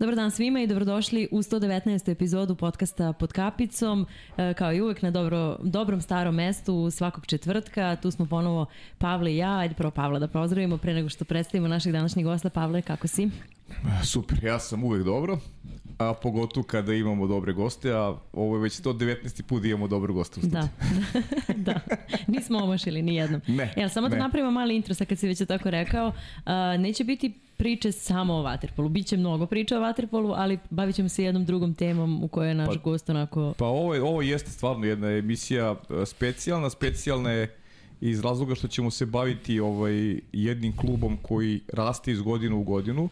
Dobar dan svima i dobrodošli u 119. epizodu podcasta Pod kapicom. E, kao i uvek na dobro, dobrom starom mestu svakog četvrtka. Tu smo ponovo Pavle i ja. Ajde prvo Pavla da pozdravimo pre nego što predstavimo našeg današnjeg gosta. Pavle, kako si? Super, ja sam uvek dobro, a pogotovo kada imamo dobre goste, a ovo je već 119. put da imamo dobre goste u Da, da. Nismo omašili ni jednom. Ne, Jel, samo da ne. napravimo mali intro, sad kad si već tako rekao. A, neće biti priče samo o Waterpolu. Biće mnogo priča o Waterpolu, ali bavit ćemo se jednom drugom temom u kojoj je naš Pa- gost onako... Pa ovo, je, ovo jeste stvarno jedna emisija e, specijalna, specijalna je iz razloga što ćemo se baviti ovaj jednim klubom koji raste iz godine u godinu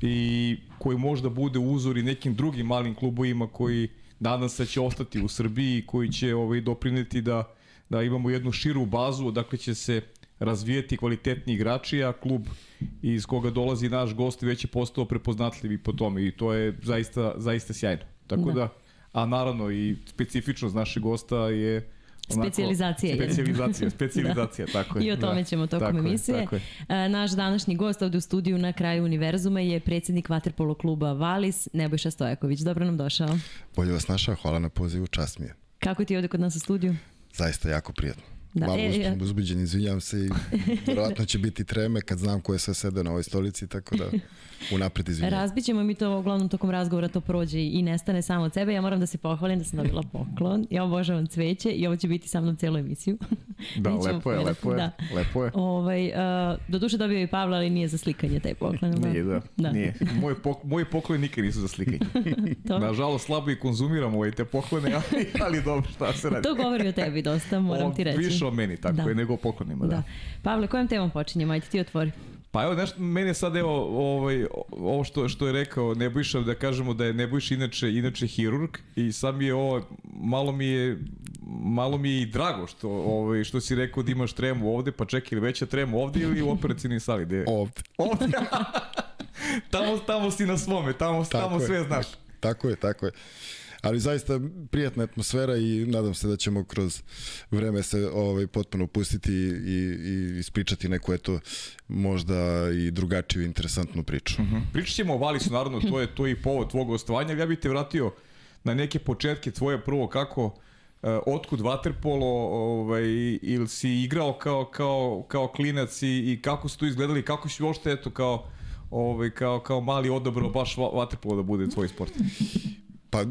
i koji možda bude uzor i nekim drugim malim klubovima koji nadam se će ostati u Srbiji i koji će ovaj doprineti da da imamo jednu širu bazu odakle će se razvijeti kvalitetni igrači, a klub iz koga dolazi naš gost već je postao prepoznatljiv i po tome i to je zaista, zaista sjajno. Tako Da. da, a naravno i specifičnost našeg gosta je onako- Specijalizacija je. Specijalizacija, specijalizacija, tako je. I o tome da. ćemo tokom Tako je, emisije. tako je. E, Naš današnji gost ovde u studiju na kraju univerzuma je predsjednik Vaterpolo kluba Valis, Nebojša Stojaković. Dobro nam došao. Bolje vas našao, hvala na pozivu, čast mi je. Kako ti je ovde kod nas u studiju? Zaista jako prijatno. Da, Da, Malo e, ja- uzbuđen, izvinjam se i verovatno će biti treme kad znam ko je sve sede na ovoj stolici, tako da unapred izvinjam. Razbićemo mi to uglavnom tokom razgovora to prođe i nestane samo od sebe. Ja moram da se pohvalim da sam dobila poklon. Ja obožavam cveće i ovo će biti sa mnom celu emisiju. Da, lepo je, lepo je, Da. lepo je. Ovaj, uh, do duše dobio i Pavla, ali nije za slikanje taj poklon. jel Nije, da, Da. nije. Moji, pok, moji pokloni nikad nisu za slikanje. Nažalost, slabo i konzumiram ovaj te poklone, ali, ali dobro, šta se radi. to govori o tebi dosta, moram O, ti reći. Više o meni, tako Da. je, nego o poklonima, da. Da. Pavle, kojom temom počinjemo? Ajde ti otvori. Pa evo, nešto, meni je sad evo, ovaj, ovo što, što je rekao Nebojša, da kažemo da je Nebojša inače, inače hirurg i sad mi je ovo, malo mi je, malo mi je i drago što, ovaj, što si rekao da imaš tremu ovde, pa čekaj, ili veća tremu ovde ili u operacijnoj sali? Gde? Ovde. Ovde. tamo, tamo si na svome, tamo, Tako tamo je. sve znaš. Tako je, tako je. Ali zaista prijatna atmosfera i nadam se da ćemo kroz vreme se ovaj, potpuno pustiti i, i ispričati neku eto možda i drugačiju interesantnu priču. Mhm. Pričat ćemo o Valisu, naravno, to je, to je i povod tvog gostovanja, ali ja bih te vratio na neke početke tvoje prvo kako, uh, otkud vaterpolo, ovaj, ili si igrao kao, kao, kao klinac i, i kako su tu izgledali, kako si uopšte eto kao, ovaj, kao, kao mali odabrao baš va- vaterpolo da bude tvoj sport. Pa,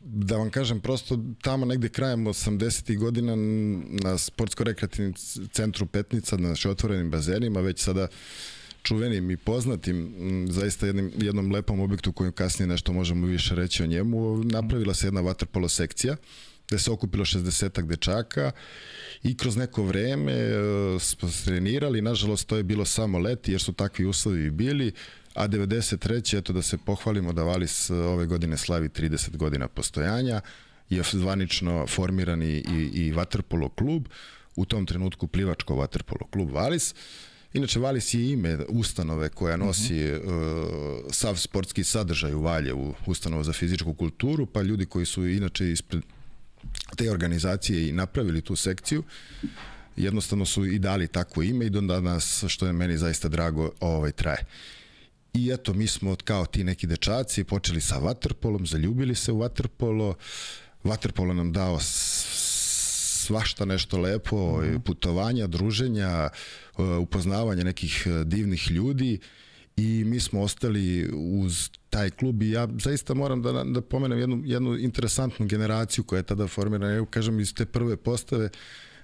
da vam kažem, prosto tamo negde krajem 80. godina na sportsko-rekreativnom c- centru Petnica, na našim otvorenim bazenima, već sada čuvenim i poznatim, zaista jednim, jednom lepom objektu kojem kasnije nešto možemo više reći o njemu, napravila se jedna vaterpolo sekcija gde se okupilo 60 dečaka i kroz neko vreme e, smo trenirali, nažalost to je bilo samo leti jer su takvi uslovi bili, a 93. eto da se pohvalimo da Valis e, ove godine slavi 30 godina postojanja, je zvanično formiran i, i, i vaterpolo klub, u tom trenutku plivačko vaterpolo klub Valis. Inače, Valis je ime ustanove koja nosi uh, sav sportski sadržaj u Valjevu, ustanova za fizičku kulturu, pa ljudi koji su inače ispred te organizacije i napravili tu sekciju, jednostavno su i dali takvo ime i do danas, što je meni zaista drago, ovaj traje. I eto, mi smo kao ti neki dečaci počeli sa vaterpolom, zaljubili se u vaterpolo, vaterpolo nam dao svašta nešto lepo, putovanja, druženja, e, upoznavanje nekih e, divnih ljudi. I mi smo ostali uz taj klub i ja zaista moram da, da pomenem jednu, jednu interesantnu generaciju koja je tada formirana, ja kažem iz te prve postave,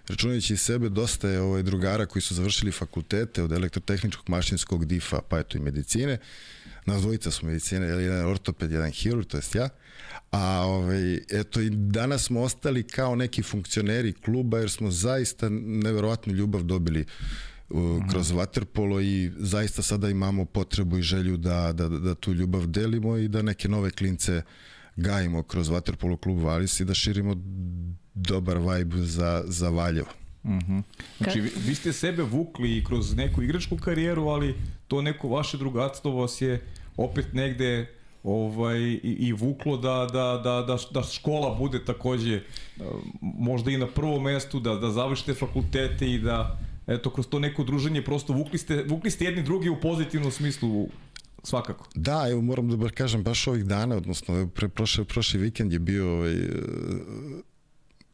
računajući sebe, dosta je ovaj, drugara koji su završili fakultete od elektrotehničkog, mašinskog, difa, pa eto i medicine. Nas dvojica smo medicine, jedan ortoped, jedan hirurg, to jest ja. A ovaj, eto i danas smo ostali kao neki funkcioneri kluba jer smo zaista neverovatnu ljubav dobili uh, kroz vaterpolo i zaista sada imamo potrebu i želju da, da, da tu ljubav delimo i da neke nove klince gajimo kroz vaterpolo klub Valis i da širimo dobar vibe za, za Valjevo. Znači, vi, vi ste sebe vukli i kroz neku igračku karijeru, ali to neko vaše drugatstvo vas je opet negde ovaj, i, i vuklo da, da, da, da, da škola bude takođe možda i na prvom mestu, da, da završite fakultete i da eto, kroz to neko druženje prosto vukli ste, vukli ste jedni drugi u pozitivnom smislu svakako. Da, evo moram da kažem, baš ovih dana, odnosno pre, prošle, prošli vikend je bio ovaj,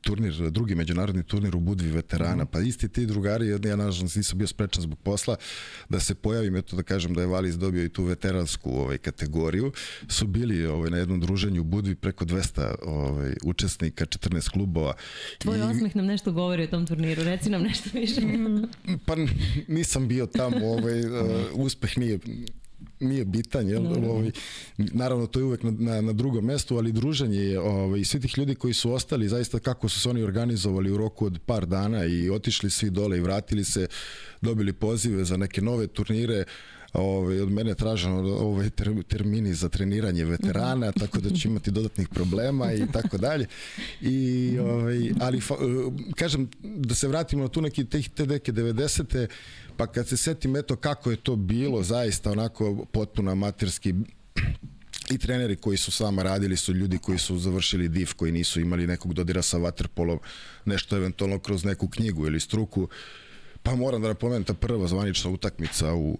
turnir, drugi međunarodni turnir u Budvi veterana, pa isti ti drugari, ja nažalost nisam bio sprečan zbog posla, da se pojavim, eto da kažem da je Valis dobio i tu veteransku ovaj, kategoriju, su bili ovaj, na jednom druženju u Budvi preko 200 ovaj, učesnika, 14 klubova. Tvoj I... osmeh nam nešto govori o tom turniru, reci nam nešto više. pa nisam bio tamo, ovaj, uh, uspeh nije nije bitan, jel? No. Ovaj, naravno, to je uvek na, na, na drugom mestu, ali druženje je, ovaj, svi tih ljudi koji su ostali, zaista kako su se oni organizovali u roku od par dana i otišli svi dole i vratili se, dobili pozive za neke nove turnire, ovaj, od mene traženo ovaj, ter, termini za treniranje veterana, mhm. tako da će imati dodatnih problema i tako dalje. I, ovaj, ali, fa, kažem, da se vratimo na tu neki te, te neke 90. Pa kad se setim eto kako je to bilo, zaista onako potpuno amaterski i treneri koji su s vama radili su ljudi koji su završili DIF, koji nisu imali nekog dodira sa waterpolom, nešto eventualno kroz neku knjigu ili struku. Pa moram da napomenem ta prva zvanična utakmica u,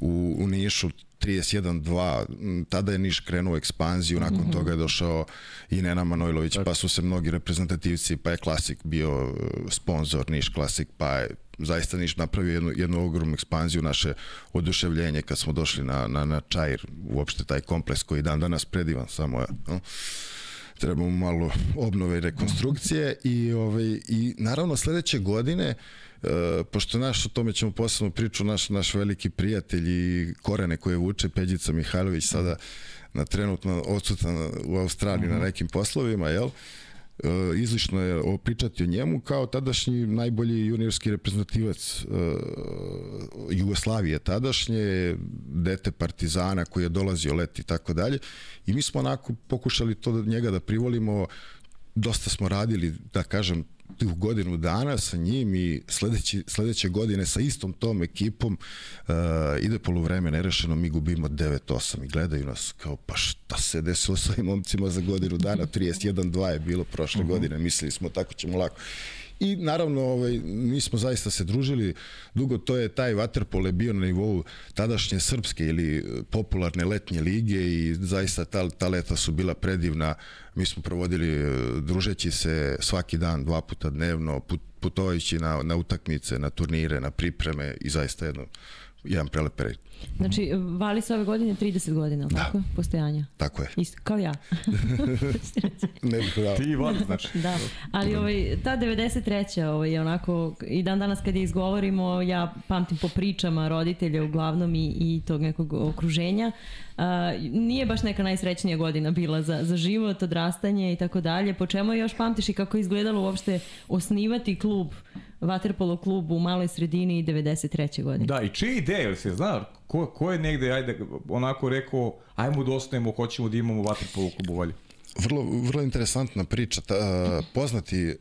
u, u Nišu 31-2, tada je Niš krenuo u ekspanziju, nakon mm -hmm. toga je došao i Nena Manojlović, pa su se mnogi reprezentativci, pa je Klasik bio sponsor Niš Klasik, pa je zaista Niš napravio jednu, jednu ogromnu ekspanziju, naše oduševljenje kad smo došli na, na, na Čajir, uopšte taj kompleks koji dan danas predivan, samo je, no? trebamo malo obnove i rekonstrukcije i, ovaj, i naravno sledeće godine uh, pošto naš, o tome ćemo posebno priču, naš, naš veliki prijatelj i korene koje vuče Peđica Mihajlović sada na trenutno odsutan u Australiji uh -huh. na nekim poslovima, jel? Uh, E, izlišno je opričati o njemu kao tadašnji najbolji juniorski reprezentativac uh, Jugoslavije tadašnje, dete Partizana koji je dolazio leti i tako dalje i mi smo onako pokušali to da njega da privolimo dosta smo radili, da kažem, godinu dana sa njim i sledeći, sledeće godine sa istom tom ekipom uh, ide poluvreme nerešeno, mi gubimo 9-8 i gledaju nas kao pa šta se desilo sa ovim momcima za godinu dana, 31-2 je bilo prošle uh mhm. -huh. godine, mislili smo tako ćemo lako. I naravno, ovaj, mi smo zaista se družili dugo, to je taj waterpolo je bio na nivou tadašnje srpske ili popularne letnje lige i zaista ta, ta leta su bila predivna. Mi smo provodili eh, družeći se svaki dan, dva puta dnevno, put, putovajući na, na utakmice, na turnire, na pripreme i zaista jedno, jedan prelep period. Znači, vali se ove godine 30 godina, da. tako? Postojanja. Tako je. Isto, kao ja. ne bih dao. Ti i Vali, znači. da, ali ovaj, ta 93. Ovaj, onako, i dan danas kad je izgovorimo, ja pamtim po pričama roditelja uglavnom i, i tog nekog okruženja, Uh, nije baš neka najsrećnija godina bila za, za život, odrastanje i tako dalje. Po čemu još pamtiš i kako je izgledalo uopšte osnivati klub Waterpolo klub u maloj sredini 93. godine. Da, i čije ideje, ili se zna, ko, ko je negde, ajde, onako rekao, ajmo da osnovimo, hoćemo da imamo Waterpolo klub u Valju? Vrlo, vrlo interesantna priča. Ta, uh, poznati uh,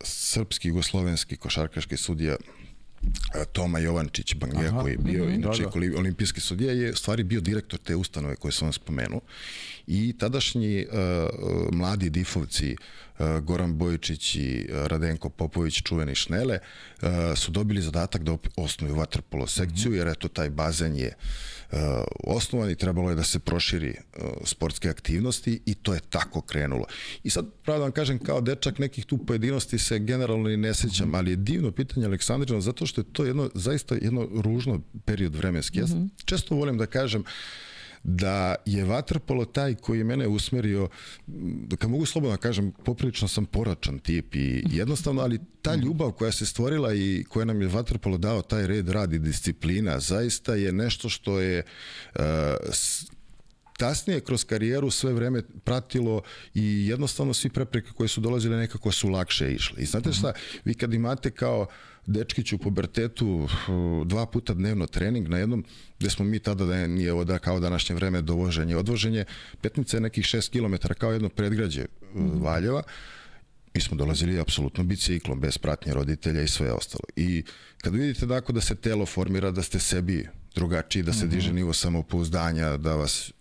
srpski, jugoslovenski košarkaški sudija Toma Jovančić Bangija Aha, koji je bio mm -hmm, inače da, da. olimpijski sudija je stvari bio direktor te ustanove koje sam vam spomenuo i tadašnji uh, mladi difovci uh, Goran Bojičić i uh, Radenko Popović čuveni Šnele uh, su dobili zadatak da osnuju vaterpolo sekciju -hmm. jer eto taj bazen je uh, osnovan i trebalo je da se proširi sportske aktivnosti i to je tako krenulo. I sad, pravo da vam kažem, kao dečak nekih tu pojedinosti se generalno i ne sećam, ali je divno pitanje Aleksandrina zato što je to jedno, zaista jedno ružno period vremenski. Ja -hmm. često volim da kažem uh, da je vaterpolo taj koji je mene usmerio, da kad mogu slobodno da kažem, poprilično sam poračan tip i jednostavno, ali ta ljubav koja se stvorila i koja nam je vaterpolo dao taj red, rad i disciplina, zaista je nešto što je uh, kasnije kroz karijeru sve vreme pratilo i jednostavno svi prepreke koje su dolazile nekako su lakše išle. I znate šta, vi kad imate kao dečkić u pubertetu dva puta dnevno trening na jednom, gde smo mi tada da nije oda kao današnje vreme dovoženje, odvoženje, petnica je nekih 6 km kao jedno predgrađe mm. Valjeva, mi smo dolazili apsolutno biciklom, bez pratnje roditelja i sve ostalo. I kad vidite da da se telo formira, da ste sebi drugačiji, da se mm -hmm. diže nivo samopouzdanja, da vas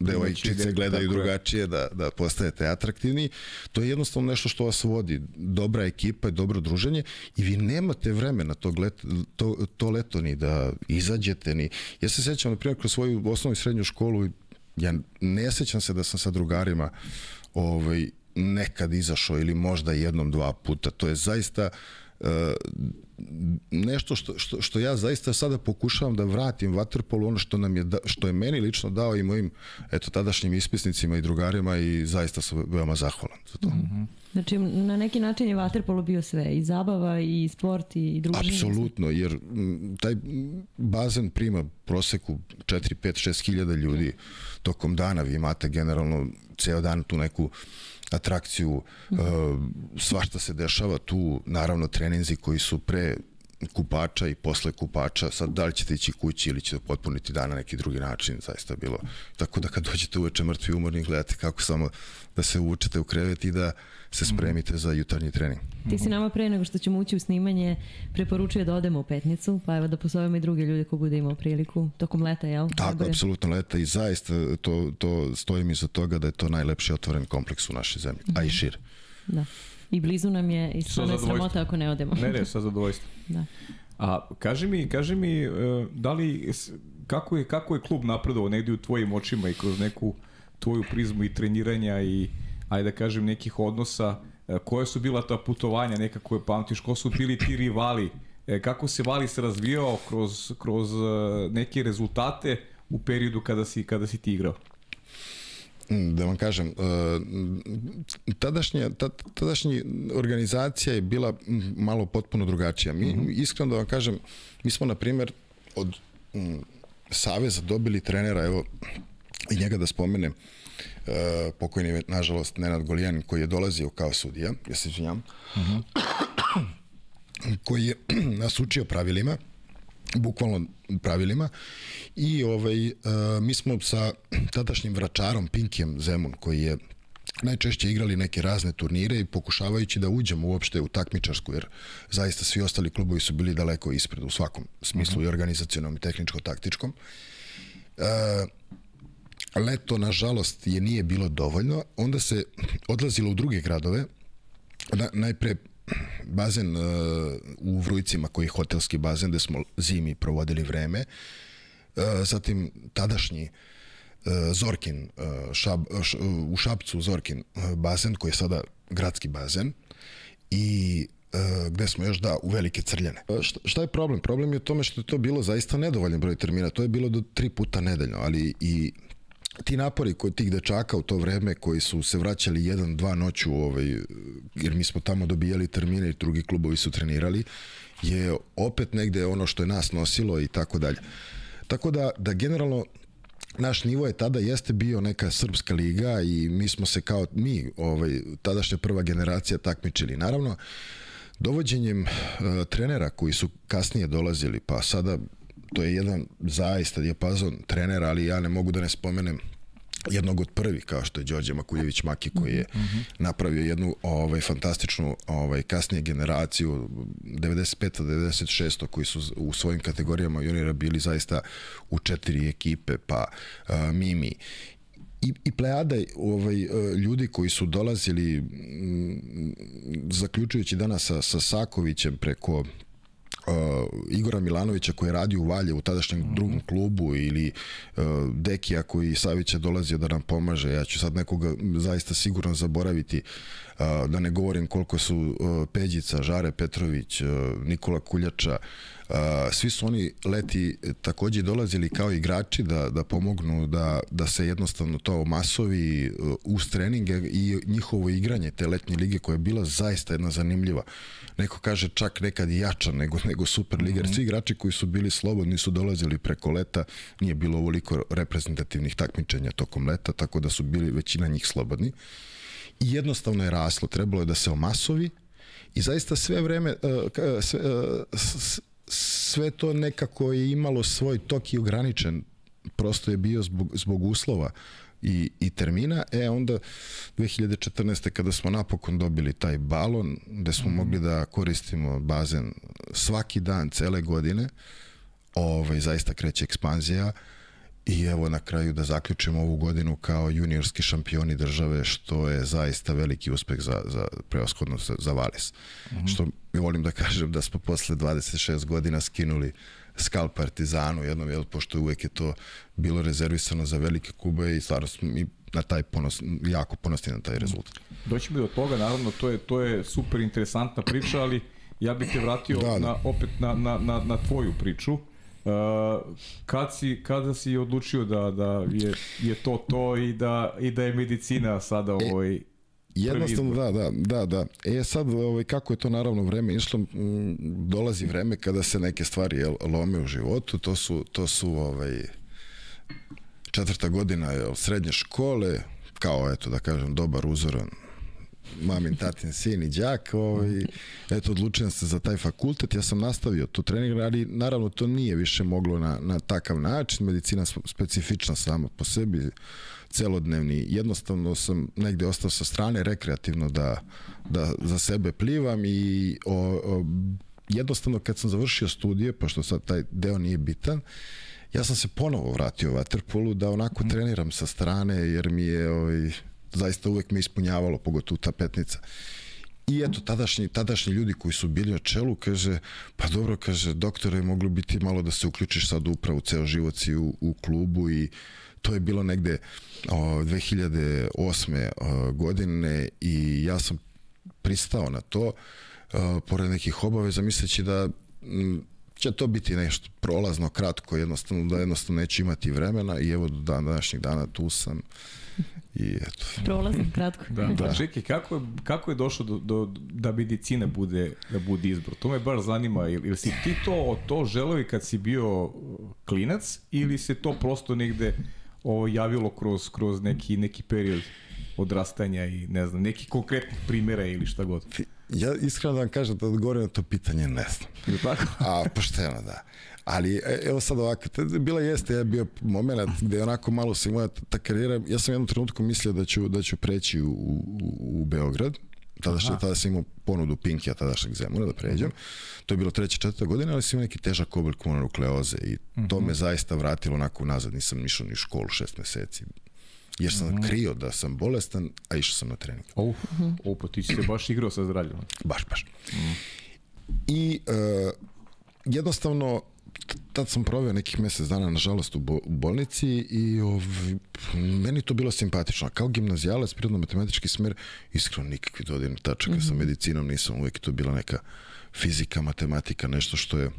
devojčice gledaju drugačije, da, da postajete atraktivni. To je jednostavno nešto što vas vodi. Dobra ekipa i dobro druženje i vi nemate vremena tog let, to, to leto ni da izađete. Ni. Ja se sećam, na primjer, kroz svoju osnovnu i srednju školu, ja ne sećam se da sam sa drugarima ovaj, nekad izašao ili možda jednom, dva puta. To je zaista uh, nešto što, što, što ja zaista sada pokušavam da vratim vaterpolu ono što nam je da, što je meni lično dao i mojim eto tadašnjim ispisnicima i drugarima i zaista sam veoma zahvalan za to. Mm -hmm. Znači, na neki način je vaterpolo bio sve, i zabava, i sport, i druženje. Apsolutno, jer taj bazen prima proseku 4, 5, 6 hiljada ljudi tokom dana. Vi imate generalno ceo dan tu neku atrakciju, mm -hmm. svašta se dešava tu, naravno treninzi koji su pre kupača i posle kupača, sad da li ćete ići kući ili ćete potpuniti dan na neki drugi način, zaista bilo. Tako da kad dođete uveče mrtvi umorni, gledate kako samo da se uvučete u krevet i da se mhm. spremite za jutarnji trening. Ti si nama pre nego što ćemo ući u snimanje preporučuje da odemo u petnicu, pa evo da pozovemo i druge ljude ko bude imao priliku tokom leta, jel? Tako, apsolutno leta i zaista to, to stojim iza toga da je to najlepši otvoren kompleks u našoj zemlji, a i mhm. šir. Da. I blizu nam je i stvarno je sramota ako ne odemo. Ne, ne, sa zadovoljstvom. da. A kaži mi, kaži mi, e, da li, kako je, kako je klub napredovao negdje u tvojim očima i kroz neku tvoju prizmu i treniranja i ajde da kažem, nekih odnosa, e, koje su bila ta putovanja neka koje pamtiš, ko su bili ti rivali, e, kako se Vali se razvijao kroz, kroz e, neke rezultate u periodu kada si, kada si ti igrao? Mm, da vam kažem, tadašnja, tadašnja organizacija je bila malo potpuno drugačija. Mi, mm -hmm. iskreno da vam kažem, mi smo, na primjer, od Saveza dobili trenera, evo, i njega da spomenem, E, pokojni, nažalost, Nenad Golijanin, koji je dolazio kao sudija, ja se izvinjam, uh -huh. koji je nas učio pravilima, bukvalno pravilima i ovaj, uh, mi smo sa tadašnjim vračarom Pinkijem Zemun koji je najčešće igrali neke razne turnire i pokušavajući da uđemo uopšte u takmičarsku, jer zaista svi ostali klubovi su bili daleko ispred u svakom smislu uh -huh. i organizacionom i tehničko-taktičkom. Uh, leto, nažalost, je nije bilo dovoljno, onda se odlazilo u druge gradove, na, najpre bazen uh, u Vrujcima koji je hotelski bazen gde smo zimi provodili vreme, uh, zatim tadašnji uh, Zorkin uh, šab, š, u Šapcu Zorkin uh, bazen koji je sada gradski bazen i uh, gde smo još da u velike crljene. Šta, šta je problem? Problem je u tome što je to bilo zaista nedovoljan broj termina. To je bilo do tri puta nedeljno, ali i ti napori kod tih dečaka u to vreme koji su se vraćali jedan, dva noću, ovaj, jer mi smo tamo dobijali termine i drugi klubovi su trenirali, je opet negde ono što je nas nosilo i tako dalje. Tako da, da generalno naš nivo je tada jeste bio neka srpska liga i mi smo se kao mi, ovaj, tadašnja prva generacija takmičili. Naravno, dovođenjem uh, trenera koji su kasnije dolazili, pa sada to je jedan zaista dijapazon trenera, ali ja ne mogu da ne spomenem jednog od prvih kao što je Đorđe Makuljević Maki koji je mm -hmm. napravio jednu ovaj fantastičnu ovaj kasnije generaciju 95 96 koji su u svojim kategorijama juniora bili zaista u četiri ekipe pa uh, Mimi i, i plejada ovaj, ljudi koji su dolazili m, zaključujući danas sa, sa Sakovićem preko uh, Igora Milanovića koji je radio u Valje u tadašnjem mm -hmm. drugom klubu ili uh, Dekija koji Savić je dolazio da nam pomaže. Ja ću sad nekoga zaista sigurno zaboraviti uh, da ne govorim koliko su uh, Peđica, Žare Petrović, uh, Nikola Kuljača, Uh, svi su oni leti takođe dolazili kao igrači da, da pomognu da, da se jednostavno to masovi uh, uz treninge i njihovo igranje te letnje lige koja je bila zaista jedna zanimljiva neko kaže čak nekad i jača nego, nego Superliga, mm -hmm. svi igrači koji su bili slobodni su dolazili preko leta, nije bilo ovoliko reprezentativnih takmičenja tokom leta, tako da su bili većina njih slobodni. I jednostavno je raslo, trebalo je da se omasovi i zaista sve vreme, uh, sve, uh, sve to nekako je imalo svoj tok i ograničen, prosto je bio zbog, zbog uslova i, i termina, e onda 2014. kada smo napokon dobili taj balon, gde smo mm -hmm. mogli da koristimo bazen svaki dan, cele godine, ovaj, zaista kreće ekspanzija i evo na kraju da zaključimo ovu godinu kao juniorski šampioni države, što je zaista veliki uspeh za, za preoshodno za, za Valis. Mm -hmm. Što mi volim da kažem da smo posle 26 godina skinuli skal Partizanu jednom, jel, pošto uvek je to bilo rezervisano za velike kube i stvarno smo mi na taj ponos, jako ponosni na taj rezultat. Doći bi do toga, naravno, to je, to je super interesantna priča, ali ja bih te vratio da, da. Na, opet na, na, na, na tvoju priču. Uh, kad si, kada si odlučio da, da je, je to to i da, i da je medicina sada e, ovaj Jednostavno, da, da, da, da. E sad, ovaj, kako je to naravno vreme išlo, m, dolazi vreme kada se neke stvari jel, lome u životu, to su, to su ovaj, četvrta godina jel, srednje škole, kao, eto, da kažem, dobar uzoran mamin, tatin, sin i đak, ovaj, eto, odlučujem se za taj fakultet, ja sam nastavio tu trening, ali naravno to nije više moglo na, na takav način, medicina specifična sama po sebi, celodnevni, jednostavno sam negde ostao sa strane rekreativno da, da za sebe plivam i o, o, jednostavno kad sam završio studije, pošto sad taj deo nije bitan, ja sam se ponovo vratio u Waterpolu da onako treniram sa strane jer mi je ovaj, zaista uvek me ispunjavalo, pogotovo ta petnica. I eto, tadašnji, tadašnji ljudi koji su bili na čelu, kaže, pa dobro, kaže, doktore, moglo biti malo da se uključiš sad upravo ceo život si u, u klubu i to je bilo negde o, 2008. O, godine i ja sam pristao na to, o, pored nekih obaveza, misleći da m, će to biti nešto prolazno, kratko, jednostavno, da jednostavno neće imati vremena i evo do dan današnjeg dana tu sam I eto. Prolazno, kratko. Da, da. Čekaj, kako je, kako je došlo do, do, da medicina bude, da bude izbor? To me baš zanima, ili, ili si ti to, to želeo i kad si bio klinac, ili se to prosto negde ovo javilo kroz, kroz neki, neki period odrastanja i ne znam, neki konkretnih primjera ili šta god? Ja iskreno da vam kažem da odgovorim na to pitanje, ne znam. Ili tako? A, pošteno, da. Ali, e, evo sad ovako, bila jeste, ja bio moment gde onako malo se moja ta karijera, ja sam jednom trenutku mislio da ću, da ću preći u, u, u Beograd, tada, što, tada sam imao ponudu Pinkija, tadašnjeg Zemuna, da pređem. To je bilo treća, četvrta godina, ali sam imao neki težak oblik mononukleoze i to me zaista vratilo onako nazad, nisam išao ni u školu šest meseci. Jer sam mm. krio da sam bolestan, a išao sam na trening. Oh, oh pa ti si se baš igrao sa zdravljom. Baš, baš. Mm. I uh, jednostavno tad sam proveo nekih mesec dana, nažalost, u, bo, u bolnici i ov, meni to bilo simpatično. Kao gimnazijalac, prirodno-matematički smer, iskreno nikakvi dodirni tačaka mm -hmm. sa mhm. medicinom nisam, uvek to bila neka fizika, matematika, nešto što je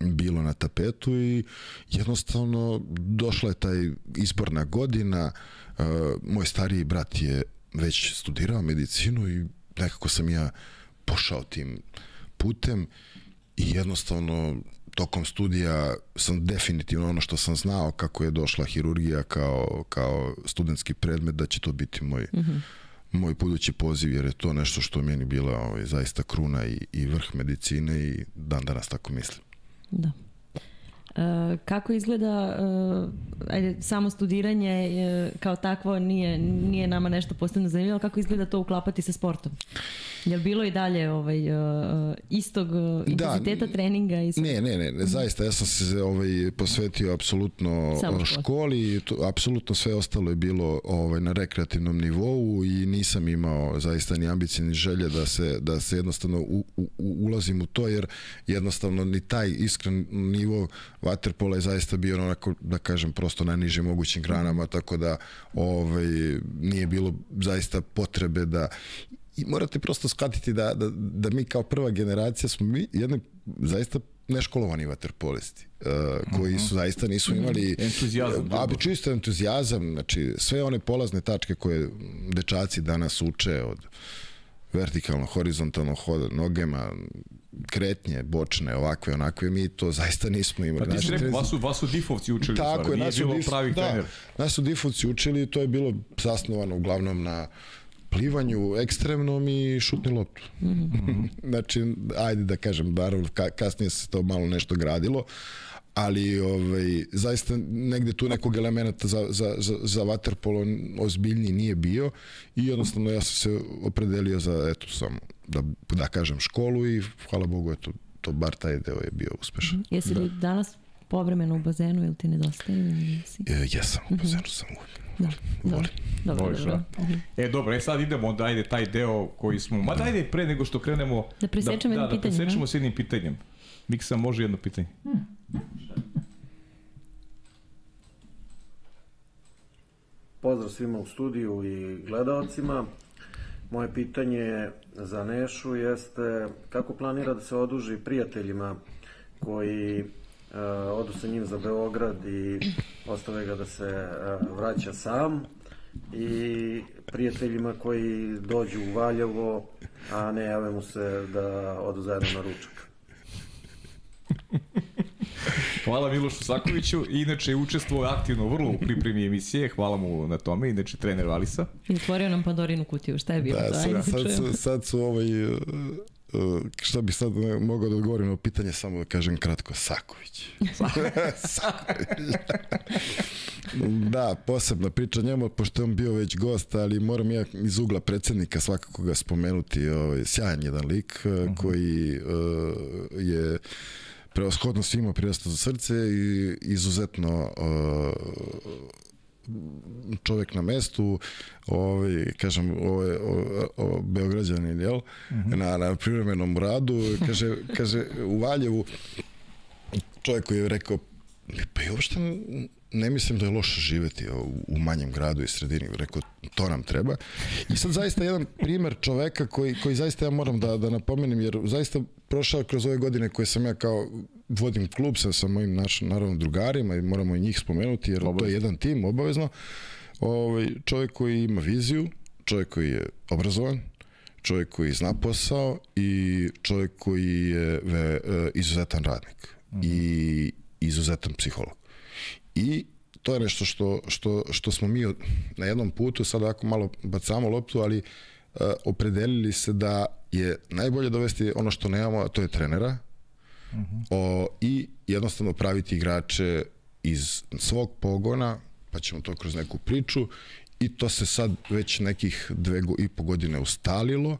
bilo na tapetu i jednostavno došla je taj izborna godina, uh, moj stariji brat je već studirao medicinu i nekako sam ja pošao tim putem i jednostavno tokom studija sam definitivno ono što sam znao kako je došla hirurgija kao, kao studentski predmet da će to biti moj, mm -hmm. moj budući poziv jer je to nešto što meni bila ovaj, zaista kruna i, i vrh medicine i dan danas tako mislim. Da. E, kako izgleda e, ajde, samo studiranje e, kao takvo nije, nije nama nešto posebno zanimljivo, kako izgleda to uklapati sa sportom? Je li bilo i dalje ovaj, istog uh, intenziteta da, treninga? I? Ne, ne, ne, ne, zaista ja sam se ovaj, posvetio apsolutno školi, to, apsolutno sve ostalo je bilo ovaj, na rekreativnom nivou i nisam imao zaista ni ambicije ni želje da se, da se jednostavno u, u, ulazim u to jer jednostavno ni taj iskren nivo vaterpola je zaista bio onako da kažem prosto na nižim mogućim granama tako da ovaj, nije bilo zaista potrebe da i morate prosto shvatiti da, da, da mi kao prva generacija smo mi jedni zaista neškolovani vaterpolisti uh, koji su zaista nisu imali entuzijazam, a čisto entuzijazam, znači sve one polazne tačke koje dečaci danas uče od vertikalno, horizontalno hoda nogama, kretnje, bočne, ovakve, onakve, mi to zaista nismo imali. Pa ti si rekao, vas su, vas su difovci učili, Tako stvari, je, nije bilo pravih da, trener. Nas su difovci učili, to je bilo zasnovano uglavnom na plivanju ekstremnom i šutni loptu. Mm -hmm. znači, ajde da kažem, naravno, ka, kasnije se to malo nešto gradilo, ali ovaj, zaista negde tu nekog elementa za, za, za, za waterpolo ozbiljniji nije bio i jednostavno ja sam se opredelio za, eto, samo da, da kažem školu i hvala Bogu, eto, to bar taj deo je bio uspešan. Mm -hmm. Jesi li da. danas povremeno u bazenu ili ti nedostaje? Ili nisi? E, jesam, u bazenu sam uvijek. Da, dobro. Volim. Dobro, Voliš, dobro. Mhm. E, dobro, e sad idemo, onda ajde taj deo koji smo... Ma dajde pre nego što krenemo... Da presečemo da, jedno da, pitanje, Da, presečemo s jednim pitanjem. Miksa, može jedno pitanje? Pozdrav svima u studiju i gledalcima. Moje pitanje za Nešu jeste kako planira da se oduži prijateljima koji e, odu sa njim za Beograd i ostave ga da se e, vraća sam i prijateljima koji dođu u Valjevo, a ne jave mu se da odu zajedno na ručak. Hvala Milošu Sakoviću. Inače je učestvovao aktivno vrlo u pripremi emisije. Hvala mu na tome. Inače, trener Valisa. I otvorio nam Pandorinu kutiju. Šta je bilo? Da, sad, Ajde, sad, čujemo. su, sad su ovaj... Uh, uh, šta bi sad mogao da odgovorim na pitanje, samo da kažem kratko, Saković. Saković. da, posebna priča njemu, pošto je on bio već gost, ali moram ja iz ugla predsednika svakako ga spomenuti, ovaj, sjajan jedan lik uh, koji uh, je preoshodno svima prirasta za srce i izuzetno uh, čovek na mestu, ovaj, kažem, ovaj, o, o, Beograđanin, jel? Na, na privremenom radu, kaže, kaže, u Valjevu, čovjek koji je rekao, pa i uopšte ne mislim da je loše živeti u, u manjem gradu i sredini. Rekao, to nam treba. I sad zaista jedan primer čoveka koji, koji zaista ja moram da, da napomenem, jer zaista prošao kroz ove godine koje sam ja kao vodim klub sa, sa mojim našim naravno drugarima i moramo i njih spomenuti jer to je Obavezno. jedan tim obavezno. Ovaj, čovjek koji ima viziju, čovjek koji je obrazovan, čovjek koji zna posao i čovjek koji je ve, e, izuzetan radnik i izuzetan psiholog. I to je nešto što, što, što smo mi na jednom putu, sad ako malo bacamo loptu, ali e, opredelili se da je najbolje dovesti ono što nemamo, a to je trenera, o, i jednostavno praviti igrače iz svog pogona, pa ćemo to kroz neku priču i to se sad već nekih dve go, i po godine ustalilo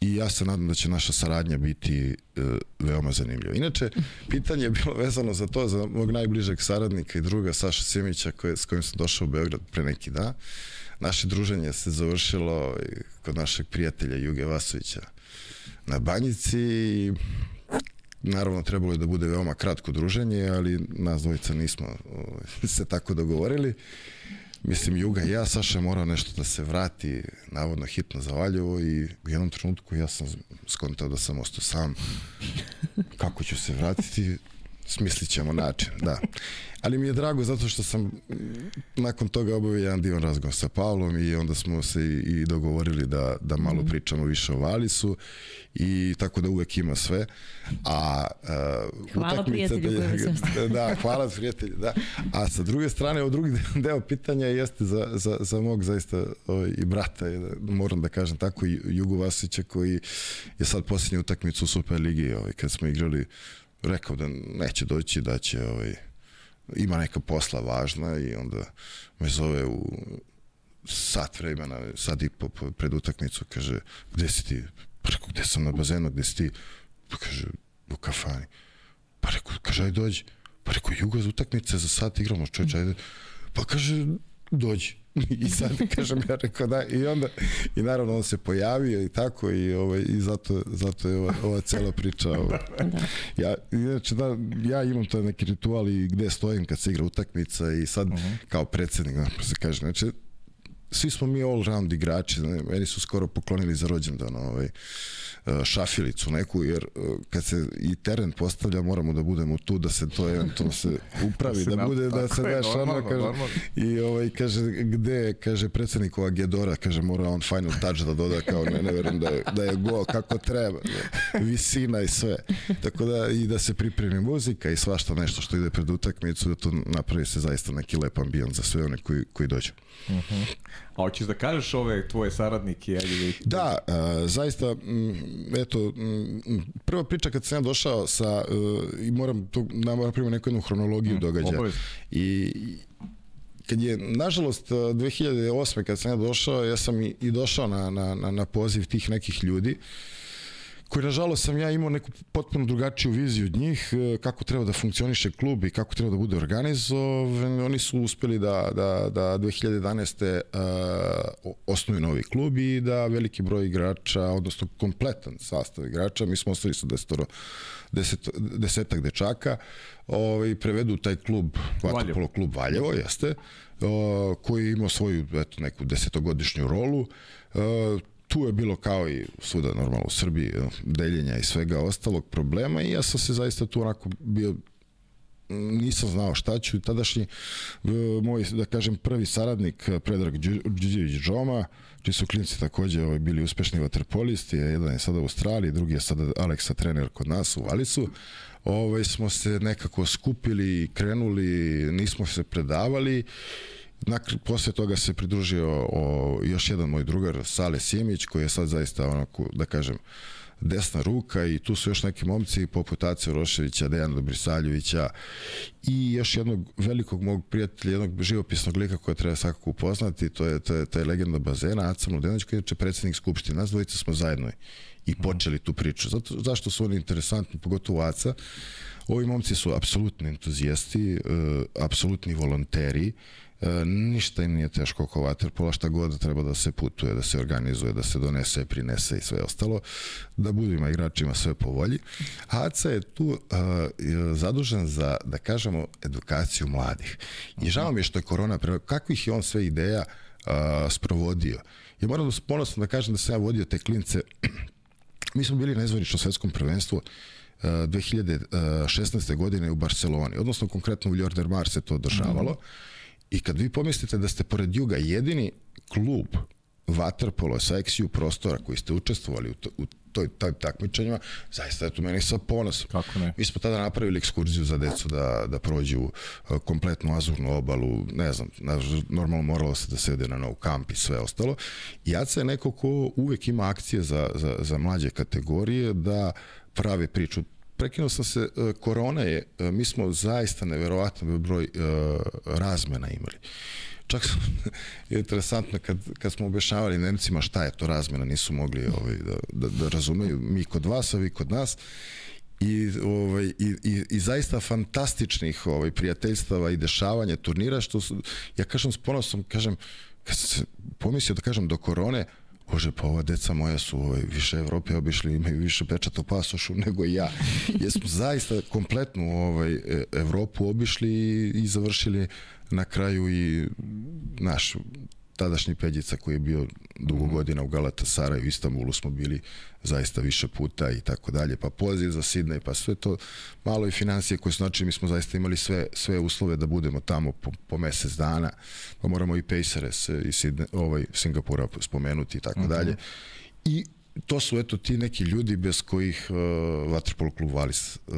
i ja se nadam da će naša saradnja biti e, veoma zanimljiva. Inače, pitanje je bilo vezano za to, za mog najbližeg saradnika i druga Saša Simića koje, s kojim sam došao u Beograd pre neki dan. Naše druženje se završilo kod našeg prijatelja Juge Vasovića na Banjici i naravno trebalo je da bude veoma kratko druženje, ali nas dvojica nismo ovaj, se tako dogovorili. Mislim, Juga i ja, Saša je morao nešto da se vrati, navodno hitno za Valjevo i u jednom trenutku ja sam skontao da sam ostao sam. Kako ću se vratiti? Smislit ćemo način, da. Ali mi je drago zato što sam mm, nakon toga obavio jedan divan razgovor sa Pavlom i onda smo se i, dogovorili da, da malo pričamo više o Valisu i tako da uvek ima sve. A uh, Hvala prijatelju da- koji je da, hvala prijatelju, da. A sa druge strane, o drugi deo pitanja jeste za, za, za mog zaista ovaj, i brata, da, moram da kažem tako, i Jugu Vasića koji je sad posljednju utakmicu u Superligi, ovaj, kad smo igrali, rekao da neće doći, da će ovaj, ima neka posla važna i onda me zove u sat vremena, sad i po, po, pred utakmicu, kaže, gde si ti? Pa rekao, gde sam na bazenu, gde si ti? Pa kaže, u kafani. Pa rekao, kaže, aj dođi. Pa rekao, Jugo utakmice za sat igramo, čovječ, ajde. Pa kaže, dođi. I sad kažem ja rekao da i onda i naravno on se pojavio i tako i ovaj i zato zato je ova, ova cela priča ovaj. Da. Ja inače da ja imam to neki ritual i gde stojim kad se igra utakmica i sad kao predsednik da se kaže znači svi smo mi all round igrači, ne, meni su skoro poklonili za rođendan ovaj, šafilicu neku, jer e, kad se i teren postavlja, moramo da budemo tu, da se to eventualno se upravi, se da, na- bude, da se daš ono, kaže, normalno. i ovaj, kaže, gde, kaže predsednikova Gedora, kaže, mora on final touch da doda, kao ne, ne verujem da je, da je go kako treba, da, visina i sve. Tako da, i da se pripremi muzika i svašta nešto što ide pred utakmicu, da to napravi se zaista neki lep ambijent za sve one koji, koji dođu. A hoćeš da kažeš ove tvoje saradnike? Ajde da ih... Da, a, zaista, m, eto, m, prva priča kad sam ja došao sa, e, i moram tu napravimo neku jednu hronologiju događaja. obavezno. I kad je, nažalost, 2008. kad sam ja došao, ja sam i, i došao na, na, na, poziv tih nekih ljudi koji nažalost sam ja imao neku potpuno drugačiju viziju od njih, e, kako treba da funkcioniše klub i kako treba da bude organizovan. Oni su uspeli da, da, da 2011. Uh, osnuju novi klub i da veliki broj igrača, odnosno kompletan sastav igrača, mi smo ostali sa desetoro, deset, desetak dečaka, ovaj, prevedu taj klub, Vatrpolo klub Valjevo, jeste, koji ima svoju eto, neku desetogodišnju rolu. Uh, tu je bilo kao i svuda normalno u Srbiji deljenja i svega ostalog problema i ja sam se zaista tu onako bio nisam znao šta ću. Tadašnji moj da kažem prvi saradnik Predrag Đuđević Džoma čiji su klinci takođe ovaj, bili uspešni vaterpolisti jedan je sada u Australiji drugi je sada Aleksa trener kod nas u Valicu ovaj, smo se nekako skupili krenuli nismo se predavali Nakon, posle toga se pridružio o, još jedan moj drugar, Sale Simić, koji je sad zaista onako, da kažem, desna ruka i tu su još neki momci poput Ace Roševića, Dejana Dobrisaljevića i još jednog velikog mog prijatelja, jednog živopisnog lika koja treba svakako upoznati, to je, to je, to je legenda bazena, Aca Mladenović koji je predsednik Skupštine. Nas dvojica smo zajedno i počeli tu priču. Zato, zašto su oni interesantni, pogotovo Aca? Ovi momci su apsolutni entuzijasti, uh, apsolutni volonteri, E, ništa im nije teško oko vaterpola, šta god treba da se putuje, da se organizuje, da se donese, prinese i sve ostalo, da budu ima igračima sve po volji. Aca je tu uh, zadužen za, da kažemo, edukaciju mladih. I žao mi je što je korona, pre... kakvih je on sve ideja sprovodio. Ja moram da ponosno da kažem da sam ja vodio te klince, mi smo bili na izvorično svetskom prvenstvu, 2016. godine u Barceloni, odnosno konkretno u Ljorder Mar se to održavalo. Mm -hmm I kad vi pomislite da ste pored Juga jedini klub vaterpolo sa XU prostora koji ste učestvovali u, to, u toj, toj takmičenjima, zaista je to meni sa ponosom. Kako ne? Mi smo tada napravili ekskurziju za decu da, da prođu uh, kompletnu azurnu obalu, ne znam, normalno moralo se da se ide na nov kamp i sve ostalo. I Jaca je neko ko uvek ima akcije za, za, za mlađe kategorije da pravi priču prekinuo sam se, e, korona je, e, mi smo zaista neverovatno broj e, razmena imali. Čak sam, je interesantno kad, kad smo objašnjavali Nemcima šta je to razmena, nisu mogli ovaj, da, da, da razumeju, mi kod vas, a vi kod nas i, ovaj, i, i, i zaista fantastičnih ovaj, prijateljstava i dešavanja turnira, što su, ja kažem s ponosom, kažem, kad sam se pomislio da kažem do korone, Bože, pa ova deca moja su ovaj, više Evrope obišli, imaju više pečata pasošu nego ja. Jesmo zaista kompletnu ovaj, e, Evropu obišli i, i završili na kraju i naš tadašnji Peđica koji je bio dugo mhm. godina u Galatasaraju, u Istanbulu smo bili zaista više puta i tako dalje, pa poziv za Sidney, pa sve to malo i financije koje su znači mi smo zaista imali sve, sve uslove da budemo tamo po, po mesec dana, pa moramo i Pacers i Sidney, ovaj, Singapura spomenuti i tako mhm. dalje. I to su eto ti neki ljudi bez kojih uh, Waterpolo klub Valis uh,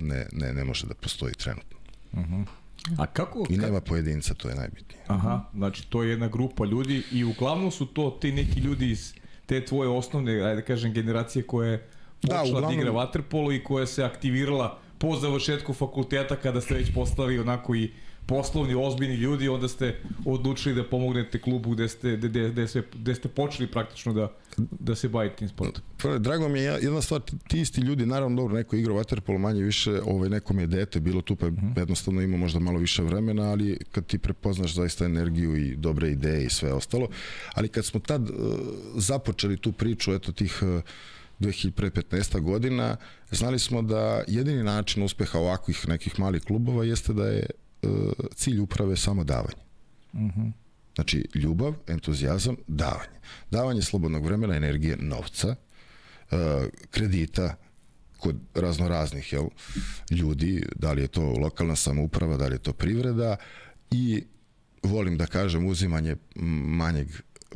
ne, ne, ne može da postoji trenutno. Uh mhm. -huh. A kako... I nema pojedinca, to je najbitnije. Aha, znači to je jedna grupa ljudi i uglavnom su to ti neki ljudi iz te tvoje osnovne, ajde da kažem, generacije koje počela da, uglavnom... da igra vaterpolo i koja se aktivirala po završetku fakulteta kada ste već postali onako i poslovni, ozbiljni ljudi, onda ste odlučili da pomognete klubu gde ste, gde, gde, sve, gde ste počeli praktično da, da se bavite tim sportom. Pa, drago mi je, jedna stvar, ti isti ljudi, naravno dobro, neko igra vaterpolo manje više, ovaj, nekom je dete bilo tu, pa mhm. jednostavno ima možda malo više vremena, ali kad ti prepoznaš zaista energiju i dobre ideje i sve ostalo, ali kad smo tad uh, započeli tu priču, eto tih uh, 2015. godina, znali smo da jedini način uspeha ovakvih nekih malih klubova jeste da je cilj uprave samo davanje. Uh mhm. -huh. Znači, ljubav, entuzijazam, davanje. Davanje slobodnog vremena, energije, novca, e, kredita, kod raznoraznih jel, ljudi, da li je to lokalna samouprava, da li je to privreda i volim da kažem uzimanje manjeg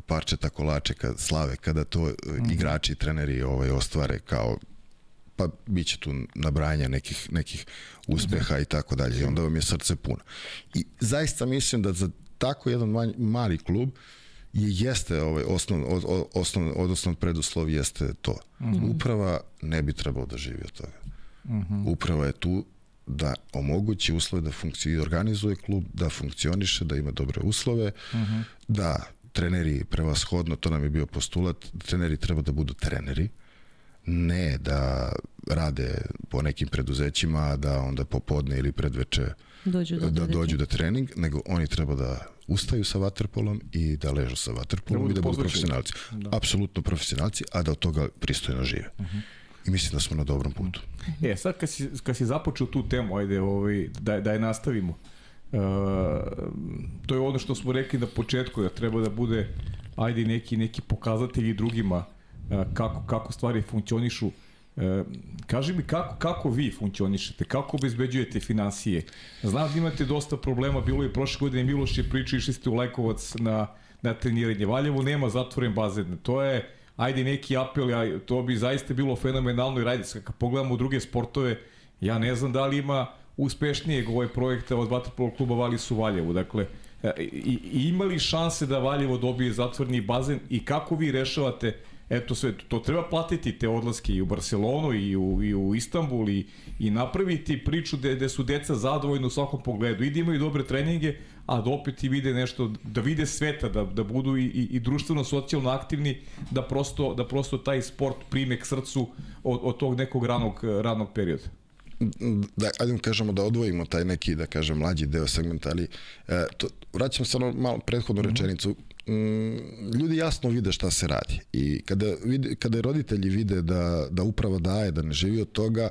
parčeta kolače kad slave, kada to mm. igrači i treneri ovaj, ostvare kao pa bit će tu nabrajanja nekih, nekih uspeha i tako dalje i onda vam je srce puno. I zaista mislim da za tako jedan manj, mali klub je jeste ovaj osnov, osnov, odnosno preduslov jeste to. Mm -hmm. Uprava ne bi trebalo da živi od toga. Mm -hmm. Uprava je tu da omogući uslove da funkcionira, organizuje klub, da funkcioniše, da ima dobre uslove, mm -hmm. da treneri prevashodno, to nam je bio postulat, treneri treba da budu treneri, ne da rade po nekim preduzećima, da onda popodne ili predveče Dođu do da treninga. dođu da trening, nego oni treba da ustaju sa vaterpolom i da ležu sa vaterpolom Da i da budu budu profesionalci. Apsolutno profesionalci, a da od toga pristojno žive. I mislim da smo na dobrom putu. E, sad kad si, kad si započeo tu temu, ajde, ovaj, da, da je nastavimo. Uh, to je ono što smo rekli na početku, da treba da bude ajde neki, neki pokazatelji drugima uh, kako, kako stvari funkcionišu. Uh, kaži mi kako, kako vi funkcionišete, kako obezbeđujete financije. Znam da imate dosta problema, bilo je prošle godine Miloš je pričao, išli ste u Lajkovac na, na treniranje. Valjevo nema zatvoren bazen. To je, ajde neki apel, ja, to bi zaista bilo fenomenalno i radi se. Kad pogledamo druge sportove, ja ne znam da li ima uspešnijeg ovaj projekta od Vatrpolog kluba Vali su Valjevu. Dakle, e, i, i ima li šanse da Valjevo dobije zatvorni bazen i kako vi rešavate Eto sve, to treba platiti te odlaske i u Barcelonu i u, i u Istanbul i, i napraviti priču gde, gde su deca zadovoljni u svakom pogledu i da imaju dobre treninge, a da opet i vide nešto, da vide sveta, da, da budu i, i, i društveno socijalno aktivni, da prosto, da prosto taj sport prime k srcu od, od tog nekog ranog, ranog perioda. da, ajde da kažemo da odvojimo taj neki, da kažem, mlađi deo segmenta, ali e, to, vraćam se na malo prethodnu rečenicu. Mm, ljudi jasno vide šta se radi i kada, vide, kada roditelji vide da, da uprava daje, da ne živi od toga,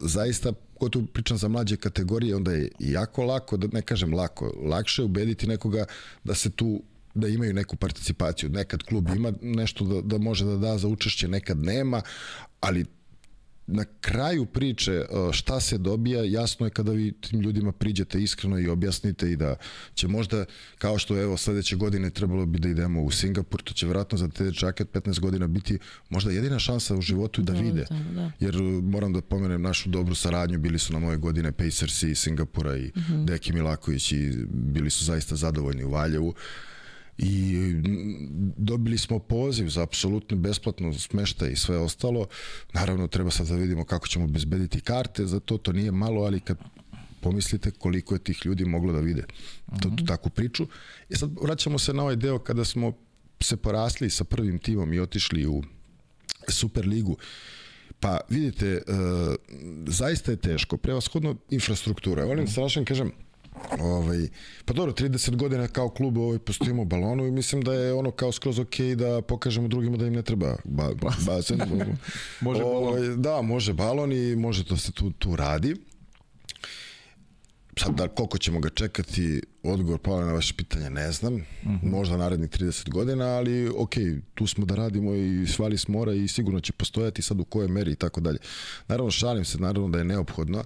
zaista ko tu pričam za mlađe kategorije, onda je jako lako, da ne kažem lako, lakše ubediti nekoga da se tu da imaju neku participaciju. Nekad klub ima nešto da, da može da da za učešće, nekad nema, ali na kraju priče e, šta se dobija, jasno je kada vi tim ljudima priđete iskreno i objasnite i da će možda, kao što evo sledeće godine trebalo bi da idemo u Singapur, to će vjerojatno za te dečake od 15 godina biti možda jedina šansa u životu da, Da, vide. tamo, da. Jer e, moram da pomenem našu dobru saradnju, bili su na moje godine Pacersi iz Singapura i Mhm. Deki Milaković i bili su zaista zadovoljni u Valjevu i mm, dobili smo poziv za apsolutno besplatno smeštaj i sve ostalo. Naravno, treba sad da vidimo kako ćemo bezbediti karte, za to to nije malo, ali kad pomislite koliko je tih ljudi moglo da vide tu, tu takvu priču. I sad vraćamo se na ovaj deo kada smo se porasli sa prvim timom i otišli u Superligu. Pa vidite, uh, zaista je teško, prevashodno infrastruktura. Volim sa našem kažem, Ovaj, pa dobro, 30 godina kao klub ovaj, postojimo u balonu i mislim da je ono kao skroz ok da pokažemo drugima da im ne treba ba, bazen. Može balon. ovaj, Da, može balon i može to se tu, tu radi. Sad, da, koliko ćemo ga čekati, odgovor Pavle na vaše pitanje ne znam, mm -hmm. možda narednih 30 godina, ali ok, tu smo da radimo i svali s mora i sigurno će postojati sad u kojoj meri i tako dalje. Naravno, šalim se, naravno da je neophodno, uh,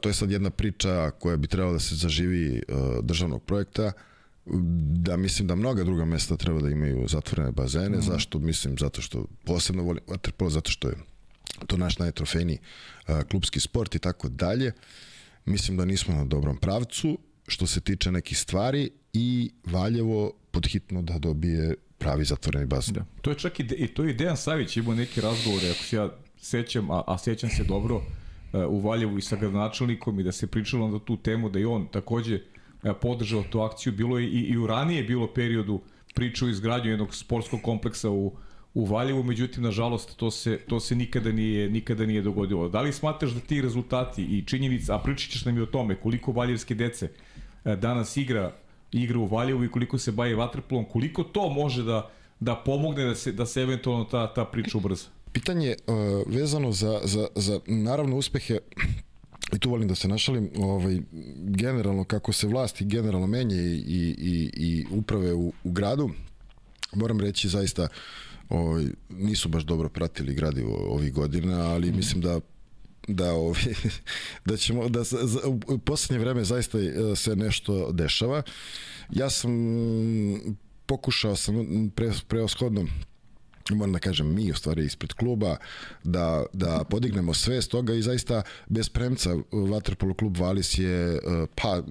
to je sad jedna priča koja bi trebala da se zaživi uh, državnog projekta, da mislim da mnoga druga mesta treba da imaju zatvorene bazene, mm -hmm. zašto mislim, zato što posebno volim waterpolo, zato što je to naš najtrofejniji uh, klubski sport i tako dalje. Mislim da nismo na dobrom pravcu što se tiče nekih stvari i Valjevo podhitno da dobije pravi zatvoreni bazen. Da. To je čak i, de, i to je Dejan Savić imao neke razgovore, ako se ja sećam, a, a sećam se dobro, uh, u Valjevu i sa gradonačelnikom i da se pričalo na tu temu da i on takođe uh, podržao tu akciju. Bilo je i, i u ranije bilo periodu priču o izgradnju jednog sportskog kompleksa u, u Valjevu, međutim, nažalost, to se, to se nikada, nije, nikada nije dogodilo. Da li smatraš da ti rezultati i činjenica, a pričat ćeš nam i o tome, koliko valjevske dece uh, danas igra igra u Valjevu i koliko se baje vaterpolom, koliko to može da da pomogne da se da se eventualno ta ta priča ubrza. Pitanje uh, vezano za, za, za naravno uspehe i tu volim da se našalim, ovaj, generalno kako se vlasti generalno menje i, i, i, i uprave u, u gradu, moram reći zaista ovaj, nisu baš dobro pratili gradi ovih godina, ali mm. mislim da da ovi, da ćemo da za, za, u poslednje vreme zaista se nešto dešava. Ja sam pokušao sam pre, preoshodno moram da kažem mi u stvari ispred kluba da, da podignemo sve s toga i zaista bez premca Vaterpolo klub Valis je pa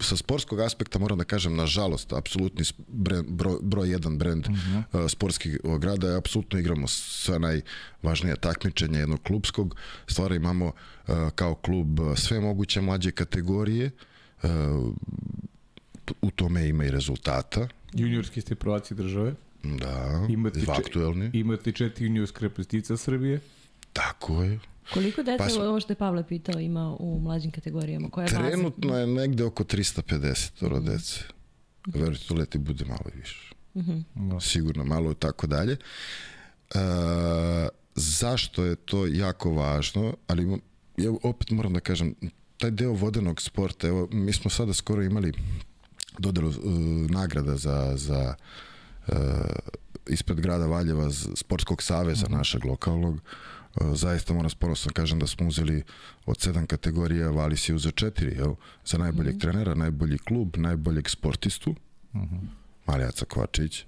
sa sportskog aspekta moram da kažem nažalost apsolutni brend, broj, broj jedan brend uh -huh. sportskih grada. Je apsolutno igramo sve najvažnije takmičenja jednog klubskog. Stvari imamo kao klub sve moguće mlađe kategorije u tome ima i rezultata. Juniorski ste prvaci države Da, Imate, če- aktuelni. imate četiri juniorske reprezentacija Srbije. Tako je. Koliko dece, Pa ovo što je Pavle pitao, ima u mlađim kategorijama? Koja je baza? Trenutno je negde oko 350 oro dece. Verujte, to leti bude malo i više. Da. Sigurno malo i tako dalje. E, zašto je to jako važno, ali ja opet moram da kažem, taj deo vodenog sporta, evo, mi smo sada skoro imali dodelu e, nagrada za, za ispred grada Valjeva Sportskog saveza našeg lokalnog. E, zaista moram s ponosom kažem da smo uzeli od sedam kategorija, Valis je uzeo četiri, jel? za najboljeg trenera, najbolji klub, najboljeg sportistu, Marijaca Kovačić,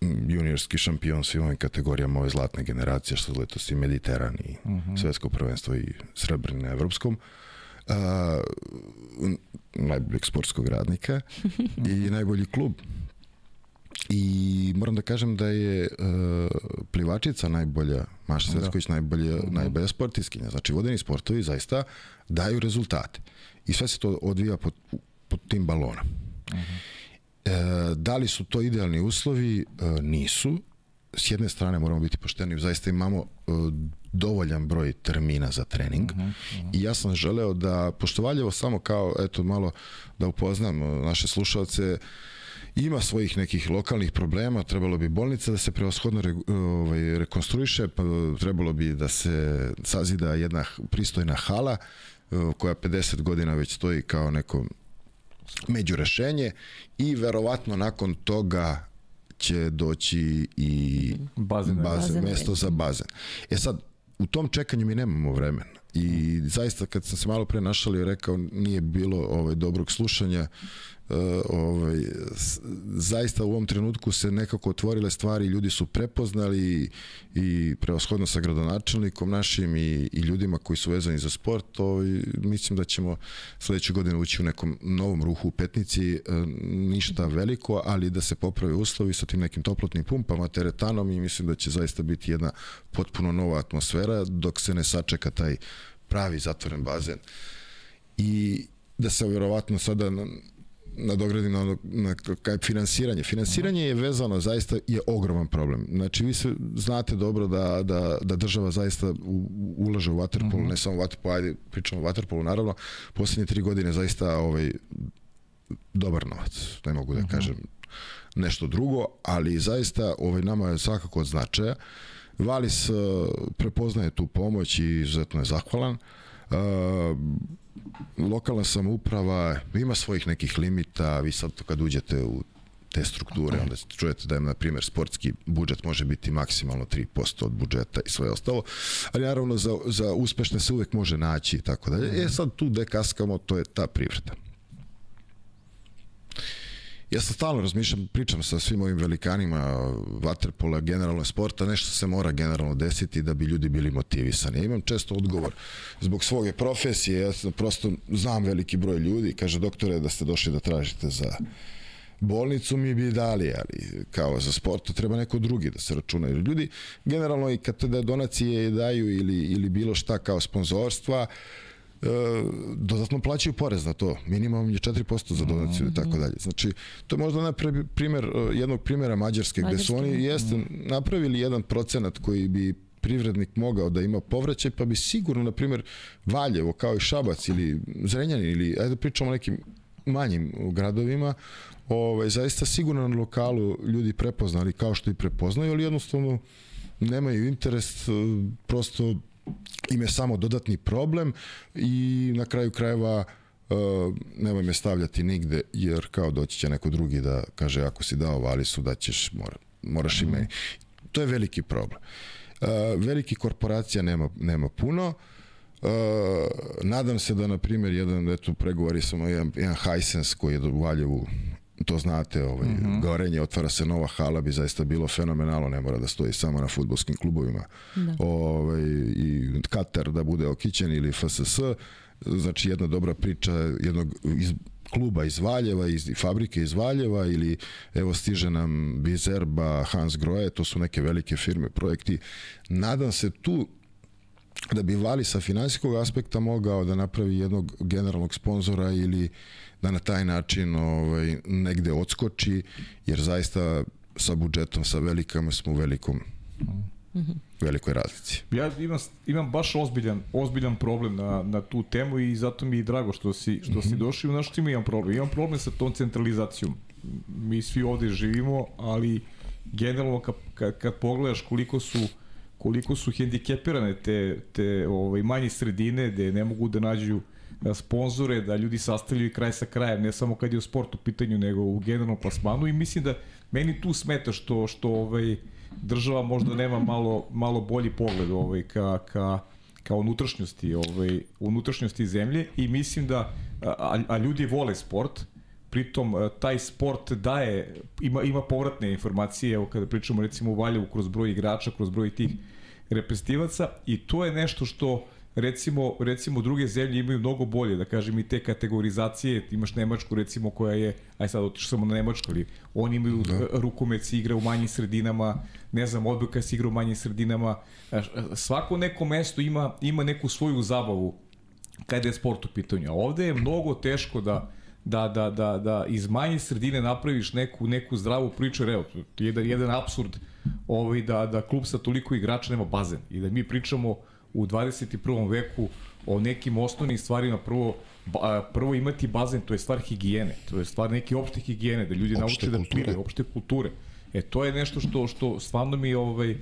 m, juniorski šampion svim ovim kategorijama ove zlatne generacije, što su letos i Mediteran i svetsko prvenstvo i srebrni na evropskom. A, n- najboljeg sportskog radnika i najbolji klub. I moram da kažem da je uh, plivačica najbolja, Maša Svetković najbolja, najbolja sportiskinja. Znači vodeni sportovi zaista daju rezultate. I sve se to odvija pod, pod tim balonom. E, da li su to idealni uslovi? E, nisu. S jedne strane moramo biti pošteni, zaista imamo e, dovoljan broj termina za trening i ja sam želeo da, pošto Valjevo samo kao, eto malo da upoznam e, naše slušalce, ima svojih nekih lokalnih problema, trebalo bi bolnica da se prevashodno re, ovaj, rekonstruiše, pa trebalo bi da se sazida jedna pristojna hala e, koja 50 godina već stoji kao neko među rešenje i verovatno nakon toga će doći i Bazen. bazen, Bazen. mesto za bazen. E sad, u tom čekanju mi nemamo vremena i zaista kad sam se malo pre našalio rekao nije bilo ovaj dobrog slušanja ovaj, s- zaista u ovom trenutku se nekako otvorile stvari, ljudi su prepoznali i, i prevashodno sa gradonačelnikom našim i, i ljudima koji su vezani za sport, ovaj, mislim da ćemo sledeće godine ući u nekom novom ruhu u Petnici, e, ništa veliko, ali da se poprave uslovi sa tim nekim toplotnim pumpama, teretanom i mislim da će zaista biti jedna potpuno nova atmosfera dok se ne sačeka taj pravi zatvoren bazen. I da se verovatno sada nadogradim na, ono- na, kaj finansiranje. Finansiranje je vezano, zaista je ogroman problem. Znači, vi se znate dobro da, da, da država zaista u, u- ulaže u vaterpolu, ne samo u vaterpolu, ajde, pričamo o vaterpolu, naravno, poslednje tri godine zaista ovaj, dobar novac, ne mogu da kažem nešto drugo, ali zaista ovaj, nama je svakako od značaja. Valis uh, prepoznaje tu pomoć i izuzetno je zahvalan. Uh, lokalna samouprava ima svojih nekih limita, vi sad kad uđete u te strukture, onda čujete da je, na primjer, sportski budžet može biti maksimalno 3% od budžeta i sve ostalo, ali naravno za, za uspešne se uvek može naći i tako dalje. E sad tu gde kaskamo, to je ta privreda. Ja sam stalno razmišljam, pričam sa svim ovim velikanima vaterpola, generalno sporta, nešto se mora generalno desiti da bi ljudi bili motivisani. Ja imam često odgovor zbog svoje profesije, ja sam prosto znam veliki broj ljudi, kaže doktore da ste došli da tražite za bolnicu mi bi dali, ali kao za sport treba neko drugi da se računa. Ljudi generalno i kad te da donacije daju ili, ili bilo šta kao sponzorstva, e, dodatno plaćaju porez na to. Minimum je 4% za donaciju i tako dalje. Znači, to je možda na primjer e, jednog primjera Mađarske, gde su Mađarske, oni jeste napravili jedan procenat koji bi privrednik mogao da ima povraćaj, pa bi sigurno, na primjer, Valjevo, kao i Šabac ili Zrenjanin, ili ajde da pričamo o nekim manjim gradovima, ovaj, zaista sigurno na lokalu ljudi prepoznali kao što i prepoznaju, ali jednostavno nemaju interes, e, prosto im je samo dodatni problem i na kraju krajeva uh, nemoj me stavljati nigde jer kao doći će neko drugi da kaže ako si dao Valisu da ćeš mora, moraš i meni. To je veliki problem. Uh, veliki korporacija nema, nema puno Uh, nadam se da na primjer jedan eto pregovori sam jedan, jedan Hisense koji je u Valjevu to znate, ovaj, mm -hmm. gorenje, otvara se nova hala, bi zaista bilo fenomenalno, ne mora da stoji samo na futbolskim klubovima. Da. Ovaj, I Katar da bude okićen ili FSS, znači jedna dobra priča jednog iz, kluba iz Valjeva, iz fabrike iz Valjeva ili evo stiže nam Bizerba, Hans Grohe, to su neke velike firme, projekti. Nadam se tu da bi Vali sa finansijskog aspekta mogao da napravi jednog generalnog sponzora ili da na taj način ovaj, negde odskoči, jer zaista sa budžetom, sa velikama smo u velikom velikoj razlici. Ja imam, imam baš ozbiljan, ozbiljan problem na, na tu temu i zato mi je drago što si, što si došao. Znaš što imam problem? Imam problem sa tom centralizacijom. Mi svi ovde živimo, ali generalno kad, kad, kad pogledaš koliko su koliko su hendikepirane te, te ovaj, manje sredine gde ne mogu da nađu sponzore, da ljudi sastavljaju kraj sa krajem, ne samo kad je u sportu pitanju, nego u generalnom plasmanu. I mislim da meni tu smeta što, što ovaj, država možda nema malo, malo bolji pogled ovaj, ka, ka, ka unutrašnjosti, ovaj, unutrašnjosti zemlje. I mislim da, a, a ljudi vole sport, pritom taj sport daje, ima, ima povratne informacije, evo kada pričamo recimo u Valjevu kroz broj igrača, kroz broj tih reprezentativaca i to je nešto što recimo, recimo druge zemlje imaju mnogo bolje, da kažem i te kategorizacije, imaš Nemačku recimo koja je, aj sad otišao samo na Nemačku, ali oni imaju da. rukomet se igra u manjim sredinama, ne znam, odbojka se igra u manjim sredinama, svako neko mesto ima, ima neku svoju zabavu kada je sport u pitanju, a ovde je mnogo teško da da, da, da, da iz manje sredine napraviš neku, neku zdravu priču, evo, jedan, jedan absurd ovaj, da, da klub sa toliko igrača nema bazen. I da mi pričamo u 21. veku o nekim osnovnim stvarima prvo prvo imati bazen to je stvar higijene to je stvar neke opšte higijene da ljudi opšte nauče da kulture. da plivaju opšte kulture e to je nešto što što stvarno mi ovaj uh,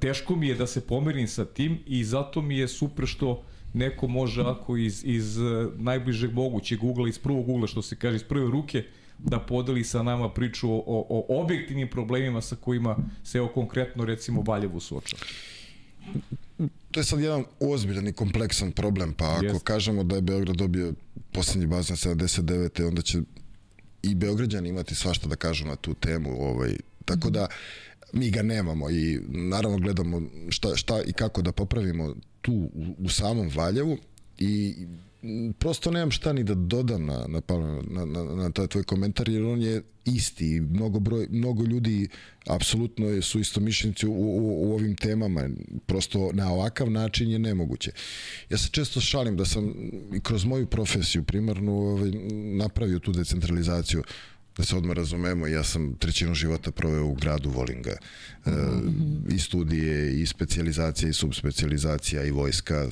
teško mi je da se pomerim sa tim i zato mi je super što neko može ako iz, iz najbližeg mogućeg ugla, iz prvog ugla, što se kaže, iz prve ruke, da podeli sa nama priču o, o, o objektivnim problemima sa kojima se evo konkretno recimo Valjevu suočava to je sad jedan ozbiljan i kompleksan problem, pa ako yes. kažemo da je Beograd dobio poslednji bazen 79. onda će i Beograđani imati svašta da kažu na tu temu, ovaj, tako da mi ga nemamo i naravno gledamo šta, šta i kako da popravimo tu u, u samom Valjevu i prosto nemam šta ni da dodam na, na, na, na, na taj tvoj komentar, jer on je isti. Mnogo, broj, mnogo ljudi apsolutno su istomišljenici u, u, u ovim temama. Prosto na ovakav način je nemoguće. Ja se često šalim da sam i kroz moju profesiju primarnu ovaj, napravio tu decentralizaciju da se odmah razumemo, ja sam trećinu života proveo u gradu, volim ga. E, i studije, i specializacija, i subspecializacija, i vojska.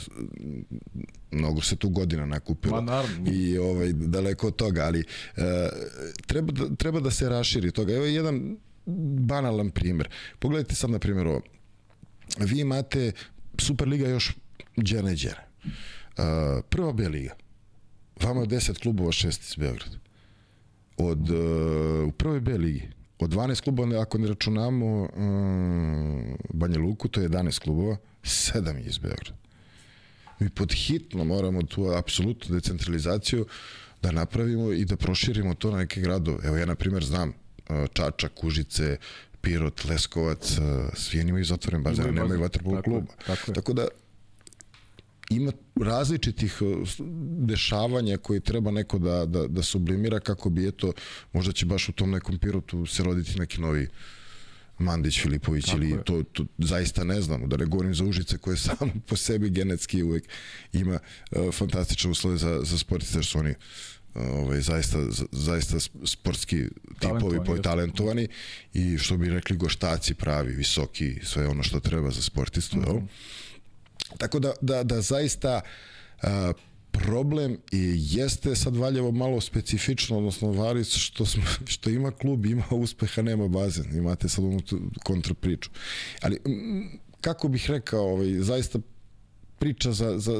Mnogo se tu godina nakupilo. Ma, I ovaj, daleko od toga, ali e, treba, da, treba da se raširi toga. Evo je jedan banalan primer. Pogledajte sad na primjer ovo. Vi imate Superliga još džene džene. Uh, prva B liga. Vama je 10 klubova, šest iz Beograda od, uh, u prvoj B ligi, od 12 klubova, ako ne računamo uh, Banja Luku, to je 11 klubova, 7 je iz Beograda. Mi pod hitno moramo tu apsolutnu decentralizaciju da napravimo i da proširimo to na neke gradove. Evo ja, na primjer, znam uh, Čačak, Kužice, Pirot, Leskovac, svi imaju zatvoren bazen, nemaju vaterpolo kluba. Tako, tako da ima različitih e, dešavanja koje treba neko da, da, da sublimira kako bi eto, možda će baš u tom nekom pirotu se roditi neki novi Mandić, Filipović Tako ili to, to zaista ne znamo, da ne govorim za Užice koje samo po sebi genetski uvek ima uh, fantastične uslove za, za sportiste, jer su oni ovaj, zaista, zaista sportski tipovi, po talentovani i što bi rekli goštaci pravi, visoki, sve ono što treba za sportistu, mm -hmm. Tako da, da, da zaista a, problem i jeste sad Valjevo malo specifično, odnosno Varic, što, smo, što ima klub, ima uspeha, nema bazen. Imate sad onu kontrapriču. Ali, kako bih rekao, ovaj, zaista priča za, za,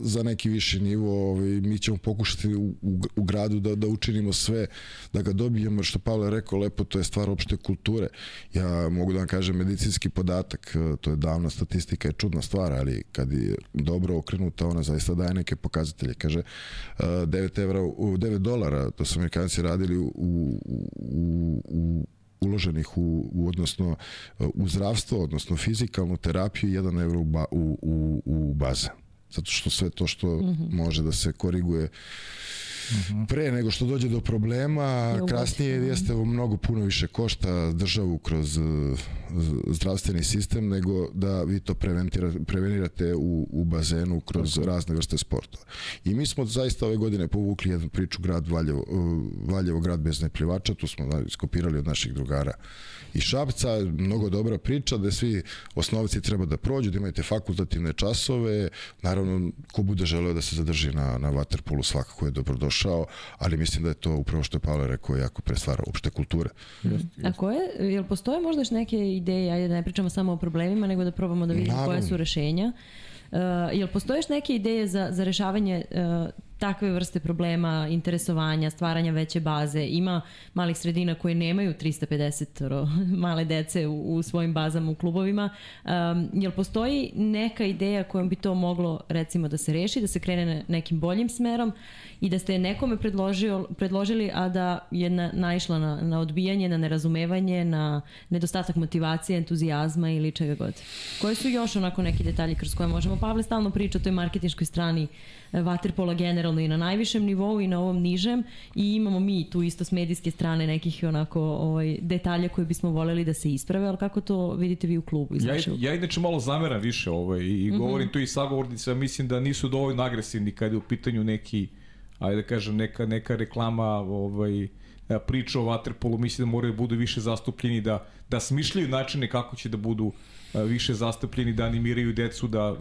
za neki viši nivo, ovaj, mi ćemo pokušati u, u, u gradu da, da učinimo sve, da ga dobijemo, što Pavle rekao lepo, to je stvar opšte kulture. Ja mogu da vam kažem medicinski podatak, to je davna statistika, je čudna stvar, ali kad je dobro okrenuta, ona zaista daje neke pokazatelje. Kaže, 9, evra, 9 dolara, to su amerikanci radili u, u, u, u uloženih u, u odnosno u zdravstvo, odnosno fizikalnu terapiju, 1 evro u, ba, u, u, u baze. Zato što sve to što mm -hmm. može da se koriguje pre nego što dođe do problema, Je kasnije ubaci. jeste mnogo puno više košta državu kroz uh, zdravstveni sistem nego da vi to prevenirate u, u bazenu kroz razne vrste sportova. I mi smo zaista ove godine povukli jednu priču grad Valjevo, uh, Valjevo grad bez neplivača, tu smo da, skopirali od naših drugara i Šapca, mnogo dobra priča da svi osnovci treba da prođu, da imate fakultativne časove, naravno ko bude želeo da se zadrži na, na Waterpolu svakako je dobrodošao, ali mislim da je to upravo što je Pavle rekao jako prestvara opšte kulture. A koje, jel postoje možda još neke ideje, ajde da ne pričamo samo o problemima, nego da probamo da vidimo koje su rešenja. Uh, jel postoje još neke ideje za, za rešavanje uh, takve vrste problema, interesovanja, stvaranja veće baze? Ima malih sredina koje nemaju 350 male dece u, u svojim bazama u klubovima. Um, jel postoji neka ideja kojom bi to moglo recimo da se reši, da se krene ne- nekim boljim smerom i da ste nekome predložio, predložili, a da je na, naišla na, na odbijanje, na nerazumevanje, na nedostatak motivacije, entuzijazma ili čega god. Koji su još onako neki detalji kroz koje možemo? Pavle stalno priča o toj marketinškoj strani e, Waterpola generalno i na najvišem nivou i na ovom nižem i imamo mi tu isto s medijske strane nekih onako ovaj, detalja koje bismo voljeli da se isprave, ali kako to vidite vi u klubu? Iz Ja, ja inače malo zameram više ovaj, i, i govorim tu i sagovornica, mislim da nisu dovoljno agresivni kada je u pitanju neki, ajde da kažem, neka, neka reklama ovaj, priča o Waterpolu, mislim da moraju da budu više zastupljeni, da, da smišljaju načine kako će da budu više zastupljeni, da animiraju decu, da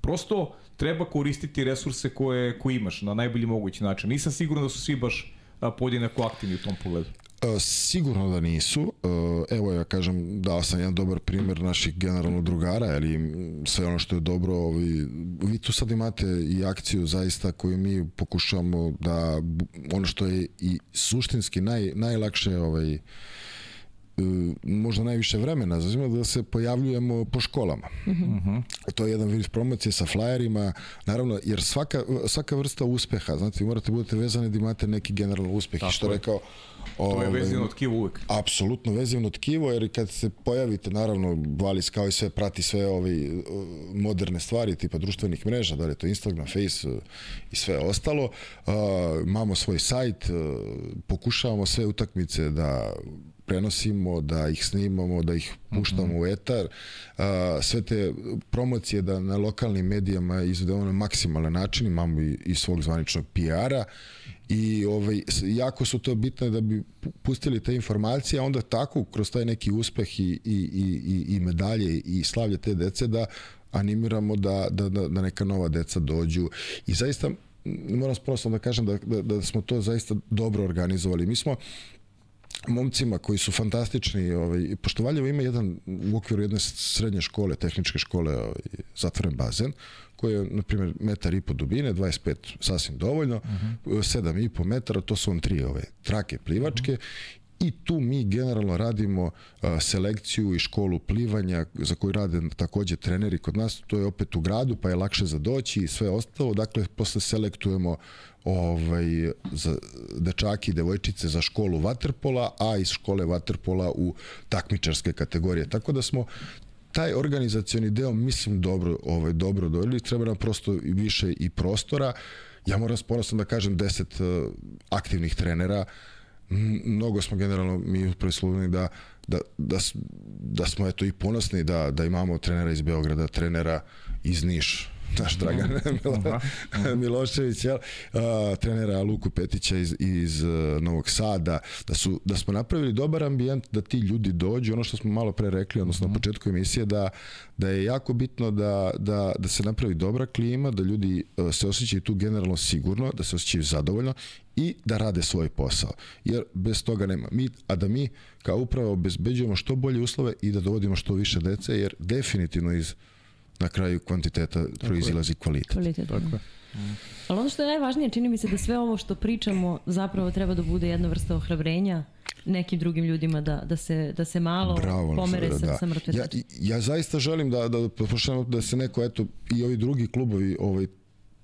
prosto treba koristiti resurse koje, koje imaš na najbolji mogući način. Nisam siguran da su svi baš podjednako aktivni u tom pogledu. E, Sigurno da nisu. E, Evo ja kažem, dao sam jedan dobar primjer naših generalno drugara, ali sve ono što je dobro, ovi, vi tu sad imate i akciju zaista koju mi pokušavamo da ono što je i suštinski naj, najlakše ovaj, e, možda najviše vremena zazima da se pojavljujemo po školama. To je jedan vid promocije sa flajerima, naravno, jer svaka, svaka vrsta uspeha, znate, vi morate budete vezani da imate neki generalno uspeh. I što je. rekao, To je ovaj, vezano od kiva uvek. apsolutno vezivno tkivo, jer kad se pojavite, naravno, Valis kao i sve prati sve ove uh, moderne stvari, tipa društvenih mreža, da li je to Instagram, Face uh, i sve ostalo. Uh, imamo svoj sajt, uh, pokušavamo sve utakmice da prenosimo, da ih snimamo, da ih puštamo u etar. Uh, sve te promocije da na lokalnim medijama izvedemo na maksimalan način, imamo i, i svog zvaničnog PR-a i ovaj, jako su to bitne da bi pu- pustili te informacije, a onda tako kroz taj neki uspeh i, i, i, i- medalje i slavlje te dece da animiramo da, da, da, da neka nova deca dođu i zaista moram prosto da kažem da, da, da smo to zaista dobro organizovali. Mi smo momcima koji su fantastični, ovaj, pošto Valjevo ima jedan u okviru jedne srednje škole, tehničke škole, ovaj, zatvoren bazen, koji je, na primjer, metar i po dubine, 25 sasvim dovoljno, uh -huh. 7 i po metara, to su on tri ove trake plivačke, uh -huh. I tu mi generalno radimo a, selekciju i školu plivanja za koju rade takođe treneri kod nas, to je opet u gradu pa je lakše za doći i sve ostalo, dakle posle selektujemo ovaj, za dečaki i devojčice za školu vaterpola, a iz škole vaterpola u takmičarske kategorije. Tako da smo taj organizacioni deo mislim dobro ovaj dobro doveli, treba nam prosto više i prostora. Ja moram s da kažem 10 uh, aktivnih trenera, mnogo smo generalno mi u Sloveni da, da, da, da smo eto i ponosni da, da imamo trenera iz Beograda, trenera iz Niš, naš Dragan Milo, Milošević, jel? A, trenera Luku Petića iz, iz uh, Novog Sada, da, su, da smo napravili dobar ambijent da ti ljudi dođu, ono što smo malo pre rekli, odnosno na početku emisije, da, da je jako bitno da, da, da se napravi dobra klima, da ljudi uh, se osjećaju tu generalno sigurno, da se osjećaju zadovoljno i da rade svoj posao. Jer bez toga nema. Mi, a da mi kao upravo obezbeđujemo što bolje uslove i da dovodimo što više dece, jer definitivno iz na kraju kvantiteta proizilazi kvalitet. Kvalitet. Tako je. Ali ono što je najvažnije, čini mi se da sve ovo što pričamo zapravo treba da bude jedna vrsta ohrabrenja nekim drugim ljudima da, da, se, da se malo Bravo, pomere da, sa, da. sa mrtve ja, tačke. ja zaista želim da, da, da, da se neko, eto, i ovi drugi klubovi ovaj,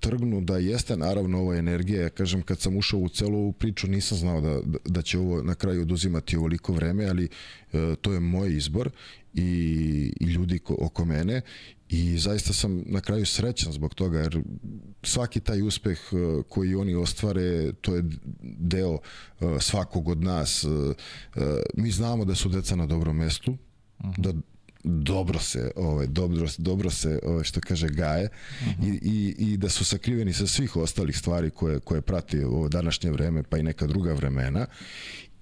trgnu da jeste naravno ova energija. Ja kažem, kad sam ušao u celu ovu priču nisam znao da, da, da će ovo na kraju oduzimati ovoliko vreme, ali e, to je moj izbor i, i ljudi ko, oko mene I zaista sam na kraju srećan zbog toga, jer svaki taj uspeh uh, koji oni ostvare, to je deo uh, svakog od nas. Uh, mi znamo da su deca na dobrom mestu, -huh. da dobro se ovaj dobro dobro se ovaj što kaže gaje uh -huh. i, i, i da su sakriveni sa svih ostalih stvari koje koje prati ovo današnje vreme pa i neka druga vremena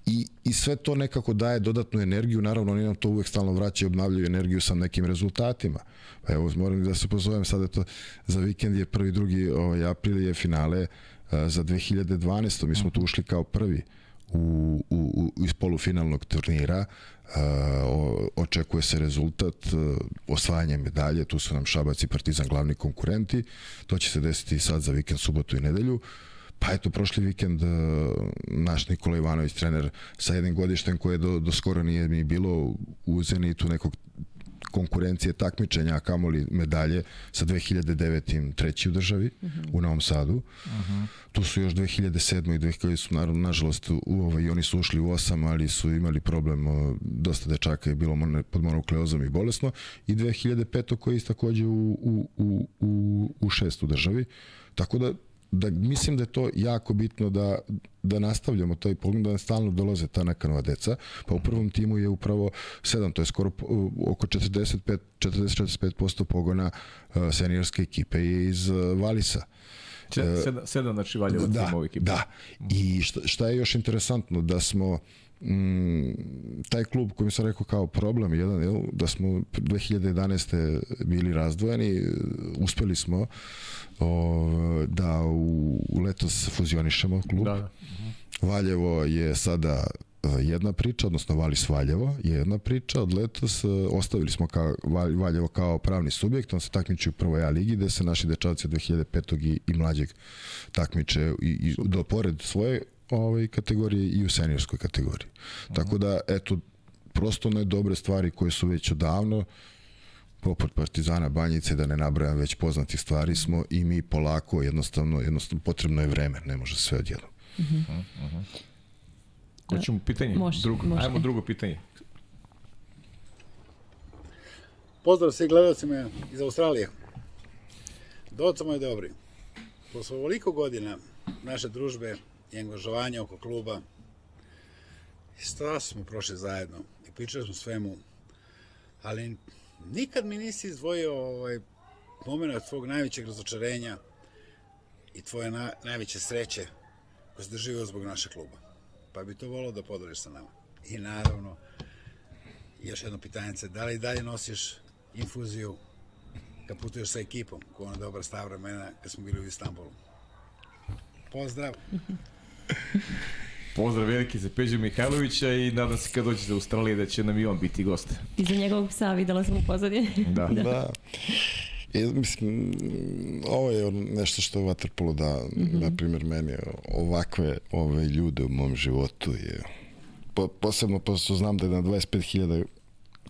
i, i sve to nekako daje dodatnu energiju, naravno oni nam to uvek stalno vraćaju obnavljaju energiju sa nekim rezultatima. Pa evo, moram da se pozovem sada to za vikend je prvi, drugi ovaj, april je finale uh, za 2012. Mi smo tu ušli kao prvi u, u, u, iz polufinalnog turnira. Uh, očekuje se rezultat uh, osvajanje medalje, tu su nam Šabac i Partizan glavni konkurenti. To će se desiti sad za vikend, subotu i nedelju Pa eto, prošli vikend uh, naš Nikola Ivanović, trener sa jednim godištem koje do, do skoro nije mi bilo u Zenitu nekog konkurencije takmičenja, a kamoli medalje sa 2009. treći u državi uh -huh. u Novom Sadu. Uh -huh. Tu su još 2007. i 2000 su naravno nažalost u ovaj oni su ušli u osam, ali su imali problem dosta dečaka je bilo pod monokleozom i bolesno i 2005. koji je takođe u, u, u, u, u šest u državi. Tako da da mislim da je to jako bitno da, da nastavljamo taj pogled, da stalno dolaze ta neka nova deca, pa u prvom timu je upravo 7, to je skoro oko 45, 40-45% pogona uh, seniorske ekipe iz uh, Valisa. Sedam, sedam znači Valjevo da, timova ekipe. Da, i šta, šta je još interesantno, da smo mm, taj klub koji sam rekao kao problem jedan, jel, da smo 2011. bili razdvojeni, uspeli smo o, da u, u letos fuzionišemo klub. Da, da. Valjevo je sada e, jedna priča, odnosno Valis Valjevo je jedna priča, od letos e, ostavili smo kao, Valjevo kao pravni subjekt, on se takmiči u prvoj A ligi, gde se naši dečavci od 2005. i, i mlađeg takmiče i, i do pored svoje ovaj, kategorije i u seniorskoj kategoriji. Uh -huh. Tako da, eto, prosto ne dobre stvari koje su već odavno poput Partizana Banjice, da ne nabrajam već poznati stvari smo i mi polako, jednostavno, jednostavno potrebno je vreme, ne može sve odjednom. Uh -huh. Uh -huh. Hoćemo pitanje? Može, drugo. Može. Ajmo drugo pitanje. Pozdrav svih gledalcima iz Australije. Doca moji dobri. Posle ovoliko godina naše družbe i angažovanja oko kluba, i smo prošli zajedno i pričali smo svemu, ali nikad mi nisi izdvojio ovaj, moment tvog najvećeg razočarenja i tvoje na, najveće sreće koje si doživio zbog našeg kluba. Pa bi to volao da podeliš sa nama. I naravno, još jedno pitanje, da li dalje nosiš infuziju kad putuješ sa ekipom, koja je dobra stava vremena kad smo bili u Istanbulu. Pozdrav! Pozdrav veliki za Peđa Mihajlovića i nadam se kad dođe za Australije da će nam i on biti gost. I za njegovog psa videla sam u pozadini. Da. da. da. I, mislim, ovo je nešto što je Waterpolo da, mm -hmm. na primjer, meni ovakve ove ljude u mom životu je po, posebno pošto znam da je na 25.000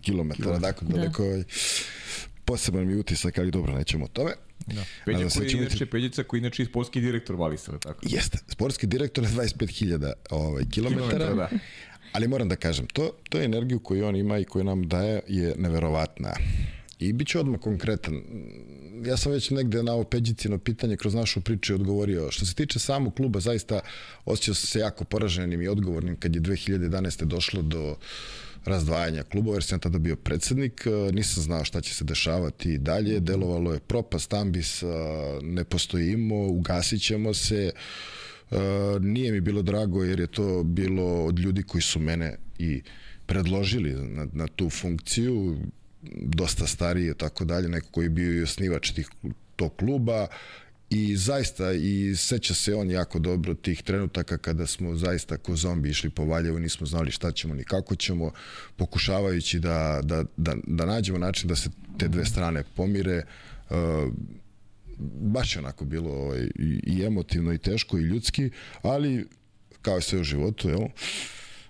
km, dakle, da. daleko ovaj, poseban mi utisak, ali dobro, nećemo o tome. Da. Peđa koji je inače, Peđica koji je inače sportski direktor Valisa, tako? Jeste, sportski direktor je 25.000 ovaj, kilometara. Da. Ali moram da kažem, to, to je energiju koju on ima i koju nam daje je neverovatna. I bit ću odmah konkretan. Ja sam već negde na ovo Peđicino pitanje kroz našu priču odgovorio. Što se tiče samog kluba, zaista osjećao sam se jako poraženim i odgovornim kad je 2011. došlo do razdvajanja klubova, jer sam tada bio predsednik, e, nisam znao šta će se dešavati dalje, delovalo je propast, ambis, e, ne postojimo, ugasit ćemo se, e, nije mi bilo drago jer je to bilo od ljudi koji su mene i predložili na, na tu funkciju, dosta stariji i tako dalje, neko koji je bio i osnivač tih, tog kluba i zaista i seća se on jako dobro tih trenutaka kada smo zaista ko zombi išli po Valjevu, nismo znali šta ćemo ni kako ćemo, pokušavajući da, da, da, da nađemo način da se te dve strane pomire. Uh, baš je onako bilo ovaj, i emotivno i teško i ljudski, ali kao i sve u životu, jel,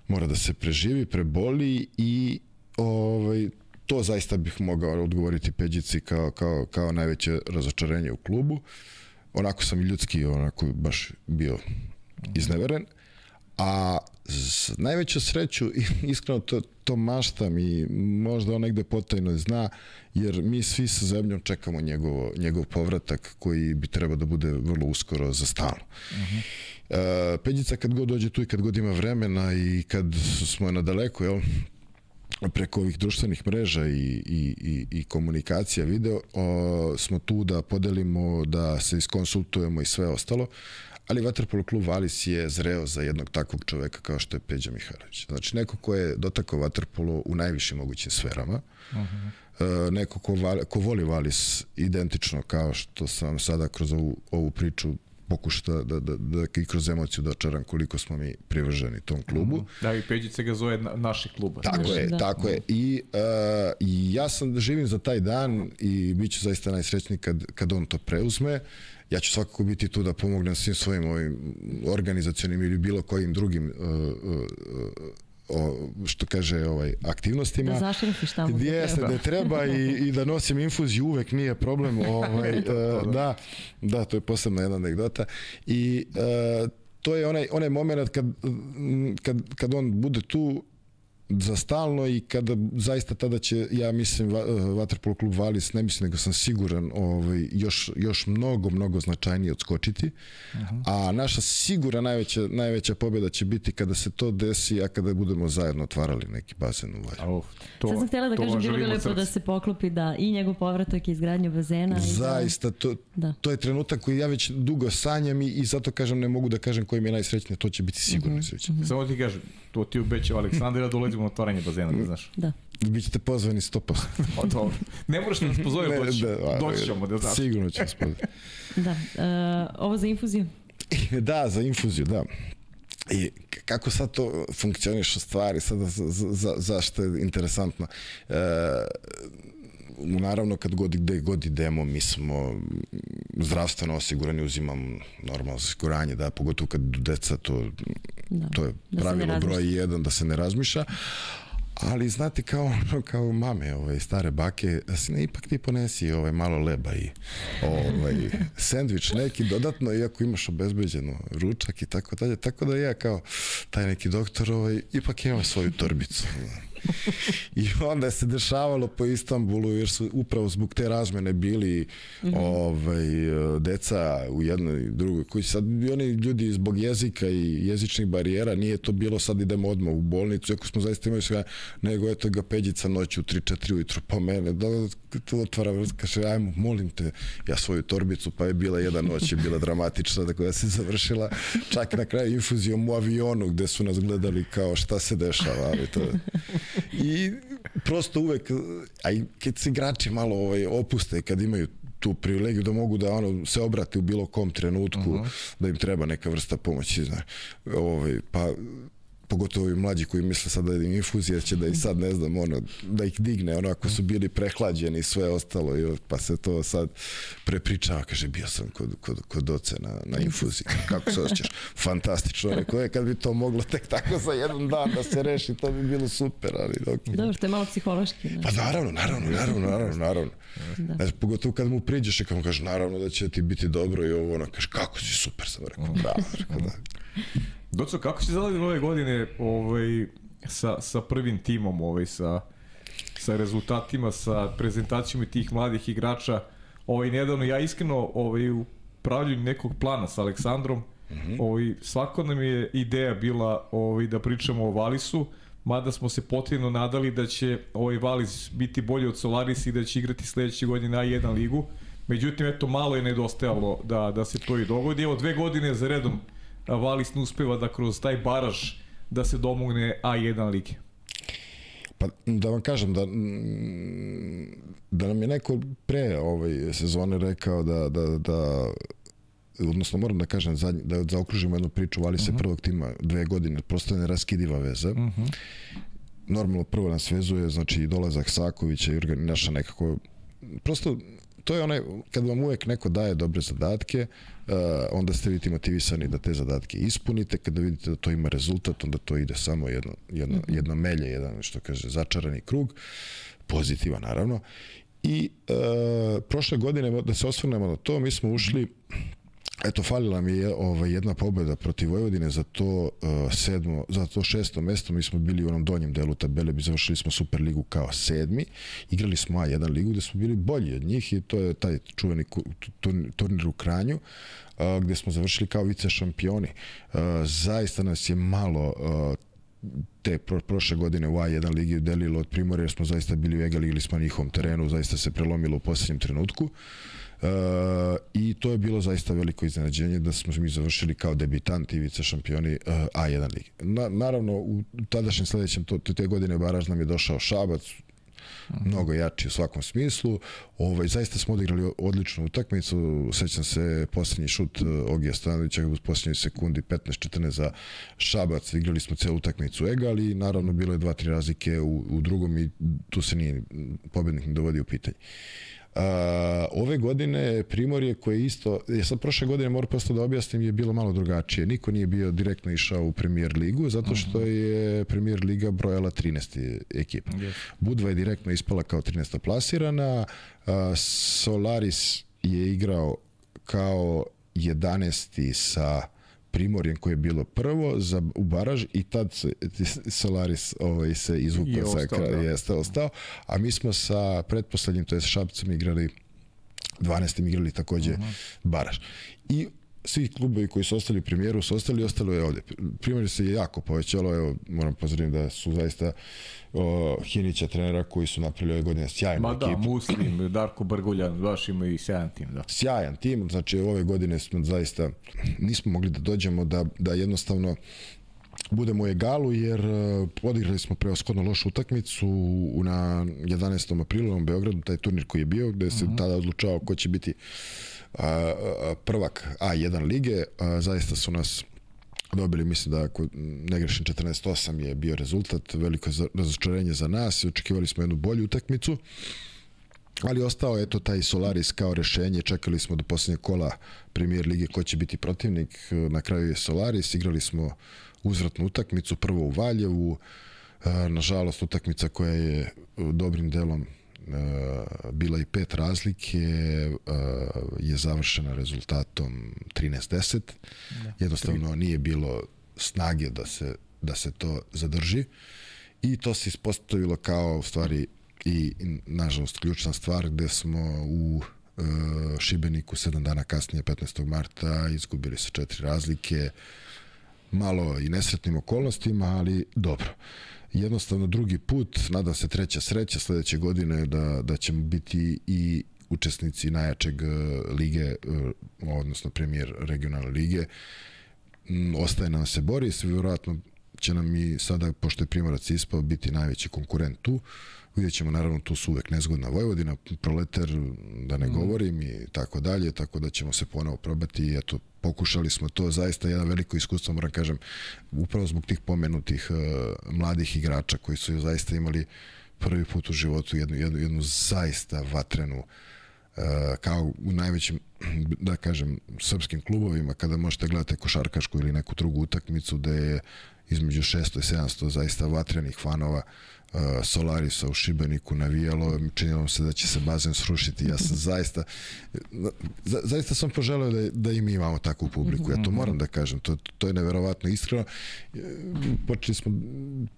mora da se preživi, preboli i ovaj, to zaista bih mogao odgovoriti Peđici kao, kao, kao najveće razočarenje u klubu. Uh, onako sam i ljudski onako baš bio izneveren, A s najveću sreću, iskreno to, to maštam i možda on negde potajno zna, jer mi svi sa zemljom čekamo njegovo, njegov povratak koji bi trebao da bude vrlo uskoro za stalno. Uh -huh. e, Peđica kad god dođe tu i kad god ima vremena i kad smo na daleko, jel, preko ovih društvenih mreža i, i, i, i komunikacija video o, smo tu da podelimo, da se iskonsultujemo i sve ostalo ali Vaterpolo klub Valis je zreo za jednog takvog čoveka kao što je Peđa Mihajlović. Znači neko ko je dotakao Vaterpolo u najvišim mogućim sferama, uh -huh. uh, neko ko, ko voli Valis identično kao što sam sada kroz ovu, ovu priču pokušao da, da, da, da i kroz emociju da očaram koliko smo mi privrženi tom klubu. Mm -hmm. Da, i Peđice ga zove na, naši kluba. Tako je, da. tako je. I, uh, ja sam da živim za taj dan i bit ću zaista najsrećniji kad, kad on to preuzme. Ja ću svakako biti tu da pomognem svim svojim ovim organizacionim ili bilo kojim drugim uh, uh, o, što kaže ovaj aktivnostima. Da zašrifiš tamo Jeste, da treba i, i da nosim infuziju uvek nije problem. Ovaj, uh, da, da, to je posebna jedna anegdota. I uh, to je onaj, onaj moment kad, kad, kad on bude tu za stalno i kada zaista tada će, ja mislim, Vaterpolo klub Valis, ne mislim nego sam siguran, ovaj, još, još mnogo, mnogo značajnije odskočiti. Uh -huh. A naša sigura najveća, najveća pobjeda će biti kada se to desi, a kada budemo zajedno otvarali neki bazen u Valju. Uh, to, Sad sam htjela da kažem, bilo bi lepo da se poklopi da i njegov povratak i izgradnju bazena. Zaista, i da... to, da. to je trenutak koji ja već dugo sanjam i, i zato kažem, ne mogu da kažem koji mi je najsrećnije, to će biti sigurno. Uh -huh. Uh -huh. Samo ti kažem, to ti obećao Aleksandra dolazimo na otvaranje bazena, da znaš. Da. Bićete pozvani 100%. o, dobro. Ne moraš da nas pozove, doći, da, doći ćemo, da znaš. Sigurno ćemo pozvati. da. Uh, ovo za infuziju? da, za infuziju, da. I kako sad to funkcioniš u stvari, sada za, za, zašto je interesantno. E, naravno kad god gde god idemo mi smo zdravstveno osigurani uzimam normalno osiguranje da pogotovo kad deca to da, to je da pravilo broj 1 da se ne razmišlja. Ali znate kao kao mame ovaj stare bake sine ipak ti ponesi ovaj malo leba i ovaj sendvič neki dodatno iako imaš obezbeđeno ručak i tako dalje. Tako da ja kao taj neki doktor ovaj ipak imam svoju torbicu I onda se dešavalo po Istanbulu jer su upravo zbog te razmene bili mm -hmm. ovaj, deca u jednoj i drugoj koji sad oni ljudi zbog jezika i jezičnih barijera nije to bilo sad idemo odmah u bolnicu ako smo zaista imali sve nego eto ga peđica noću u 3-4 ujutru po mene da tu otvara kaže ajmo molim te ja svoju torbicu pa je bila jedna noć je bila dramatična da koja se završila čak na kraju infuzijom u avionu gde su nas gledali kao šta se dešava ali to I prosto uvek, a i kad se igrači malo ovaj, opuste, kad imaju tu privilegiju da mogu da ono se obrate u bilo kom trenutku uh -huh. da im treba neka vrsta pomoći znaš. Ovaj pa pogotovo i mlađi koji misle sad da je infuzija će da i sad ne znam ono da ih digne ono ako su bili prehlađeni i sve ostalo i pa se to sad prepričava kaže bio sam kod, kod, kod oce na, na infuziji kako se osjećaš fantastično rekao je kad bi to moglo tek tako za jedan dan da se reši to bi bilo super ali okay. dobro to je malo psihološki ne? pa naravno naravno naravno naravno naravno da. Znači, pogotovo kad mu priđeš i kad mu kažeš naravno da će ti biti dobro i ovo ono kaže kako si super sam rekao bravo rekao da Doco, kako si zaladio ove godine ovaj, sa, sa prvim timom, ovaj, sa, sa rezultatima, sa prezentacijama tih mladih igrača? Ovaj, nedavno, ja iskreno ovaj, u pravljenju nekog plana sa Aleksandrom, mm -hmm. ovaj, svako nam je ideja bila ovaj, da pričamo o Valisu, mada smo se potrebno nadali da će ovaj Valis biti bolji od Solaris i da će igrati sledeće godine A1 ligu. Međutim, eto, malo je nedostajalo da, da se to i dogodi. Evo, dve godine za redom ne uspeva da kroz taj baraž da se domogne A1 lige? Pa da vam kažem da da nam je neko pre ovaj sezone rekao da da da odnosno moram da kažem zadnji, da zaokružimo jednu priču Vali se uh mhm. -huh. prvog tima dve godine prosto je neraskidiva veza uh mhm. -huh. normalno prvo nas vezuje znači dolazak Sakovića i naša nekako prosto to je onaj, kad vam uvek neko daje dobre zadatke, uh, onda ste vidite motivisani da te zadatke ispunite, kada vidite da to ima rezultat, onda to ide samo jedno, jedno, mm -hmm. jedno melje, jedan, što kaže, začarani krug, pozitiva naravno. I uh, prošle godine, da se osvrnemo na to, mi smo ušli Eto, falila mi je ovaj, jedna pobeda protiv Vojvodine za to uh, sedmo, za to šesto mesto. Mi smo bili u onom donjem delu tabele, bi završili smo Super ligu kao sedmi. Igrali smo A1 ligu gde smo bili bolji od njih i to je taj čuveni turnir u Kranju uh, gde smo završili kao vice šampioni. Uh, zaista nas je malo te pro, prošle godine u A1 ligi delilo od Primorja jer smo zaista bili u Egali ili smo na njihovom terenu, zaista se prelomilo u poslednjem trenutku. Uh, I to je bilo zaista veliko iznenađenje da smo mi završili kao debitanti i vice šampioni uh, A1 ligi. Na, naravno, u tadašnjem sledećem, to, te godine Baraž nam je došao Šabac, mnogo jači u svakom smislu. Ovaj, zaista smo odigrali odličnu utakmicu. Sećam se poslednji šut uh, Ogija Stanovića u poslednjoj sekundi 15-14 za Šabac. Igrali smo celu utakmicu egal i naravno bilo je dva, tri razlike u, u drugom i tu se nije pobednik ne dovodi u pitanje. Uh, ove godine Primorje koje isto, je sad prošle godine moram prosto da objasnim je bilo malo drugačije. Niko nije bio direktno išao u Premier ligu zato što mhm. je Premier liga brojala 13 ekipa. Yes. Budva je direktno ispala kao 13. plasirana, uh, Solaris je igrao kao 11. sa Primorjem koje je bilo prvo za, u baraž i tad se, Solaris ovaj, se izvukao sa kraja, da. jeste ostao, a mi smo sa pretposlednjim, to je Šapcem igrali 12. igrali takođe uh -huh. baraž. I svi klubovi koji su ostali u premijeru su ostali, ostalo je ovde. Primjer se je jako povećalo, evo, moram pozdraviti da su zaista o, Hinića trenera koji su napravili ove godine sjajnu Ma da, ekipu. Muslim, Darko Brguljan, baš ima i sjajan tim, da. Sjajan tim, znači ove godine smo zaista nismo mogli da dođemo da, da jednostavno budemo u egalu jer uh, odigrali smo preoskodno lošu utakmicu na 11. aprilu u Beogradu, taj turnir koji je bio, gde se uh mhm. -huh. tada odlučao ko će biti prvak A1 lige, zaista su nas dobili, mislim da ako ne grešim 14-8 je bio rezultat, veliko razočarenje za nas i očekivali smo jednu bolju utakmicu ali ostao je to taj Solaris kao rešenje, čekali smo do poslednjeg kola premijer lige ko će biti protivnik, na kraju je Solaris, igrali smo uzvratnu utakmicu, prvo u Valjevu, nažalost utakmica koja je dobrim delom bila i pet razlike, uh, je završena rezultatom 13-10. Da, Jednostavno nije bilo snage da se, da se to zadrži i to se ispostavilo kao u stvari i nažalost ključna stvar gde smo u uh, Šibeniku 7 dana kasnije 15. marta izgubili se četiri razlike malo i nesretnim okolnostima ali dobro jednostavno drugi put, nadam se treća sreća sledeće godine da, da ćemo biti i učesnici najjačeg e, lige, e, odnosno premijer regionalne lige. Mm, ostaje nam se bori, sve vjerojatno će nam i sada, pošto je Primorac ispao, biti najveći konkurent tu. Vidjet ćemo, naravno, tu su uvek nezgodna Vojvodina, proleter, da ne mm. govorim i tako dalje, tako da ćemo se ponovo probati i eto, pokušali smo to, zaista jedan veliko iskustvo, moram kažem, upravo zbog tih pomenutih uh, mladih igrača koji su zaista imali prvi put u životu jednu, jednu, jednu zaista vatrenu uh, kao u najvećim, da kažem, srpskim klubovima, kada možete gledati košarkašku ili neku drugu utakmicu da je između 600 i 700 zaista vatrenih fanova uh, Solarisa u Šibeniku navijalo, činilo se da će se bazen srušiti. Ja sam zaista za, zaista sam poželeo da, da i mi imamo takvu publiku. Ja to moram da kažem. To, to je neverovatno iskreno. Počeli smo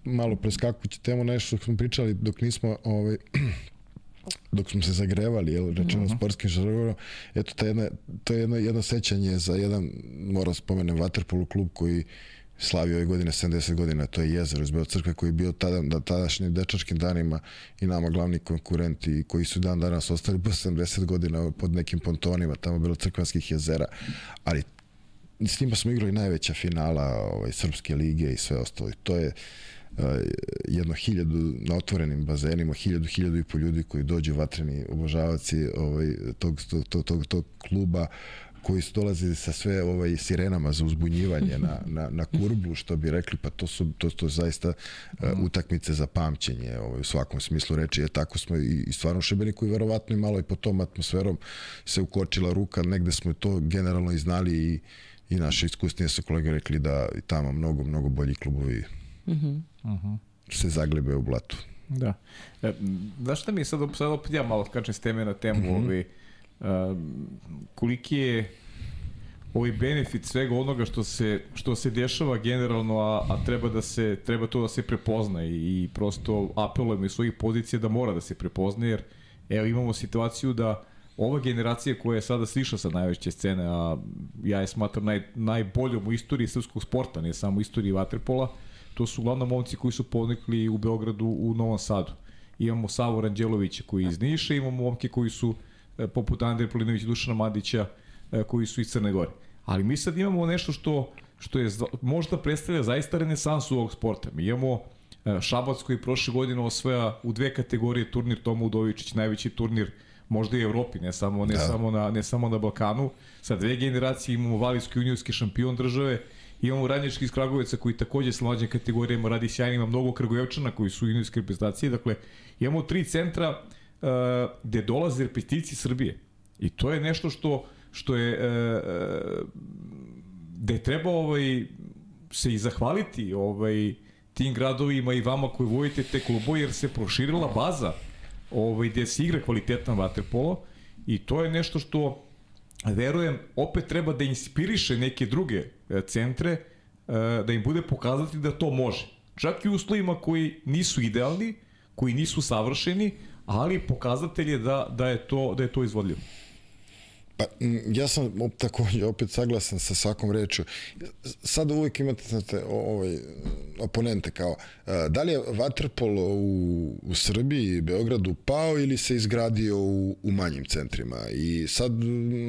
malo preskakući temu nešto što smo pričali dok nismo ovaj, dok smo se zagrevali, jel, rečeno uh -huh. sportskim žargonom, eto, ta jedna, to je jedno, jedno sećanje za jedan, moram da spomenem, Waterpolo klub koji slavio ove godine 70 godina, to je jezero iz crkve koji je bio tada, na tadašnjim dečačkim danima i nama glavni konkurenti koji su dan danas ostali po 70 godina pod nekim pontonima, tamo bilo crkvanskih jezera, ali s njima smo igrali najveća finala ovaj, Srpske lige i sve ostalo. I to je uh, jedno hiljadu na otvorenim bazenima, hiljadu, hiljadu i po ljudi koji dođu vatreni obožavaci ovaj, tog, tog, tog, tog, tog kluba koji su dolazili sa sve ovaj sirenama za uzbunjivanje na, na, na kurbu, što bi rekli, pa to su to, to zaista uh, utakmice za pamćenje ovaj, u svakom smislu reči. Je, tako smo i, i stvarno u Šibeniku i verovatno i malo i po tom atmosferom se ukočila ruka, negde smo to generalno i znali i, i naše iskusnije su kolege rekli da i tamo mnogo, mnogo bolji klubovi uh -huh. Uh -huh. se zaglebe u blatu. Da. E, znaš šta mi je sad, sad opet ja malo kačem s teme na temu, uh -huh. ovi, koliki je ovaj benefit svega onoga što se što se dešava generalno a, a treba da se treba to da se prepozna i, i prosto apelujemo iz svojih pozicija da mora da se prepozna jer evo imamo situaciju da ova generacija koja je sada slišla sa najveće scene, a ja je smatram naj, najboljom u istoriji srpskog sporta, ne samo u istoriji vaterpola, to su uglavnom momci koji su ponikli u Beogradu, u Novom Sadu. Imamo Savo Ranđelovića koji je iz Niša, imamo momke koji su e, poput Andrija Polinovića, Dušana Madića, e, koji su iz Crne Gore. Ali mi sad imamo nešto što, što je možda predstavlja zaista renesansu ovog sporta. Mi imamo e, Šabac koji prošle godine osvaja u dve kategorije turnir Tomu Udovičić, najveći turnir možda i Evropi, ne samo ne da. samo na ne samo na Balkanu. Sa dve generacije imamo Valijski juniorski šampion države, imamo Radnički iz Kragujevaca koji takođe sa mlađim kategorijama radi sjajno, ima mnogo Kragujevčana koji su juniorske reprezentacije, dakle imamo tri centra uh, gde dolaze reprezentacije Srbije. I to je nešto što što je uh, gde treba ovaj se i zahvaliti ovaj tim gradovima i vama koji vojite te klubove jer se proširila baza ovaj, gde se igra kvalitetan vaterpolo i to je nešto što verujem opet treba da inspiriše neke druge centre da im bude pokazati da to može. Čak i u uslovima koji nisu idealni, koji nisu savršeni, ali pokazatelj je da, da, je, to, da je to izvodljivo. Pa, ja sam takođe opet saglasan sa svakom reču. Sad uvijek imate znate, ovaj, oponente kao da li je Waterpolo u, u Srbiji i Beogradu pao ili se izgradio u, u manjim centrima i sad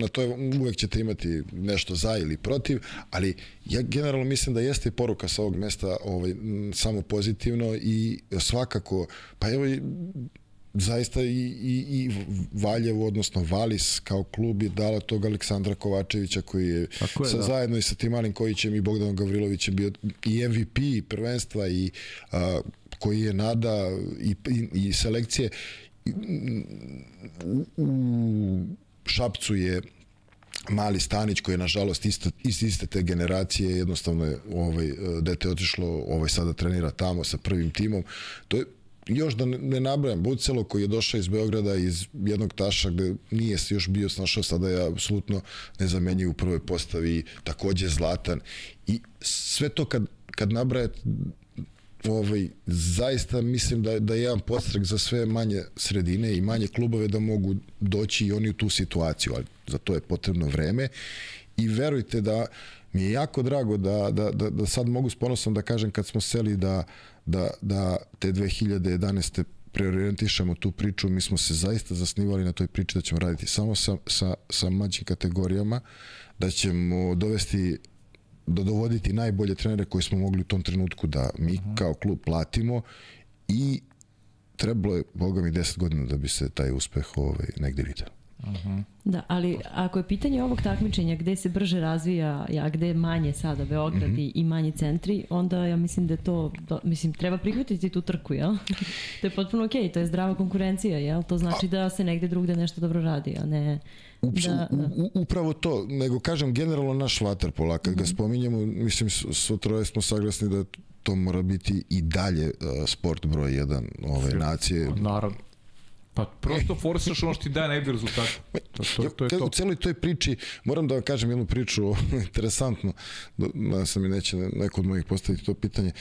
na to je, uvek ćete imati nešto za ili protiv, ali ja generalno mislim da jeste poruka sa ovog mesta ovaj, samo pozitivno i svakako, pa evo zaista i, i, i Valjevo, odnosno Valis kao klub je dala tog Aleksandra Kovačevića koji je, je sa, da. zajedno i sa tim Malim Kojićem i Bogdanom Gavrilovićem bio i MVP prvenstva i a, koji je nada i, i, i selekcije u, u Šapcu je mali Stanić koji je nažalost isto, iz iste te generacije jednostavno je ovaj, dete otišlo ovaj sada trenira tamo sa prvim timom to je još da ne nabrajam, Bucelo koji je došao iz Beograda iz jednog taša gde nije se još bio snašao, sada je apsolutno nezamenjiv u prvoj postavi, takođe Zlatan. I sve to kad, kad nabrajate ovaj, zaista mislim da, da je jedan postrek za sve manje sredine i manje klubove da mogu doći i oni u tu situaciju, ali za to je potrebno vreme. I verujte da mi je jako drago da, da, da, da sad mogu s ponosom da kažem kad smo seli da da, da te 2011 preorientišemo tu priču, mi smo se zaista zasnivali na toj priči da ćemo raditi samo sa, sa, sa mlađim kategorijama, da ćemo dovesti da dovoditi najbolje trenere koje smo mogli u tom trenutku da mi uh mhm. -huh. kao klub platimo i trebalo je, boga mi, 10 godina da bi se taj uspeh ovaj, negde vidio. Uh -huh. Da, ali ako je pitanje ovog takmičenja gde se brže razvija, a gde je manje sada Beograd uh -huh. i manje centri, onda ja mislim da to, da, mislim, treba prihvatiti tu trku, jel? to je potpuno okej, okay, to je zdrava konkurencija, jel? To znači da se negde drugde nešto dobro radi, a ne... Ups, da, da. U, upravo to, nego kažem generalno naš vaterpol, a kad uh -huh. ga mhm. spominjemo, mislim, s troje smo saglasni da to mora biti i dalje uh, sport broj jedan ove nacije. Naravno. Pa prosto forsaš ono što ti daje najbolji rezultat. To, to, to je to. U celoj toj priči, moram da vam kažem jednu priču, interesantno, da sam mi neće neko od mojih postaviti to pitanje.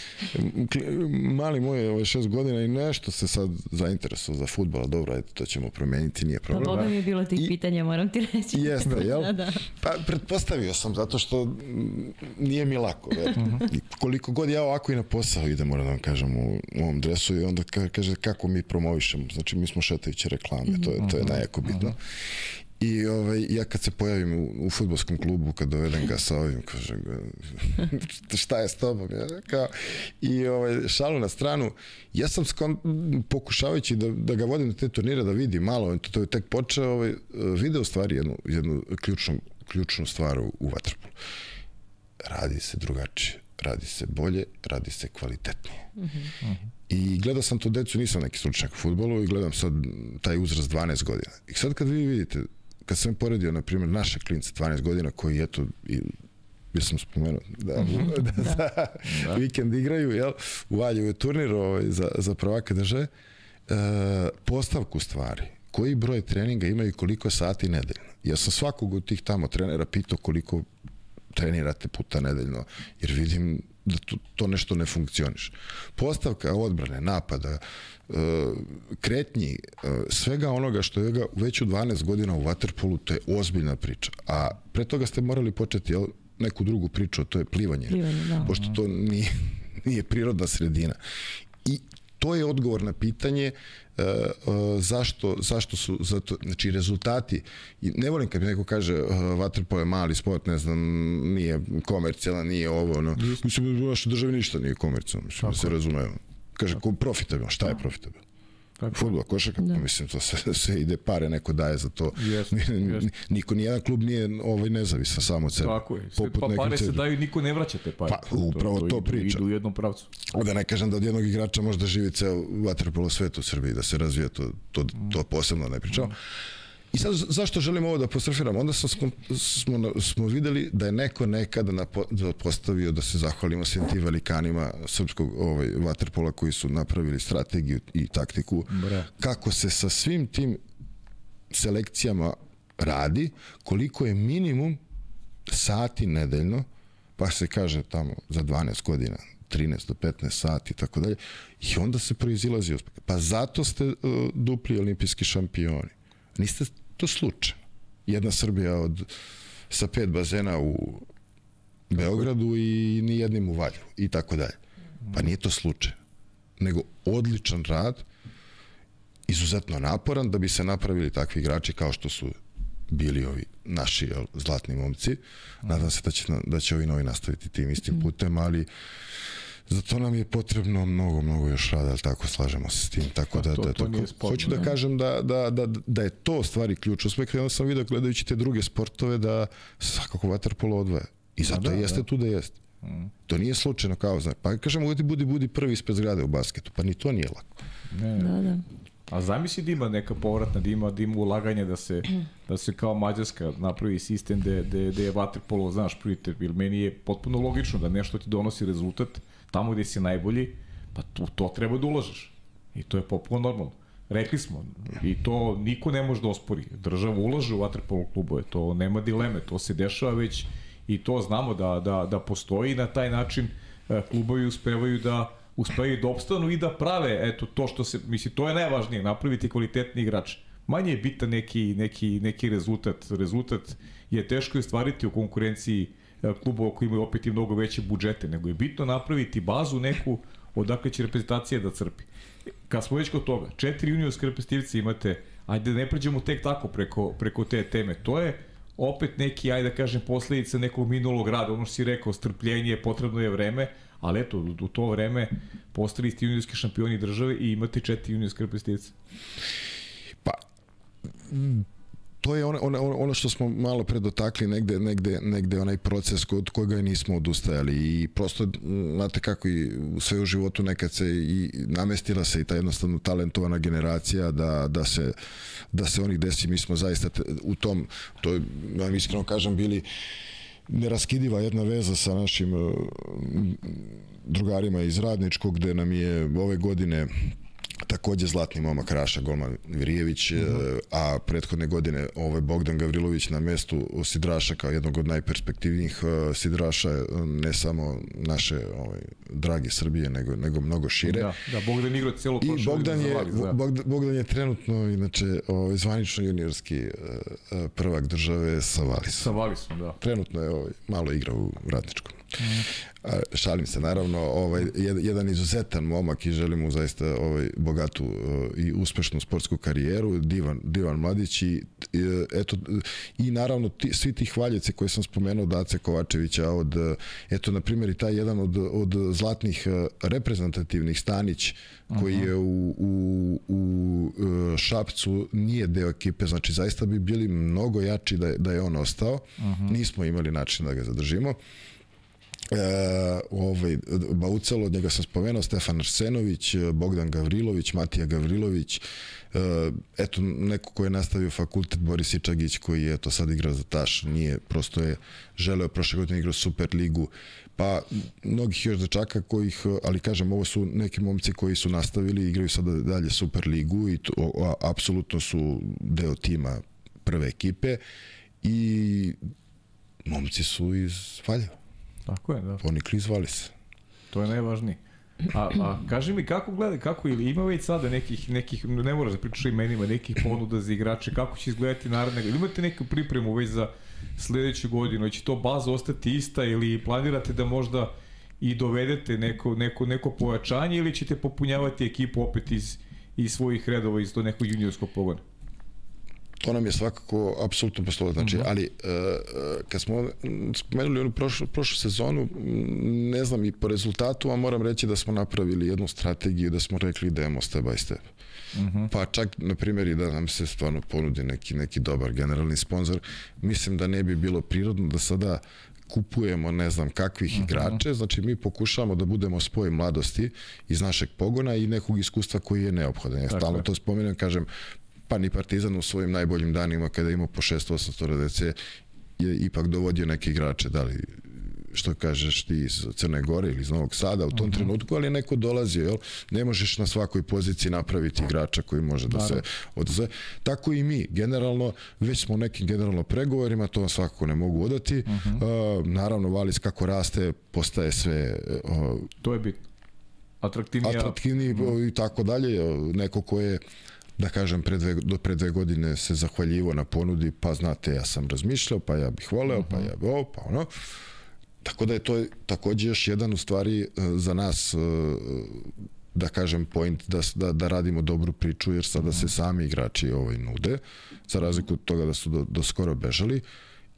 Mali moj je ovaj šest godina i nešto se sad zainteresovao za futbol, dobro, ajde, to ćemo promeniti, nije problem. Pa Boga mi je bilo tih I, pitanja, moram ti reći. Jeste, jel? da, da. Pa pretpostavio sam, zato što nije mi lako, ver. Uh mhm. -huh. I koliko god ja ovako i na posao idem, moram da vam kažem, u, u ovom dresu i onda kaže kako mi promovišemo. Znači, mi smo šet platajuće reklame, to je, to je mhm. najako bitno. I ovaj, ja kad se pojavim u, u futbolskom klubu, kad dovedem ga sa ovim, kažem, šta je s tobom? Ja, kao, I ovaj, šalu na stranu, ja sam skon, pokušavajući da, da ga vodim na te turnire, da vidi malo, to, to je tek počeo, ovaj, video u stvari jednu, jednu ključnu, ključnu stvar u, u Vatrpolu. Radi se drugačije, radi se bolje, radi se kvalitetnije. Mm -hmm. I gledao sam tu decu, nisam neki stručnjak u futbolu i gledam sad taj uzrast 12 godina. I sad kad vi vidite, kad sam poredio, na primjer, naše klince 12 godina koji, eto, i, bio sam spomenuo da, mhm. da, da, da, da. vikend igraju, jel, u Valjevu je turnir ovaj, za, za prvaka države, e, postavku stvari, koji broj treninga imaju koliko sati nedeljno. Ja sam svakog od tih tamo trenera pitao koliko trenirate puta nedeljno, jer vidim da to, to nešto ne funkcioniš. Postavka odbrane, napada, e, kretnji, e, svega onoga što je ga već u 12 godina u Waterpolu, to je ozbiljna priča. A pre toga ste morali početi jel, neku drugu priču, to je plivanje. Plivanje, da. Pošto to nije, nije prirodna sredina. I to je odgovor na pitanje uh, uh, zašto, zašto su zato, znači rezultati i ne volim kad mi neko kaže uh, vaterpolo je mali sport ne znam nije komercijalan nije ovo no. mislim da u našoj državi ništa nije komercijalno mislim da se razume kaže ko profitabilno šta je profitabilno Futbol, košarka, da. mislim, to se, se ide pare, neko daje za to. Jest, jest. Niko, nijedan klub nije ovaj nezavisan samo od sebe. Tako je. Sve, pa pare se daju, niko ne vraća te pare. Pa, upravo to, to, to priča. Idu u jednom pravcu. Da ne kažem da od jednog igrača možda živi ceo vaterpolo svet u Srbiji, da se razvija, to, to, to posebno ne pričamo. Mm. I sad, zašto želim ovo da posrfiram? Onda sam, smo, smo videli da je neko nekada napo, da postavio da se zahvalimo svim tim velikanima srpskog ovaj, vaterpola koji su napravili strategiju i taktiku. Bre. Kako se sa svim tim selekcijama radi, koliko je minimum sati nedeljno, pa se kaže tamo za 12 godina 13 do 15 sati i tako dalje i onda se proizilazi uspeh. Pa zato ste uh, dupli olimpijski šampioni. Niste to slučajno. Jedna Srbija od sa pet bazena u Beogradu i ni jednim u Valju i tako dalje. Pa nije to slučajno. Nego odličan rad, izuzetno naporan da bi se napravili takvi igrači kao što su bili ovi naši jel, zlatni momci. Nadam se da će, da će ovi novi nastaviti tim istim putem, ali uh, Za to nam je potrebno mnogo, mnogo još rada, ali tako slažemo se s tim. Tako da, to, da, to tako, sporno, hoću da ne? kažem da, da, da, da je to stvari ključ uspeh. Onda sam vidio gledajući te druge sportove da svakako vaterpolo odvaja. I zato da, jeste da. tu da jeste. Mm. To nije slučajno kao, znaš, pa kažemo uvijek budi, budi prvi ispred zgrade u basketu, pa ni to nije lako. Ne, Da, da. A zamisli da ima neka povratna, da ima, da ima ulaganje da se, da se kao Mađarska napravi sistem gde, gde, gde je waterpolo, znaš, prite, jer meni je potpuno logično da nešto ti donosi rezultat, tamo gde si najbolji, pa tu, to treba da ulažeš. I to je popuno normalno. Rekli smo, i to niko ne može da ospori. Država ulaže u vaterpolo klubove, to nema dileme, to se dešava već i to znamo da, da, da postoji na taj način e, klubovi uspevaju da uspevaju da opstanu i da prave eto to što se misli to je najvažnije napraviti kvalitetni igrač manje je bitan neki neki neki rezultat rezultat je teško ostvariti u konkurenciji e, klubova koji imaju opet i mnogo veće budžete nego je bitno napraviti bazu neku odakle će reprezentacija da crpi. Kad smo već kod toga četiri juniorske reprezentativce imate ajde da ne pređemo tek tako preko preko te teme. To je opet neki, ajde da kažem, posledica nekog minulog rada, ono što si rekao, strpljenje, potrebno je vreme, ali eto, u to vreme postali ste juniorski šampioni države i imate četiri juniorske reprezentativce. Pa, to je ono, ono, ono što smo malo pre dotakli negde, negde, negde onaj proces kod koga nismo odustajali. I prosto, znate kako i sve u životu nekad se i namestila se i ta jednostavno talentovana generacija da, da se da se onih desi, mi smo zaista u tom, to ja vam iskreno kažem, bili neraskidiva jedna veza sa našim drugarima iz Radničkog, gde nam je ove godine takođe zlatni momak Raša Golman Virijević, uh mhm. -huh. a prethodne godine ovaj Bogdan Gavrilović na mestu Sidraša kao jednog od najperspektivnijih uh, Sidraša, ne samo naše ovaj, drage Srbije, nego, nego mnogo šire. Da, da Bogdan igra celo I Bogdan je, da. Bogdan, Bogdan je trenutno, inače, ovaj, zvanično juniorski prvak države sa Valisom. Sa Valisom, da. Trenutno je ovaj, malo igra u Radničkom. Mm. Šalim se, naravno, ovaj, jedan izuzetan momak i želim mu zaista ovaj, bogatu i uspešnu sportsku karijeru, divan, divan mladić i, eto, i naravno ti, svi ti hvaljeci koje sam spomenuo Dace Kovačevića od, eto, na primjer i taj jedan od, od zlatnih reprezentativnih Stanić koji je u, u, u Šapcu nije deo ekipe, znači zaista bi bili mnogo jači da, da je on ostao. Uh -huh. Nismo imali način da ga zadržimo e, ovaj, Baucelo, od njega sam spomenuo, Stefan Arsenović, Bogdan Gavrilović, Matija Gavrilović, e, eto, neko ko je nastavio fakultet, Boris Ičagić, koji je to sad igra za Taš, nije, prosto je želeo prošle godine igrao Super ligu, pa mnogih još dečaka kojih, ali kažem, ovo su neki momci koji su nastavili, igraju sada dalje Super ligu i to, a, apsolutno su deo tima prve ekipe i momci su iz Valjeva. Tako je, da. Ponikli iz Valisa. To je najvažnije. A, a kaži mi kako gleda, kako ili ima već sada nekih, nekih ne moraš da pričaš imenima, nekih ponuda za igrače, kako će izgledati naredne, ili imate neku pripremu već za sledeću godinu, će to baza ostati ista ili planirate da možda i dovedete neko, neko, neko pojačanje ili ćete popunjavati ekipu opet iz, iz svojih redova, iz to nekog juniorskog pogona? To nam je svakako apsolutno poslovno. Znači, mm -hmm. ali uh, kad smo spomenuli onu prošlu, prošlu sezonu, ne znam i po rezultatu, a moram reći da smo napravili jednu strategiju da smo rekli idemo step by step. Mm -hmm. Pa čak, na primjer, i da nam se stvarno ponudi neki, neki dobar generalni sponsor, mislim da ne bi bilo prirodno da sada kupujemo ne znam kakvih uh -huh. igrače, znači mi pokušavamo da budemo spoj mladosti iz našeg pogona i nekog iskustva koji je neophodan. Ja stalno to spomenem, kažem, pa ni Partizan u svojim najboljim danima kada ima po 600-800 RDC je ipak dovodio neke igrače, da li što kažeš ti iz Crne Gore ili iz Novog Sada u tom uh mhm. -huh. trenutku, ali neko dolazi, jel? Ne možeš na svakoj poziciji napraviti igrača koji može da se odze. Tako i mi, generalno, već smo nekim generalno pregovorima, to vam svakako ne mogu odati. Uh -huh. uh, naravno, Valis kako raste, postaje sve... Uh, to je bitno. Atraktivnija. Atraktivniji uh mhm. -huh. i tako dalje. Neko ko je da kažem, pre dve, do pre dve godine se zahvaljivo na ponudi, pa znate, ja sam razmišljao, pa ja bih voleo, uh -huh. pa ja bih ovo, pa ono. Tako da je to takođe još jedan u stvari e, za nas e, da kažem point da, da, da radimo dobru priču jer sada se sami igrači ovaj nude za razliku od toga da su do, do skoro bežali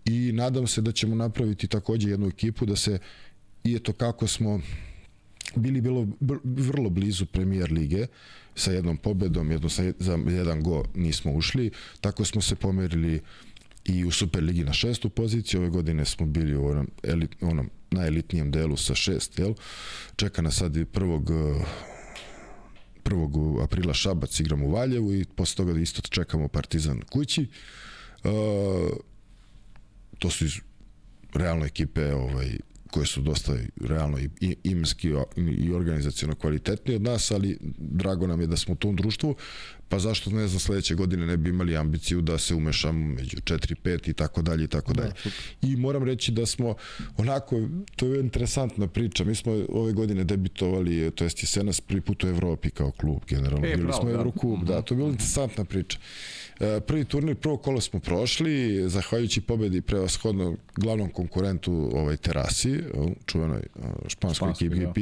i nadam se da ćemo napraviti takođe jednu ekipu da se i eto kako smo bili bilo vrlo blizu premijer lige sa jednom pobedom, jedno sa, za jedan go nismo ušli, tako smo se pomerili i u Superligi na šestu poziciju, ove godine smo bili u onom, elit, onom najelitnijem delu sa šest, jel? Čeka nas sad i prvog prvog aprila Šabac igramo u Valjevu i posle toga isto čekamo Partizan kući. Uh, to su iz realno ekipe ovaj, koje su dosta realno i imenski i organizacijono kvalitetni od nas, ali drago nam je da smo u tom društvu, pa zašto ne znam sledeće godine ne bi imali ambiciju da se umešamo među 4 5 i tako dalje i tako da, dalje. I moram reći da smo onako to je interesantna priča. Mi smo ove godine debitovali, to jest je Senas prvi put u Evropi kao klub generalno. E, Bili smo da. Euroklub, da, to je bila interesantna priča. E, prvi turnir, prvo kolo smo prošli, zahvaljujući pobedi prevashodno glavnom konkurentu ovaj Terasi, čuvenoj e, španskoj ekipi GP.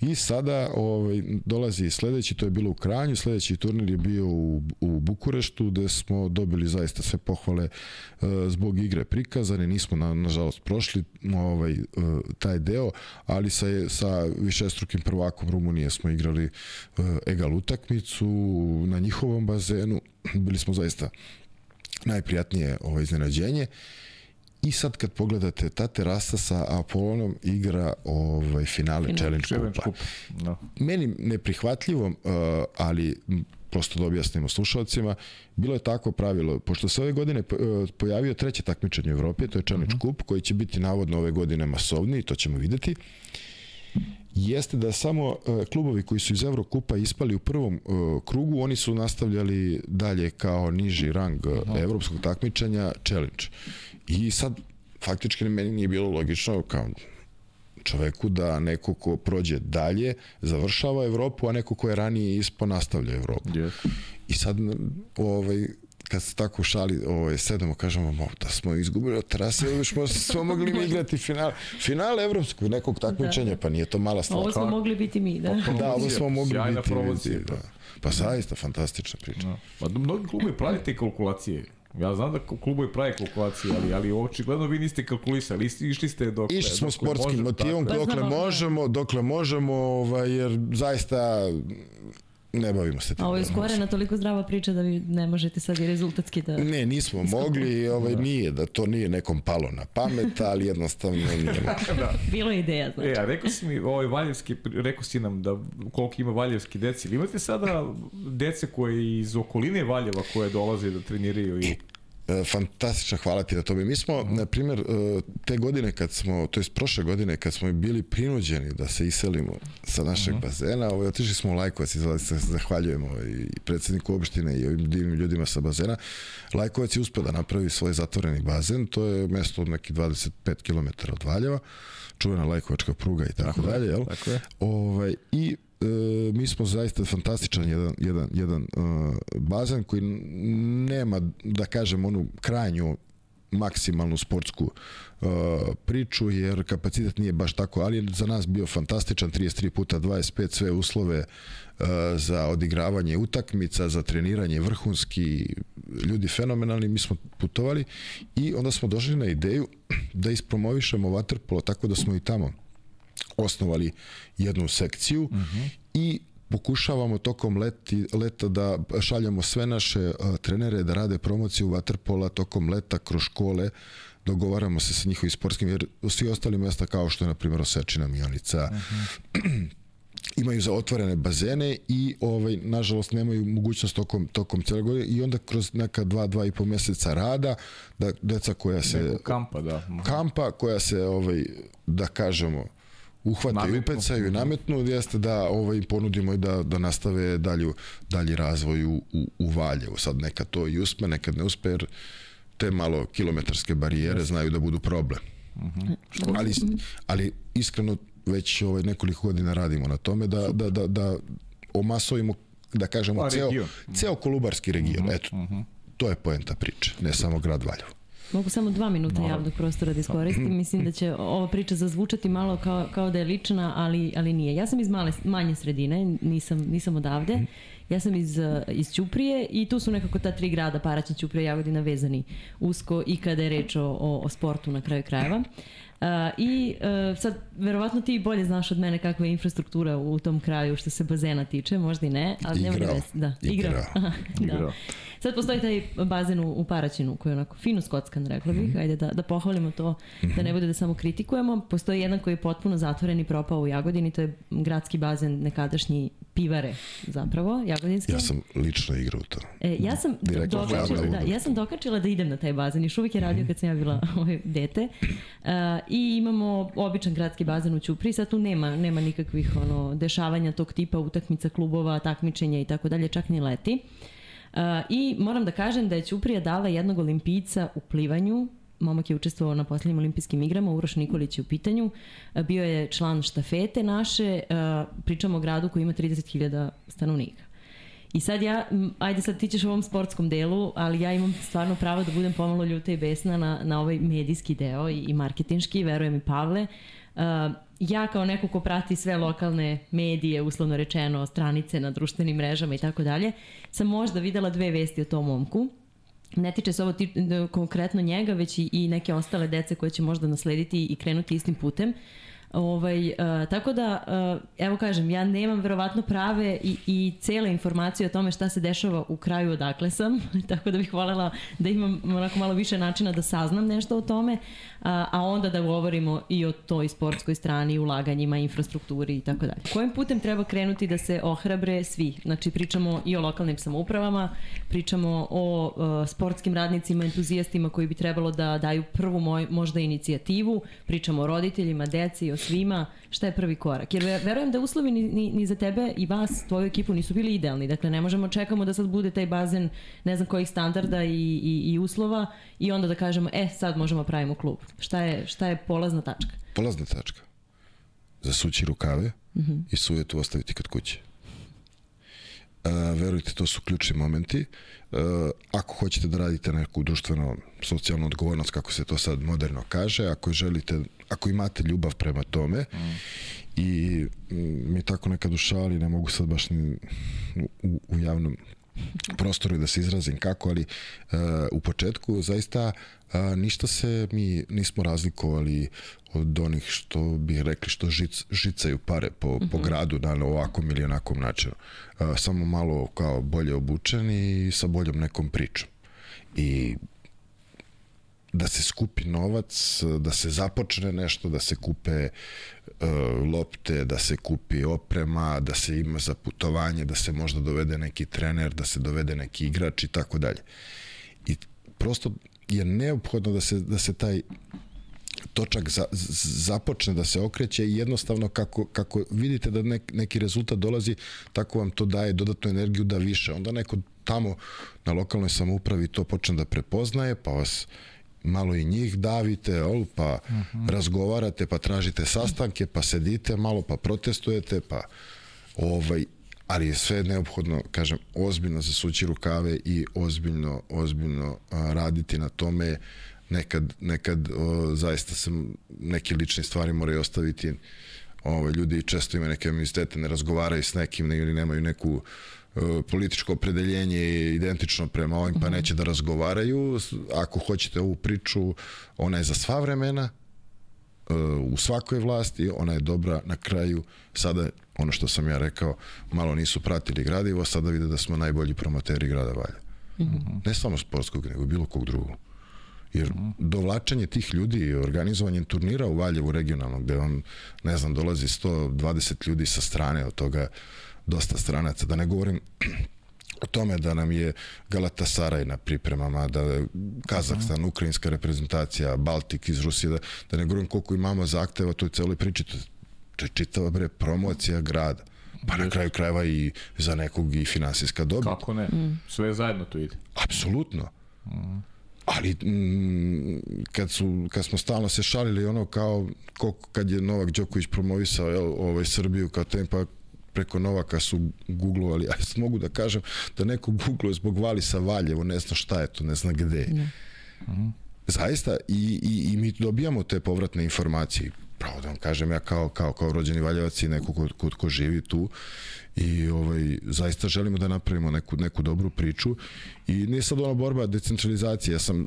I sada ovaj, dolazi sledeći, to je bilo u Kranju, sledeći turnir je bio u, u Bukureštu, gde smo dobili zaista sve pohvale uh, zbog igre prikazane, nismo na, nažalost prošli ovaj, taj deo, ali sa, sa višestrukim prvakom Rumunije smo igrali egal utakmicu na njihovom bazenu, bili smo zaista najprijatnije ovo iznenađenje. I sad kad pogledate, ta terasa sa Apolonom igra ovaj, finale Final, Challenge, Challenge Kupa. No. Meni neprihvatljivo, uh, ali prosto da objasnimo slušalcima, bilo je tako pravilo, pošto se ove godine uh, pojavio treće takmičenje u Evropi, to je Challenge uh mhm. -huh. Cup, koji će biti navodno ove godine masovni, to ćemo videti jeste da samo uh, klubovi koji su iz Evrokupa ispali u prvom uh, krugu, oni su nastavljali dalje kao niži rang uh, evropskog takmičenja Challenge. I sad faktički meni nije bilo logično kao čoveku da neko ko prođe dalje završava Evropu, a neko ko je ranije ispo nastavlja Evropu. Yes. I sad ovaj, kad se tako šali, ovaj, sedemo, kažemo, mo, da smo izgubili od terase, još smo, smo mogli mi igrati final, final evropskog nekog takmičenja, da. pa nije to mala stvar. Ovo smo mogli biti mi, da. Pa, da, ovo smo mogli Sjajna biti mi, da. Pa zaista, fantastična priča. Da. Pa mnogi klubi pravite kalkulacije. Ja znam da klubovi prave kalkulacije, ali, ali očigledno vi niste kalkulisali, išli ste dok... Išli smo sportskim motivom, dokle možemo, dokle možemo, ovaj, jer zaista ne bavimo se tim. A ovo je skore na toliko zdrava priča da vi ne možete sad i rezultatski da... Ne, nismo mogli, ovaj, nije, da to nije nekom palo na pamet, ali jednostavno nije da. Bilo je ideja, znači. E, a rekao si mi, ovaj Valjevski, rekao si nam da koliko ima Valjevski deci, imate sada dece koje iz okoline Valjeva koje dolaze da treniraju i... E, fantastično, hvala ti na tome. Mi smo, na primjer, e, te godine kad smo, to jest prošle godine kad smo bili prinuđeni da se iselimo sa našeg bazena, ovaj, otišli smo u Lajkovac i se zahvaljujemo i predsedniku opštine i ovim divnim ljudima sa bazena. Lajkovac je uspio da napravi svoj zatvoreni bazen, to je mesto od nekih 25 km od Valjeva, čuvena Lajkovačka pruga i tako, dalje, jel? tako je. Ovaj, I mi smo zaista fantastičan jedan, jedan, jedan uh, bazen koji nema, da kažem, onu krajnju maksimalnu sportsku uh, priču jer kapacitet nije baš tako, ali je za nas bio fantastičan. 33 puta 25 sve uslove uh, za odigravanje utakmica, za treniranje vrhunski ljudi fenomenalni, mi smo putovali i onda smo došli na ideju da ispromovišemo waterpolo tako da smo i tamo osnovali jednu sekciju uh -huh. i pokušavamo tokom leti, leta da šaljemo sve naše uh, trenere da rade promociju vaterpola tokom leta kroz škole dogovaramo se sa njihovim sportskim jer svi ostali mesta kao što je na primjer Osečina, Mionica uh -huh. imaju za otvorene bazene i ovaj nažalost nemaju mogućnost tokom tokom cele godine i onda kroz neka dva dva i po meseca rada da deca koja se Neko kampa da kampa koja se ovaj da kažemo uhvate nametnu. i upecaju i nametnu, jeste da ovaj, ponudimo i da, da nastave dalju, dalji razvoj u, u, u Valjevu. Sad nekad to i uspe, nekad ne uspe, jer te malo kilometarske barijere yes. znaju da budu problem. Uh -huh. ali, ali iskreno već ovaj, nekoliko godina radimo na tome da, da, da, da omasovimo da kažemo pa, ceo, ceo kolubarski region. Uh -huh. Eto, uh -huh. to je poenta priče, ne samo grad Valjevo. Mogu samo dva minuta Moram. javnog prostora da iskoristim. Mislim da će ova priča zazvučati malo kao, kao da je lična, ali, ali nije. Ja sam iz male, manje sredine, nisam, nisam odavde. Ja sam iz, iz Ćuprije i tu su nekako ta tri grada, Paraćin, Ćuprije, Jagodina vezani usko i kada je reč o, o, o sportu na kraju krajeva. Uh, I uh, sad, verovatno ti bolje znaš od mene kakva je infrastruktura u tom kraju što se bazena tiče, možda i ne, ali igrao. nema Da, igrao. igrao. da. Sad postoji taj bazen u, u Paraćinu koji je onako fino skockan, rekla bih. Mm -hmm. Ajde da, da pohvalimo to, mm -hmm. da ne bude da samo kritikujemo. Postoji jedan koji je potpuno zatvoren i propao u Jagodini, to je gradski bazen nekadašnji pivare zapravo, jagodinski. Ja sam lično igrao u to. E, ja sam dokačila, da, ja sam dokačila da idem na taj bazen. Još uvijek je radio mhm. kad sam ja bila ovaj, dete. Uh, I imamo običan gradski bazen u Ćupri. Sad tu nema, nema nikakvih ono, dešavanja tog tipa utakmica, klubova, takmičenja i tako dalje, čak ni leti. Uh, I moram da kažem da je Ćuprija dala jednog olimpijica u plivanju, momak je učestvovao na posljednjim olimpijskim igrama, Uroš Nikolić je u pitanju, bio je član štafete naše, pričamo o gradu koji ima 30.000 stanovnika. I sad ja, ajde sad ti ćeš u ovom sportskom delu, ali ja imam stvarno pravo da budem pomalo ljuta i besna na, na ovaj medijski deo i, i marketinški, verujem i Pavle. Uh, ja kao neko ko prati sve lokalne medije, uslovno rečeno, stranice na društvenim mrežama i tako dalje, sam možda videla dve vesti o tom momku. Ne tiče se ovo ti, konkretno njega, već i, i neke ostale dece koje će možda naslediti i krenuti istim putem. Uh, Ovaj, uh, tako da, uh, evo kažem, ja nemam verovatno prave i, i cele informacije o tome šta se dešava u kraju odakle sam, tako da bih voljela da imam onako malo više načina da saznam nešto o tome, a, a onda da govorimo i o toj sportskoj strani, ulaganjima, infrastrukturi i tako dalje. Kojim putem treba krenuti da se ohrabre svi? Znači, pričamo i o lokalnim samoupravama, pričamo o uh, sportskim radnicima, entuzijastima koji bi trebalo da daju prvu moj, možda inicijativu, pričamo o roditeljima, deci, o svima, šta je prvi korak? Jer verujem da uslovi ni, ni, ni za tebe i vas, tvoju ekipu nisu bili idealni. Dakle, ne možemo čekamo da sad bude taj bazen ne znam kojih standarda i, i, i uslova i onda da kažemo, e, sad možemo da pravimo klub. Šta je, šta je polazna tačka? Polazna tačka. Zasući rukave mhm. -huh. i sujetu ostaviti kod kuće. Verujte, to su ključni momenti. Ako hoćete da radite neku društveno socijalnu odgovornost, kako se to sad moderno kaže, ako želite, ako imate ljubav prema tome mm. i mm, mi tako nekad u šali, ne mogu sad baš ni u, u javnom prostoru da se izrazim kako, ali uh, u početku zaista uh, ništa se mi nismo razlikovali od onih što bi rekli što žic, žicaju pare po, mm -hmm. po mhm. gradu na ovakvom ili onakom načinu. Uh, samo malo kao bolje obučeni i sa boljom nekom pričom. I da se skupi novac, da se započne nešto, da se kupe uh, lopte, da se kupi oprema, da se ima za putovanje, da se možda dovede neki trener, da se dovede neki igrač i tako dalje. I prosto je neophodno da se, da se taj točak za, započne da se okreće i jednostavno kako, kako vidite da nek, neki rezultat dolazi, tako vam to daje dodatnu energiju da više. Onda neko tamo na lokalnoj samoupravi to počne da prepoznaje, pa vas malo i njih davite, ol, pa uh -huh. razgovarate, pa tražite sastanke, pa sedite malo, pa protestujete, pa ovaj, ali je sve neophodno, kažem, ozbiljno zasući rukave i ozbiljno, ozbiljno a, raditi na tome. Nekad, nekad o, zaista se neke lične stvari moraju ostaviti. Ove, ljudi često imaju neke amistete, ne razgovaraju s nekim ili nemaju neku političko opredeljenje je identično prema ovim, pa mhm. neće da razgovaraju. Ako hoćete ovu priču, ona je za sva vremena, u svakoj vlasti, ona je dobra na kraju, sada ono što sam ja rekao, malo nisu pratili gradivo, sada vide da smo najbolji promoteri grada Valja. Mm -hmm. Ne samo sportskog, nego bilo kog drugog. Jer dovlačenje tih ljudi i organizovanje turnira u Valjevu regionalnog, gde vam, ne znam, dolazi 120 ljudi sa strane, od toga dosta stranaca, da ne govorim o tome da nam je Galatasaraj na pripremama, da je Kazahstan, ukrajinska reprezentacija, Baltik iz Rusije, da, da ne govorim koliko imamo zahteva toj celoj priči, to je čitava bre promocija grada. Pa na kraju krajeva i za nekog i finansijska dobit. Kako ne? Mm. Sve zajedno to ide. Apsolutno. Mm. Ali mm, kad, su, kad smo stalno se šalili ono kao koliko kad je Novak Đoković promovisao jel, ovaj, Srbiju kao tempa preko Novaka su googlovali, a mogu da kažem da neko googluje zbog Valisa Valjevo, ne zna šta je to, ne zna gde. Ne. Mm. Zaista, i, i, i mi dobijamo te povratne informacije pravo da vam kažem ja kao, kao, kao rođeni Valjevac i neko ko, ko, ko živi tu i ovaj, zaista želimo da napravimo neku, neku dobru priču i nije sad ona borba decentralizacije, ja sam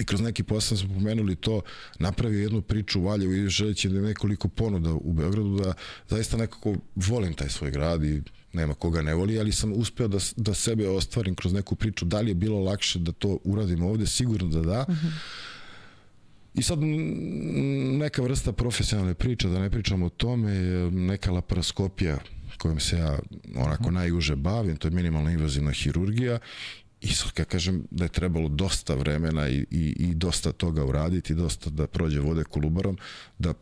i kroz neki posao smo pomenuli to, napravio jednu priču u Valjevu i želeći da nekoliko ponuda u Beogradu da zaista nekako volim taj svoj grad i nema koga ne voli, ali sam uspeo da, da sebe ostvarim kroz neku priču. Da li je bilo lakše da to uradim ovde? Sigurno da da. Uh -huh. I sad neka vrsta profesionalne priče, da ne pričamo o tome, neka laparoskopija kojom se ja onako najuže bavim, to je minimalna invazivna hirurgija. I sad kad kažem da je trebalo dosta vremena i, i, i dosta toga uraditi, dosta da prođe vode kolubarom, da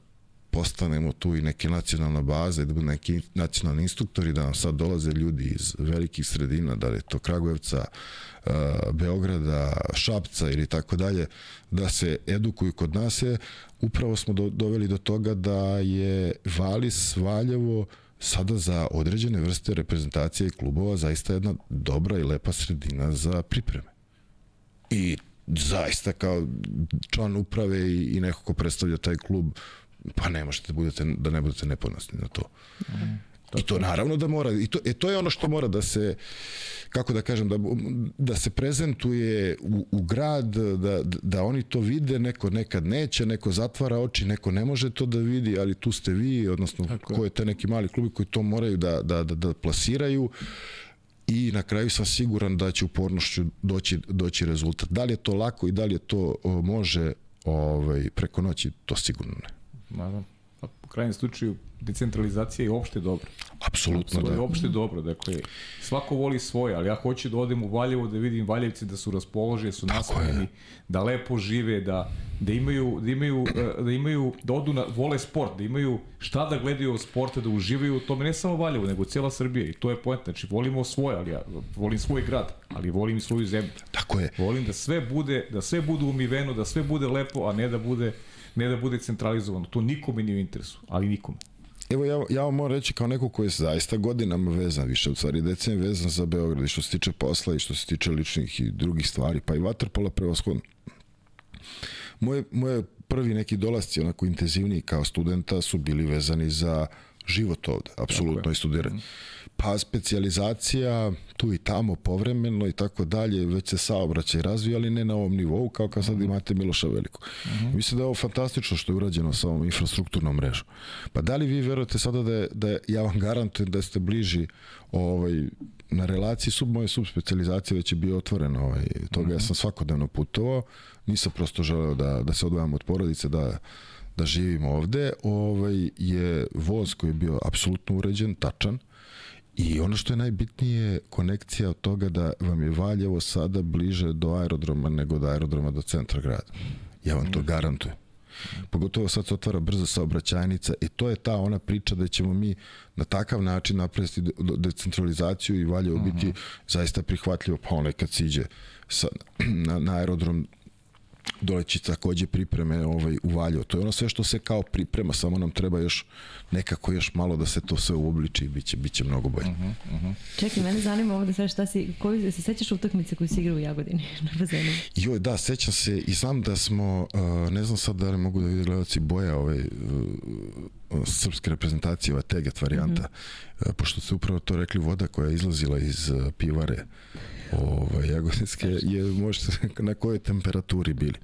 postanemo tu i neke nacionalna baza i da budu neki nacionalni instruktori, da nam sad dolaze ljudi iz velikih sredina, da li je to Kragujevca, Beograda, Šapca ili tako dalje, da se edukuju kod nas je, upravo smo do, doveli do toga da je Valis Valjevo sada za određene vrste reprezentacije i klubova zaista jedna dobra i lepa sredina za pripreme. I zaista kao član uprave i, i neko ko predstavlja taj klub pa ne možete da, budete, da ne budete neponosni na to. Mm. I to naravno da mora, i to, e, to je ono što mora da se, kako da kažem, da, da se prezentuje u, u grad, da, da oni to vide, neko nekad neće, neko zatvara oči, neko ne može to da vidi, ali tu ste vi, odnosno Tako ko je te neki mali klubi koji to moraju da, da, da, da plasiraju i na kraju sam siguran da će upornošću doći, doći rezultat. Da li je to lako i da li je to može ovaj, preko noći, to sigurno ne. Naravno krajnjem slučaju decentralizacija je opšte dobro. Apsolutno da. Je opšte dobro, dakle, svako voli svoje, ali ja hoću da odem u Valjevo da vidim Valjevci da su raspoloženi, da su nasmejeni, da lepo žive, da, da imaju, da imaju, eh, da imaju, da odu na, vole sport, da imaju šta da gledaju od sporta, da uživaju u tome, ne samo Valjevo, nego cela Srbija i to je point, znači volimo svoje, ali ja volim svoj grad, ali volim i svoju zemlju. Tako je. Volim da sve bude, da sve bude umiveno, da sve bude lepo, a ne da bude ne da bude centralizovano. To nikome nije u interesu, ali nikome. Evo ja, ja vam moram reći kao neko koji je zaista godinama vezan, više u stvari decenije vezan za Beograd i što se tiče posla i što se tiče ličnih i drugih stvari, pa i vaterpola prevashodno. Moje, moje prvi neki dolasci, onako intenzivniji kao studenta, su bili vezani za život ovde, apsolutno i studiranje. Mm pa specijalizacija tu i tamo povremeno i tako dalje, već se saobraćaj razvija, ali ne na ovom nivou kao kad sad mhm. imate Miloša Velikog. Uh mhm. -huh. Mislim da je ovo fantastično što je urađeno sa ovom infrastrukturnom mrežom. Pa da li vi verujete sada da je, da je ja vam garantujem da ste bliži ovaj, na relaciji sub moje subspecializacije već je bio otvoren ovaj, toga uh -huh. ja mhm. sam svakodnevno putovao, nisam prosto želeo da, da se odvajam od porodice, da da živim ovde, ovaj, je voz koji je bio apsolutno uređen, tačan, I ono što je najbitnije konekcija od toga da vam je Valjevo sada bliže do aerodroma nego do aerodroma do centra grada. Ja vam to garantujem. Pogotovo sad se otvara brza saobraćajnica i to je ta ona priča da ćemo mi na takav način napraviti decentralizaciju i Valjevo biti zaista prihvatljivo, pa onaj kad siđe sa, na, na aerodrom doleći takođe pripreme ovaj, u Valjevo. To je ono sve što se kao priprema, samo nam treba još nekako još malo da se to sve uobliči i biće, biće mnogo bolje. Uh -huh, uh -huh. Čekaj, mene zanima ovo da sve šta si, koji, se sećaš utakmice koju si igrao u Jagodini na bazenu? Joj, da, sećam se i znam da smo, uh, ne znam sad da li mogu da vidi gledalci boja ove uh, srpske reprezentacije, ova teget varijanta, -huh. uh, pošto ste upravo to rekli, voda koja je izlazila iz uh, pivare ovaj, jagodinske je možete na kojoj temperaturi bili.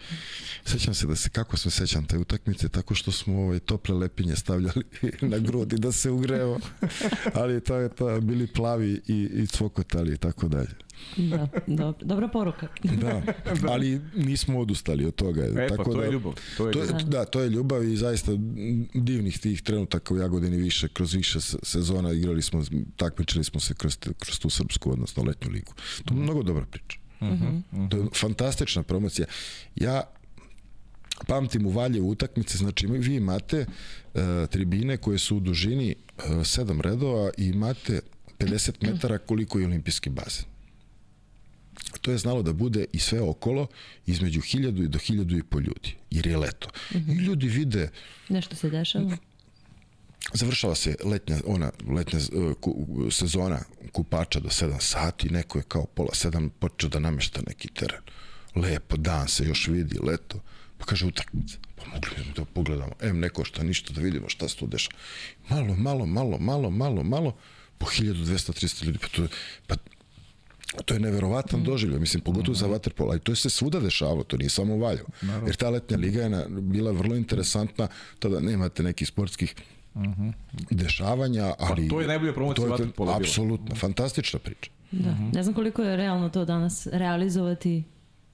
Sećam se da se, kako se sećam te utakmice, tako što smo ovaj, tople lepinje stavljali na grudi da se ugreo, ali to je to, bili plavi i, i cvokotali i tako dalje. Da, dobro, dobra poruka. da, ali nismo odustali od toga. E, pa, tako pa to da, je ljubav. To je to ljubav. je, da, to je ljubav i zaista divnih tih trenutaka u Jagodini više, kroz više sezona igrali smo, takmičili smo se kroz, kroz tu srpsku, odnosno letnju ligu. To je mnogo dobra priča. Uh -huh, uh -huh. To je fantastična promocija. Ja pamtim u Valjevu utakmice, znači vi imate uh, tribine koje su u dužini uh, sedam redova i imate 50 metara koliko je olimpijski bazen. To je znalo da bude i sve okolo između 1000 i do 1000 i po ljudi, jer je leto. Mm -hmm. I ljudi vide... Nešto se dešava? Završava se letnja, ona letnja ku, sezona kupača do 7 sati, neko je kao pola 7 počeo da namešta neki teren. Lepo, dan se još vidi, leto. Pa kaže utakmica. Pa mogli bi da pogledamo. Em, neko šta ništa da vidimo šta se tu dešava. Malo, malo, malo, malo, malo, malo, po 1200-300 ljudi. Pa to, pa to je neverovatan mm. doživljaj, mislim, pogotovo mm za vaterpolo, i to je se svuda dešavalo, to nije samo u Valjevo. Jer ta letnja liga je na, bila vrlo interesantna, tada nemate nekih sportskih mm -hmm. dešavanja, ali... Pa to je najbolja promocija vaterpola. Apsolutno, fantastična priča. Da, mm -hmm. ne znam koliko je realno to danas realizovati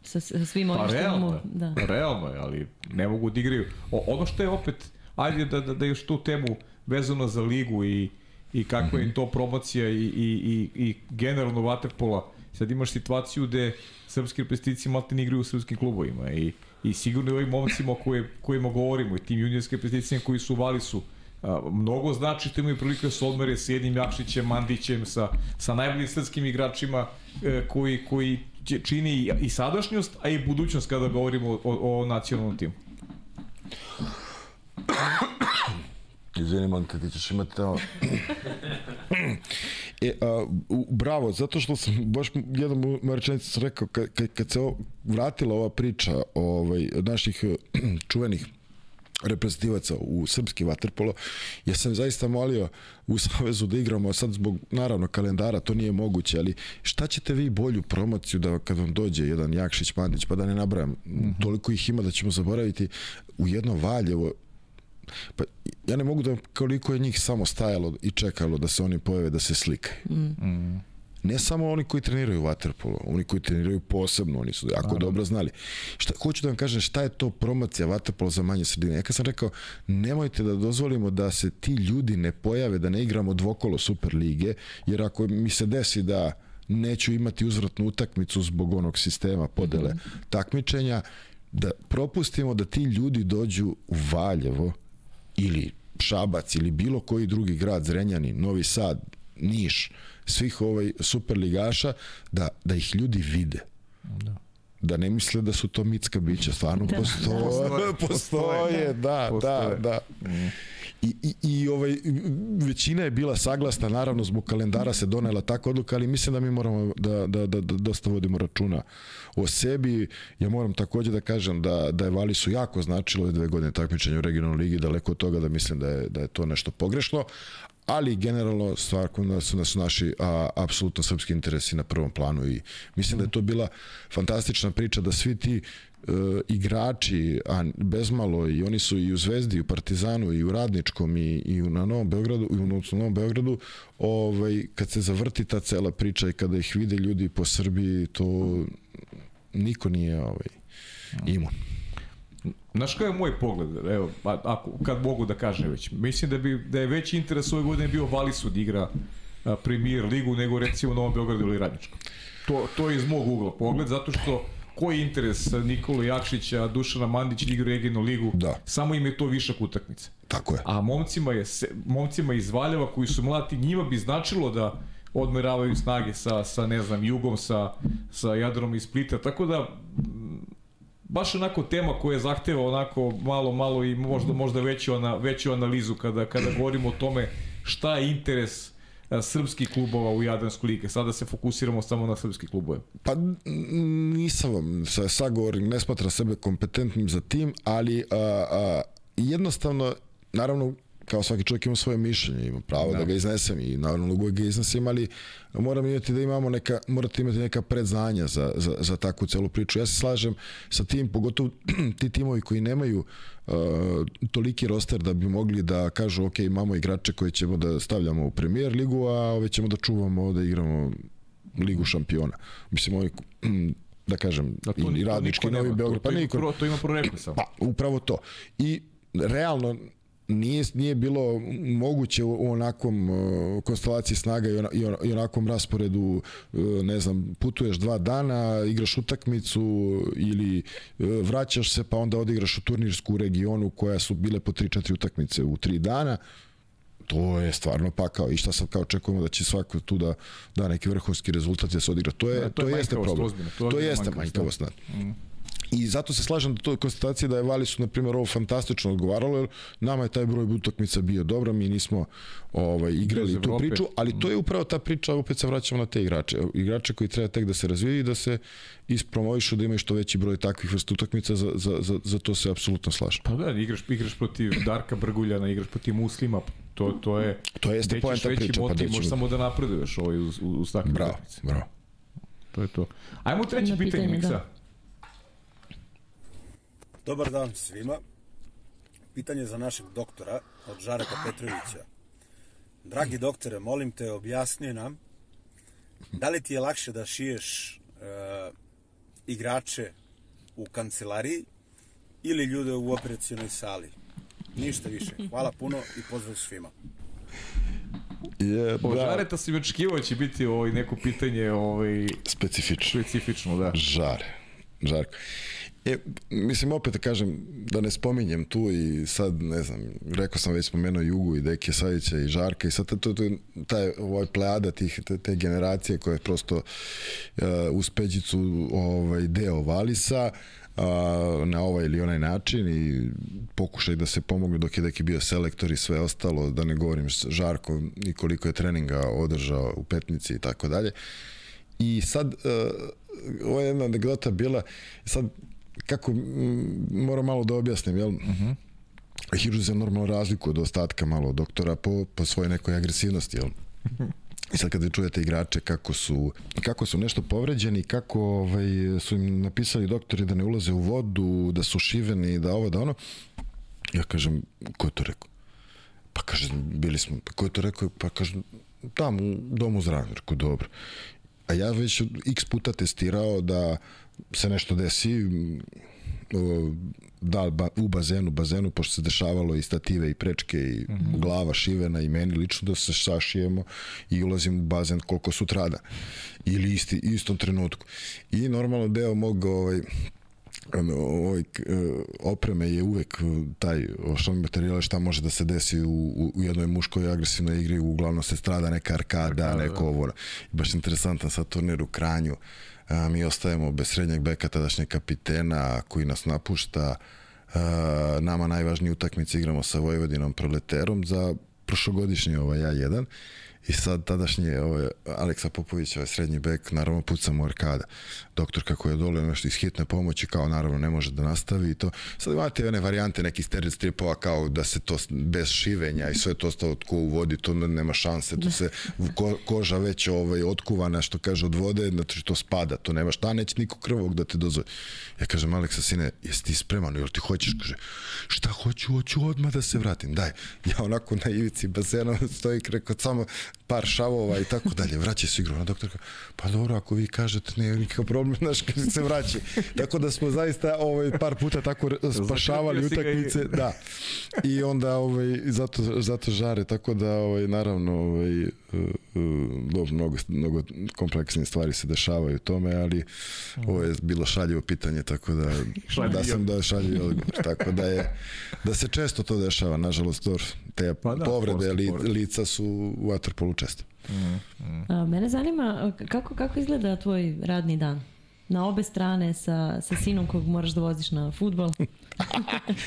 sa, sa svim ovim pa, što imamo. Da. Realno je, ali ne mogu da igraju. O, ono što je opet, ajde da, da, da još tu temu vezano za ligu i i kakva mm -hmm. je to promocija i, i, i, i generalno vaterpola. Sad imaš situaciju gde srpski reprezentacije malte ne igraju u srpskim klubovima i, i sigurno i ovim momcima o koje, kojima govorimo i tim juniorskim reprezentacijama koji su u Valisu a, mnogo znači što imaju prilike da se odmere sa jednim Jakšićem, Mandićem, sa, sa najboljim srpskim igračima e, koji, koji čini i, i sadašnjost, a i budućnost kada govorimo o, o, o nacionalnom timu. Izvini, Monte, ti ćeš imati tamo... e, a, u, bravo, zato što sam baš jednom rečenicu sam rekao, kad, kad, kad se o, vratila ova priča ovaj, naših čuvenih reprezentativaca u srpski vaterpolo, ja sam zaista molio u Savezu da igramo, sad zbog naravno kalendara to nije moguće, ali šta ćete vi bolju promociju da kad vam dođe jedan Jakšić Mandić, pa da ne nabrajam, mm -hmm. toliko ih ima da ćemo zaboraviti u jedno Valjevo, Pa, ja ne mogu da koliko je njih samo stajalo i čekalo da se oni pojave da se slikaju. Mm. Ne samo oni koji treniraju waterpolo, oni koji treniraju posebno, oni su jako dobro znali. Šta, hoću da vam kažem šta je to promocija waterpolo za manje sredine. Ja kad sam rekao, nemojte da dozvolimo da se ti ljudi ne pojave, da ne igramo dvokolo Super lige, jer ako mi se desi da neću imati uzvratnu utakmicu zbog onog sistema podele mm -hmm. takmičenja, da propustimo da ti ljudi dođu u Valjevo, ili Šabac ili bilo koji drugi grad, Zrenjani, Novi Sad, Niš, svih ovaj superligaša, da, da ih ljudi vide. Da da ne misle da su to mitska bića, stvarno da, postoje, da. postoje, postoje, da, postoje. da, da. Mm. I, i, i ovaj, većina je bila saglasna, naravno zbog kalendara se donela takva odluka, ali mislim da mi moramo da, da, da, da dosta vodimo računa o sebi. Ja moram takođe da kažem da, da je Vali su jako značilo dve godine takmičenja u regionalnoj ligi, daleko od toga da mislim da je, da je to nešto pogrešno, ali generalno stvar da su, da su naši a, apsolutno srpski interesi na prvom planu i mislim da je to bila fantastična priča da svi ti e, igrači, a bezmalo i oni su i u Zvezdi, i u Partizanu, i u Radničkom, i, i na Novom Beogradu, i u Novom Beogradu, ovaj, kad se zavrti ta cela priča i kada ih vide ljudi po Srbiji, to niko nije ovaj, imun. Znaš kao je moj pogled, evo, ako, kad mogu da kažem već, mislim da, bi, da je veći interes ove godine bio Valisu da igra a, premier ligu nego recimo Novom Beogradu ili Radničkom. To, to je iz mog ugla pogled, zato što koji je interes Nikola Jakšića, Dušana Mandića igra regionalnu ligu, Da. samo im je to višak utakmice. Tako je. A momcima, je, momcima iz Valjeva koji su mlati, njima bi značilo da odmeravaju snage sa, sa ne znam, Jugom, sa, sa Jadrom iz Splita. Tako da, baš onako tema koja zahteva onako malo, malo i možda, možda veću, ana, veću analizu kada, kada govorimo o tome šta je interes srpskih klubova u Jadranskoj lige. Sada se fokusiramo samo na srpski klubove. Pa nisam vam sa sagovorim, ne smatra sebe kompetentnim za tim, ali a, a, jednostavno, naravno, kao svaki čovjek ima svoje mišljenje, ima pravo da, da ga iznesem i naravno uvijek ga iznesem, ali moram imati da imamo neka, morate imati neka predznanja za, za, za takvu celu priču. Ja se slažem sa tim, pogotovo ti timovi koji nemaju uh, toliki roster da bi mogli da kažu ok, imamo igrače koje ćemo da stavljamo u premier ligu, a ove ćemo da čuvamo da igramo ligu šampiona. Mislim, ovi, da kažem, Da, i, i radnički novi. Beograd, pa niko, pro, to ima prorekli samo. Pa, upravo to. I realno nije, nije bilo moguće u onakvom uh, konstelaciji snaga i, ona, i, ona, i onakvom rasporedu uh, ne znam, putuješ dva dana, igraš utakmicu ili uh, vraćaš se pa onda odigraš u turnirsku regionu koja su bile po 3-4 utakmice u 3 dana. To je stvarno pakao. I šta sad kao očekujemo da će svako tu da da neki vrhunski rezultat da se odigra. To je Da, to, to je to jeste problem. to to, jeste manjkavost, da. da. I zato se slažem da to je konstatacija da je Vali su na primjer ovo fantastično odgovaralo jer nama je taj broj utakmica bio dobro, mi nismo ovaj igrali tu priču, ali to je upravo ta priča, opet se vraćamo na te igrače. Igrače koji treba tek da se razvijaju i da se ispromovišu da imaju što veći broj takvih vrsta utakmica, za, za, za, za to se apsolutno slažem. Pa da, igraš, igraš protiv Darka Brguljana, igraš protiv Muslima, to, to je... To jeste poenta priče, pa ćemo- možeš samo da napreduješ ovaj uz, uz, uz takve Bravo, utakmice. bravo. To je to. Ajmo treće pitanje, Miksa. da. Dobar dan svima. Pitanje za našeg doktora od Žareka Petrovića. Dragi doktore, molim te, objasni nam da li ti je lakše da šiješ e, igrače u kancelariji ili ljude u operacionoj sali? Ništa više. Hvala puno i pozdrav svima. Je, Po da, Žareta si mi očekivao će biti ovaj, neko pitanje ovaj, specifično. specifično, da. Žare. Žarko. E, mislim, opet da kažem, da ne spominjem tu i sad, ne znam, rekao sam već spomenuo Jugu i Deke Savića i Žarka i sad to, to, to taj, ovaj plejada tih, te, te generacije koje je prosto uh, uz Peđicu ovaj, deo Valisa, a, na ovaj ili onaj način i pokušaj da se pomogne dok je Deki bio selektor i sve ostalo, da ne govorim Žarko i koliko je treninga održao u Petnici i tako dalje. I sad, uh, ovo je jedna anegdota bila, sad, kako, m, moram malo da objasnim, jel? Uh -huh. Hirurzi se normalno razliku od ostatka malo doktora po, po svojoj nekoj agresivnosti, jel? I sad kada čujete igrače kako su, kako su nešto povređeni, kako ovaj, su im napisali doktori da ne ulaze u vodu, da su šiveni, da ovo, da ono, ja kažem, ko je to rekao? Pa kaže, bili smo, pa ko je to rekao? Pa kaže, tamo u domu zdravlja, rekao, dobro. A ja već x puta testirao da se nešto desi, da ba, u bazenu, bazenu, pošto se dešavalo i stative i prečke i mm -hmm. glava šivena i meni lično da se sašijemo i ulazim u bazen koliko sutrada ili isti, istom trenutku. I normalno deo mog ovaj, ovaj, e, opreme je uvek taj osnovni materijal šta može da se desi u, u, jednoj muškoj agresivnoj igri uglavnom se strada neka arkada, neko ovo baš interesantan sad turnir u Kranju mi ostajemo bez srednjeg beka tadašnjeg kapitena koji nas napušta. Nama najvažnije utakmice igramo sa Vojvodinom Proleterom za prošlogodišnji ovaj A1 I sad tadašnji ovaj, Aleksa Popović, ovaj srednji bek, naravno pucamo arkada. Doktor kako je dole nešto iz hitne pomoći, kao naravno ne može da nastavi i to. Sad imate one varijante nekih stereo stripova kao da se to bez šivenja i sve to stao tko u vodi, to nema šanse, to se ko, koža već ovaj, otkuvana, što kaže od vode, znači to spada, to nema šta, neće niko krvog da te dozove. Ja kažem, Aleksa, sine, jesi ti spreman, jel ti hoćeš? Kaže, šta hoću, hoću odmah da se vratim, daj. Ja onako na ivici bazena stoji, rekao, samo par šavova i tako dalje, vraća se u igru. Ona doktorka, pa dobro, ako vi kažete, nije nikakav problem, znaš, kad se vraća. Tako da smo zaista ovaj, par puta tako spašavali utakmice, da. I onda ovaj, zato, zato žare, tako da ovaj, naravno ovaj, uh, uh, dobro, mnogo, mnogo kompleksne stvari se dešavaju tome, ali ovo je bilo šaljivo pitanje, tako da, da sam da šaljivi odgovor. Tako da je, da se često to dešava, nažalost, to, te Pa da, povrede li, lica su u waterpolu često. A, mene zanima kako, kako izgleda tvoj radni dan? Na obe strane sa, sa sinom kog moraš da voziš na futbol.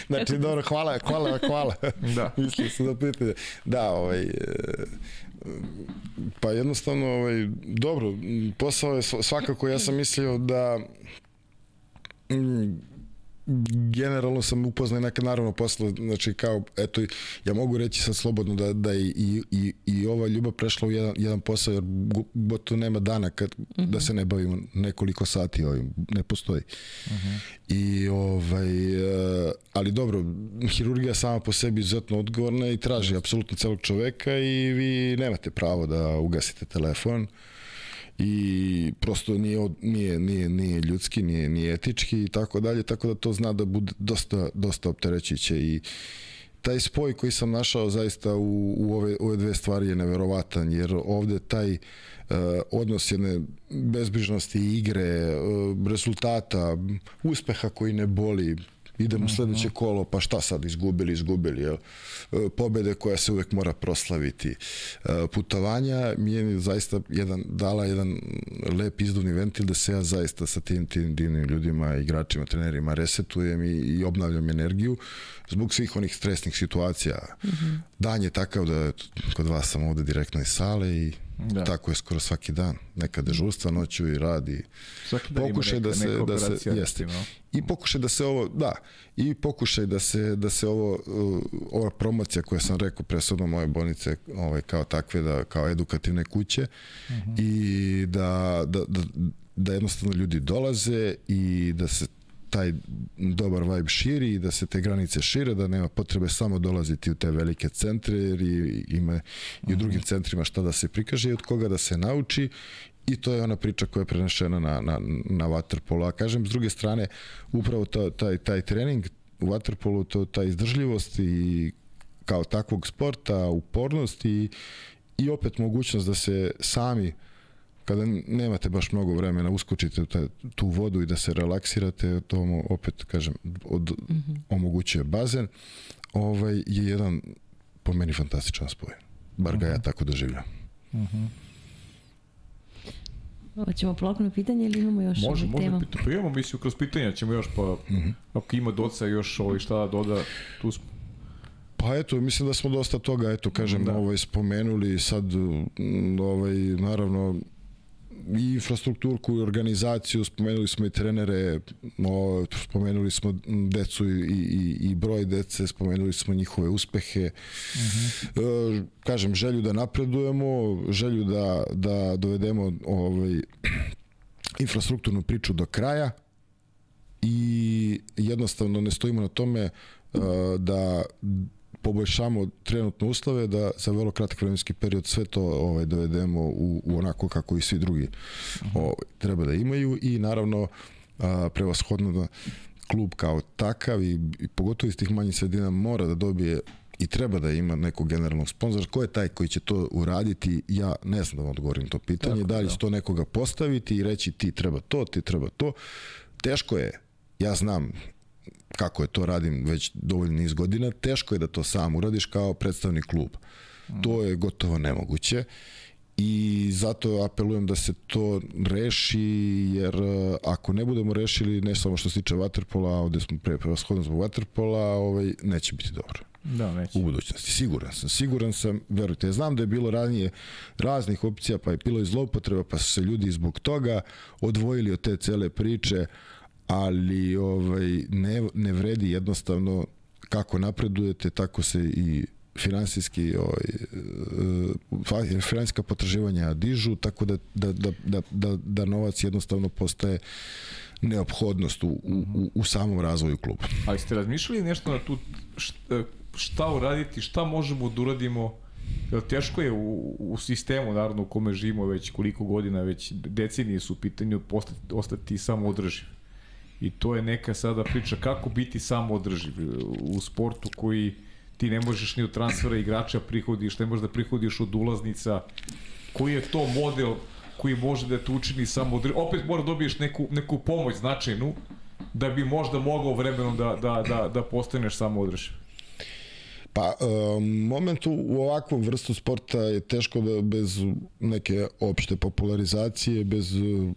Znači, dobro, hvala, hvala, hvala. Da. Mislio sam da pitanje. Da, ovaj, e, pa jednostavno, ovaj, dobro, posao je sv- svakako, ja sam mislio da mm, generalno sam upoznao neka naravno posle, znači kao, eto, ja mogu reći sad slobodno da, da i, i, i, i ova ljubav prešla u jedan, jedan posao, jer gu- gotovo nema dana kad, da se ne bavimo nekoliko sati ovim, ne postoji. I ovaj, e, ali dobro, hirurgija sama po sebi izuzetno odgovorna i traži apsolutno celog čoveka i vi nemate pravo da ugasite telefon i prosto nije, nije, nije, nije ljudski, nije, nije etički i tako dalje, tako da to zna da bude dosta, dosta opterećiće i taj spoj koji sam našao zaista u, u ove, ove dve stvari je neverovatan, jer ovde taj uh, odnos jedne bezbrižnosti igre, uh, rezultata, uspeha koji ne boli, idemo u sledeće kolo, pa šta sad, izgubili, izgubili, jel? E, pobede koja se uvek mora proslaviti. E, Putovanja mi je zaista jedan, dala jedan lep izduvni ventil da se ja zaista sa tim, tim divnim ljudima, igračima, trenerima resetujem i, i obnavljam energiju zbog svih onih stresnih situacija. Mm -hmm. Dan je takav da kod vas sam ovde direktno iz sale i Da. tako je skoro svaki dan. Neka dežurstva noću i radi. Svaki dan ima Pokušaj neka, da se da se jeste. recimo. I pokušaj da se ovo, da, i pokušaj da se da se ovo uh, ova promocija koju sam rekao presudno moje bolnice, ovaj kao takve da kao edukativne kuće i da, da, da da jednostavno ljudi dolaze i da se taj dobar vibe širi i da se te granice šire, da nema potrebe samo dolaziti u te velike centre jer i, ima i u drugim centrima šta da se prikaže i od koga da se nauči i to je ona priča koja je prenešena na, na, na waterpolu. A kažem, s druge strane, upravo to, taj, taj trening u waterpolu, to, ta izdržljivost i kao takvog sporta, upornost i, i opet mogućnost da se sami kada nemate baš mnogo vremena uskočite u ta, tu vodu i da se relaksirate, to mu opet kažem od, mm -hmm. omogućuje bazen, ovaj je jedan po meni fantastičan spoj. Bar ga ja tako doživljam. Hoćemo polako pitanje ili imamo još Može, ovih može. tema? Pita, pa imamo misliju kroz pitanja, ćemo još pa, ako ima doca još ovaj šta da doda, tu smo. Pa eto, mislim da smo dosta toga, eto, kažem, da. ovaj, spomenuli sad, mm, ovaj, naravno, i infrastrukturku i organizaciju, spomenuli smo i trenere, o, spomenuli smo decu i, i, i broj dece, spomenuli smo njihove uspehe. Uh -huh. e, kažem, želju da napredujemo, želju da, da dovedemo ovaj, infrastrukturnu priču do kraja i jednostavno ne stojimo na tome e, da poboljšamo trenutne uslove da za vrlo kratak vremenski period sve to ovaj dovedemo u, u onako kako i svi drugi ovaj, treba da imaju i naravno a, prevashodno da klub kao takav i, i pogotovo iz tih manjih sredina mora da dobije i treba da ima nekog generalnog sponzora. Ko je taj koji će to uraditi? Ja ne znam da vam odgovorim to pitanje. Tako, da li će to nekoga postaviti i reći ti treba to, ti treba to. Teško je. Ja znam kako je to radim već dovoljno niz godina, teško je da to sam uradiš kao predstavnik kluba. Mm. To je gotovo nemoguće i zato apelujem da se to reši, jer ako ne budemo rešili, ne samo što se tiče Waterpola, ovde smo pre prevashodno zbog Waterpola, ovaj, neće biti dobro. Da, neće. U budućnosti, siguran sam. Siguran sam, verujte, ja znam da je bilo ranije raznih opcija, pa je bilo i zloupotreba, pa su se ljudi zbog toga odvojili od te cele priče, ali ovaj ne, ne vredi jednostavno kako napredujete, tako se i finansijski ovaj, finansijska potraživanja dižu, tako da, da, da, da, da, da novac jednostavno postaje neophodnost u, u, u samom razvoju kluba. Ali ste razmišljali nešto na tu šta, šta uraditi, šta možemo da uradimo Jer teško je u, u sistemu, naravno, u kome živimo već koliko godina, već decenije su u pitanju postati, ostati samo održiv. I to je neka sada priča kako biti samo održiv u sportu koji ti ne možeš ni od transfera igrača prihodiš, ne možeš da prihodiš od ulaznica. Koji je to model koji može da te učini samo održiv? Opet mora da dobiješ neku, neku pomoć značajnu da bi možda mogao vremenom da, da, da, da postaneš samo održiv. Pa, um, momentu u ovakvom vrstu sporta je teško da bez neke opšte popularizacije, bez uh,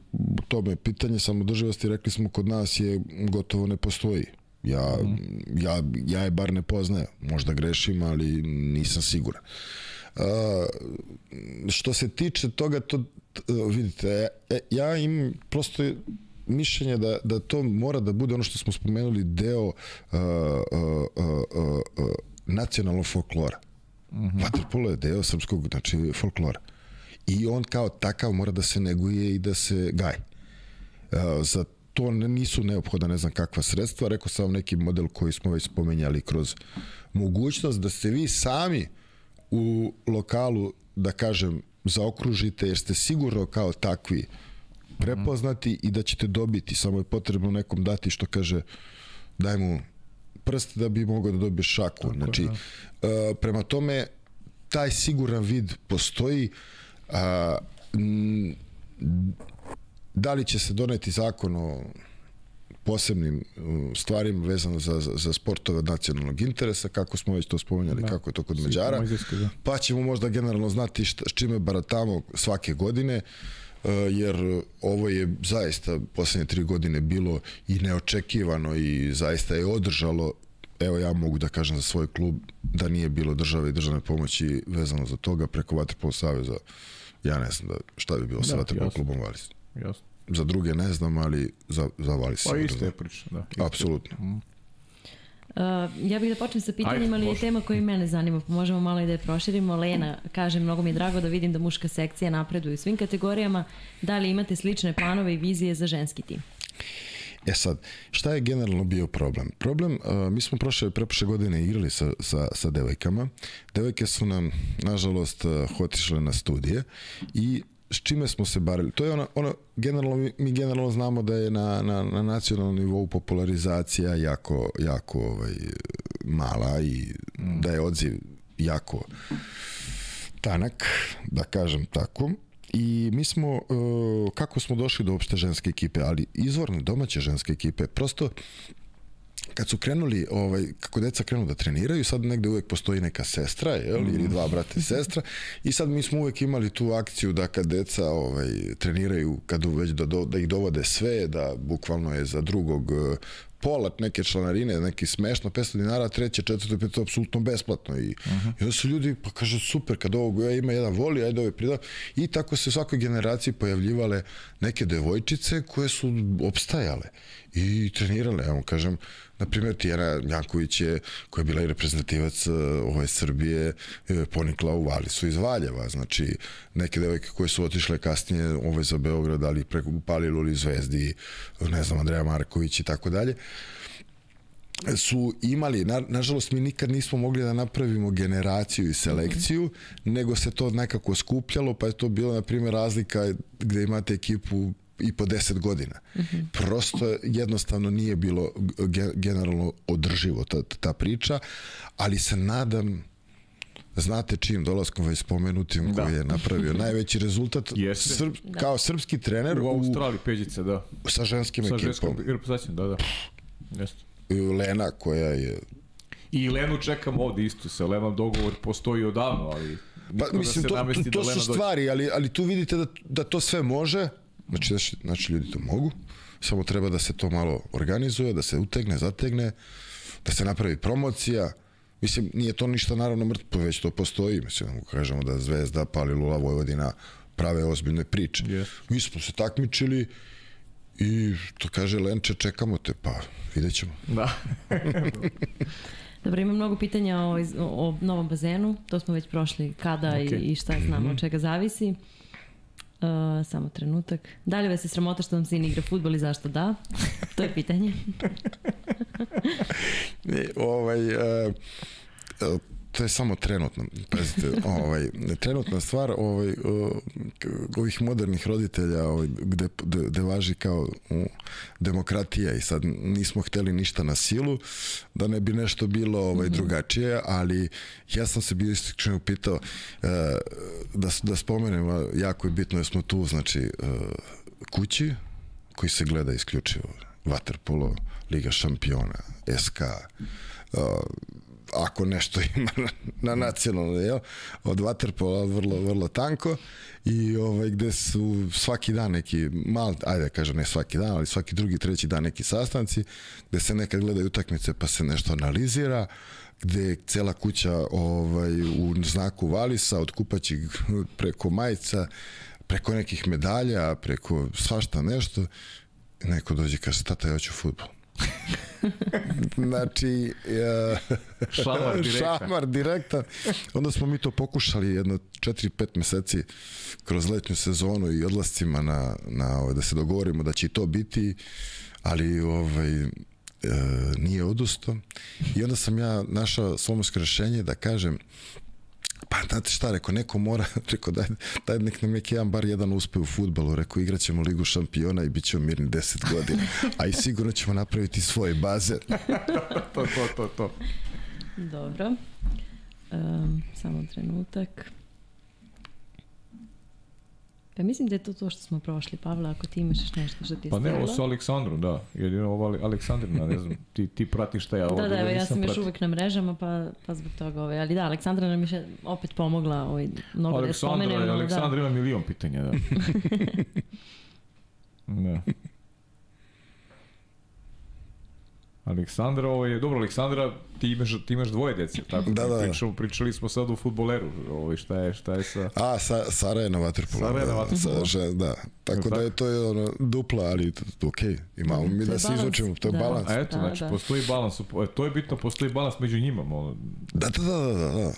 tome pitanje samodrživosti, rekli smo, kod nas je gotovo ne postoji. Ja, mm. ja, ja je bar ne poznajem. Možda grešim, ali nisam siguran. Uh, što se tiče toga, to, uh, vidite, e, ja im prosto mišljenje da, da to mora da bude ono što smo spomenuli deo uh, uh, uh, uh, nacionalnog folklora. Mm -hmm. Vaterpolo je deo srpskog znači, folklora. I on kao takav mora da se neguje i da se gaje. Uh, za to nisu neophoda ne znam kakva sredstva. Rekao sam vam neki model koji smo već spomenjali kroz mogućnost da se vi sami u lokalu, da kažem, zaokružite jer ste sigurno kao takvi prepoznati i da ćete dobiti. Samo je potrebno nekom dati što kaže daj mu prst da bi mogao da dobije šaku. Tako, znači, da. uh, prema tome, taj siguran vid postoji. A, m, da li će se doneti zakon o posebnim stvarima vezano za, za, za sportove od nacionalnog interesa, kako smo već to spomenjali, da. kako je to kod Međara, da. pa ćemo možda generalno znati šta, s čime baratamo svake godine, jer ovo je zaista poslednje tri godine bilo i neočekivano i zaista je održalo evo ja mogu da kažem za svoj klub da nije bilo države i državne pomoći vezano za toga preko Vatrpol Saveza ja ne znam da šta bi bilo da, sa Vatrpol klubom Valis. Jasno. Za druge ne znam, ali za, za Valis. Pa isto je priča, da. Apsolutno. Mm. Uh, ja bih da počnem sa pitanjima, ali je tema koja i mene zanima, pa možemo malo i da je proširimo. Lena kaže, mnogo mi je drago da vidim da muška sekcija napreduje u svim kategorijama. Da li imate slične planove i vizije za ženski tim? E sad, šta je generalno bio problem? Problem, uh, mi smo prošle, preprošle godine igrali sa, sa, sa devojkama. Devojke su nam, nažalost, uh, otišle na studije i s čime smo se barili? To je ono, ono generalno, mi, generalno znamo da je na, na, na nacionalnom nivou popularizacija jako, jako ovaj, mala i mm. da je odziv jako tanak, da kažem tako. I mi smo, uh, kako smo došli do opšte ženske ekipe, ali izvorne domaće ženske ekipe, prosto kad su krenuli, ovaj, kako deca krenu da treniraju, sad negde uvek postoji neka sestra, jel, ili dva brata i sestra, i sad mi smo uvek imali tu akciju da kad deca ovaj, treniraju, kad već da, do, da ih dovode sve, da bukvalno je za drugog pola neke članarine, neki smešno, 500 dinara, treće, četvrto, peto, apsolutno besplatno. I, uh -huh. I onda su ljudi, pa kaže, super, kad ovog ja ima jedan voli, ajde ovaj prida. I tako se u svakoj generaciji pojavljivale neke devojčice koje su opstajale i trenirale, ja vam kažem, na primjer Tijana Janković je, koja je bila i reprezentativac e, ove Srbije, ponikla u Valisu iz Valjeva, znači neke devojke koje su otišle kasnije ove za Beograd, ali preko Palilu ili Zvezdi, ne znam, Andreja Marković i tako dalje, su imali, na, nažalost mi nikad nismo mogli da napravimo generaciju i selekciju, mm -hmm. nego se to nekako skupljalo, pa je to bilo, na primjer, razlika gde imate ekipu i po 10 godina. Mm -hmm. Prosto jednostavno nije bilo generalno održivo ta, ta priča, ali se nadam znate čim dolaskom već spomenutim da. koji je napravio najveći rezultat Srp, da. kao srpski trener u Australiji Peđice, da. Sa ženskim sa ekipom. Sa ženskom reprezentacijom, da, da. Jeste. Lena koja je I Lenu čekam ovde isto, sa Lenom dogovor postoji odavno, ali Pa, da mislim, da to, to, to su stvari, ali, ali tu vidite da, da to sve može, Znači, znači, znači ljudi to mogu, samo treba da se to malo organizuje, da se utegne, zategne, da se napravi promocija. Mislim, nije to ništa naravno mrtvo, već to postoji. Mislim, da kažemo da Zvezda, Palilula, Vojvodina prave ozbiljne priče. Yes. Mi smo se takmičili i to kaže Lenče, čekamo te, pa vidjet ćemo. Da. Dobro, ima mnogo pitanja o, o novom bazenu, to smo već prošli kada okay. i, i šta znamo, od čega zavisi. Uh, samo trenutak. Da li vas je sramota što vam sin igra futbol i zašto da? To je pitanje. ne, ovaj, uh, to je samo trenutno. Pazite, ovaj, trenutna stvar ovaj, ovih modernih roditelja ovaj, gde, gde, važi kao u, demokratija i sad nismo hteli ništa na silu, da ne bi nešto bilo ovaj, drugačije, ali ja sam se bio iskreno pitao e, da, da spomenem, jako je bitno da smo tu, znači, e, kući koji se gleda isključivo Waterpolo, Liga šampiona, SK, uh, ako nešto ima na, na nacionalno, jel? Od Waterpola vrlo, vrlo tanko i ovaj, gde su svaki dan neki mal, ajde da kažem ne svaki dan, ali svaki drugi, treći dan neki sastanci, gde se nekad gledaju utakmice pa se nešto analizira, gde je cela kuća ovaj, u znaku Valisa, od kupaćih preko majica, preko nekih medalja, preko svašta nešto, neko dođe i kaže, tata, ja hoću futbol. znači, ja, Šamar direktan. šamar direktan. Onda smo mi to pokušali jedno 4-5 meseci kroz letnju sezonu i odlascima na, na ovaj, da se dogovorimo da će to biti, ali ovaj, e, nije odusto. I onda sam ja našao slomovsko rešenje da kažem Pa znate šta, rekao, neko mora, rekao, daj, daj nek nam neki jedan bar jedan uspe u futbalu, rekao, igraćemo ligu šampiona i bit ćemo mirni 10 godina, a i sigurno ćemo napraviti svoje baze. to, to, to, to. Dobro. Um, samo trenutak. Pa mislim da je to to što smo prošli, Pavle, ako ti imaš nešto što ti Pa ne, ovo su Aleksandrom, da. Jedino ovo Aleksandrina, ne znam, ti, ti pratiš šta ja ovo Da, da, evo, ja sam još uvek na mrežama, pa, pa zbog toga ovaj. Ali da, Aleksandra nam je opet pomogla ovaj, mnogo da je Aleksandra, spomenemo. Aleksandra Da. ima milion pitanja, da. da. Aleksandra, ovo je, dobro, Aleksandra, ti imaš, ti imaš dvoje dece, tako? Da, da, da. Pričamo, pričali smo sad o futboleru, ovaj, šta je, šta je sa... A, sa, Sara je na vaterpolu. Sara je na vaterpolu. Sa, že- da. Tako da je to je ono, dupla, ali ok, imamo mi da se izučimo, to je da. balans. A eto, Da, znači, da. postoji balans, u- to je bitno, postoji balans među njima, ono, Da, da, da, da, da, da.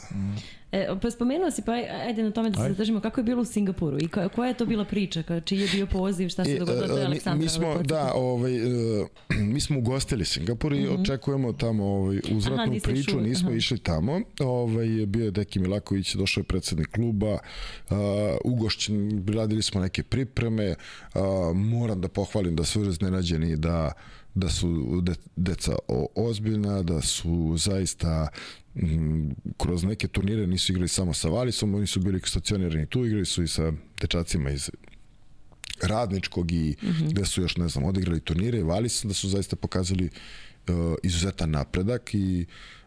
E, pa spomenula si, pa aj- ajde na tome da se zadržimo, kako je bilo u Singapuru i ko- koja je to bila priča, ka- čiji je bio poziv, šta se E, dogodilo, to je e, mi, Aleksandra. mi smo, ovaj, da, ovaj, e, mi smo ugostili Singapur i očekujemo tamo ovaj, uzvratnu još priču, uvek, nismo aha. išli tamo. Ovaj, bio je Deki Milaković, došao je predsednik kluba, uh, ugošćen, radili smo neke pripreme, a, moram da pohvalim da su iznenađeni da da su de, deca ozbiljna, da su zaista kroz neke turnire nisu igrali samo sa Valisom, oni su bili stacionirani tu, igrali su i sa dečacima iz radničkog i mm -hmm. gde su još, ne znam, odigrali turnire i vali sam da su zaista pokazali uh, izuzetan napredak i uh,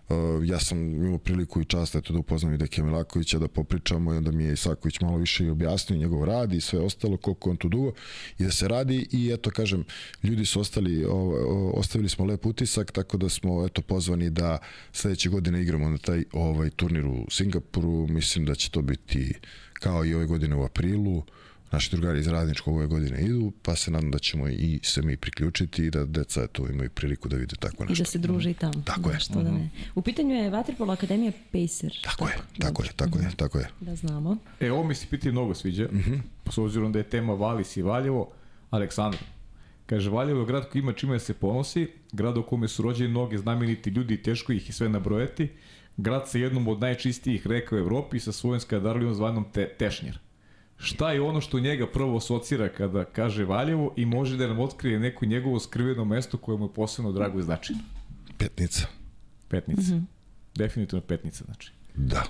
ja sam imao priliku i čast eto, da upoznam i Deke Milakovića da popričamo i onda mi je Isaković malo više i objasnio njegov rad i sve ostalo koliko on tu dugo i da se radi i eto kažem ljudi su ostali o, o, ostavili smo lep utisak tako da smo eto pozvani da sledeće godine igramo na taj ovaj turnir u Singapuru. Mislim da će to biti kao i ove godine u aprilu naši drugari iz radničkog ove godine idu, pa se nadam da ćemo i se mi priključiti i da deca eto, imaju priliku da vide tako I nešto. da se druže i tamo. Tako da, je. Što da ne. U pitanju je Vaterpolo Akademija Pacer. Tako je, tako je, tako je, tako je. Da znamo. E, ovo mi se piti mnogo sviđa, mm -hmm. s obzirom da je tema Valis i Valjevo, Aleksandar. Kaže, Valjevo je grad koji ima čime da se ponosi, grad u kome su rođeni mnogi znameniti ljudi i teško ih i sve nabrojati, grad sa jednom od najčistijih reka u Evropi sa svojom skadarlijom zvanom te, Tešnjer. Šta je ono što njega prvo asocira kada kaže Valjevo i može da nam otkrije neko njegovo skriveno mesto koje mu je posebno drago i značajno? Petnica. Petnica. Mm -hmm. Definitivno petnica, znači. Da.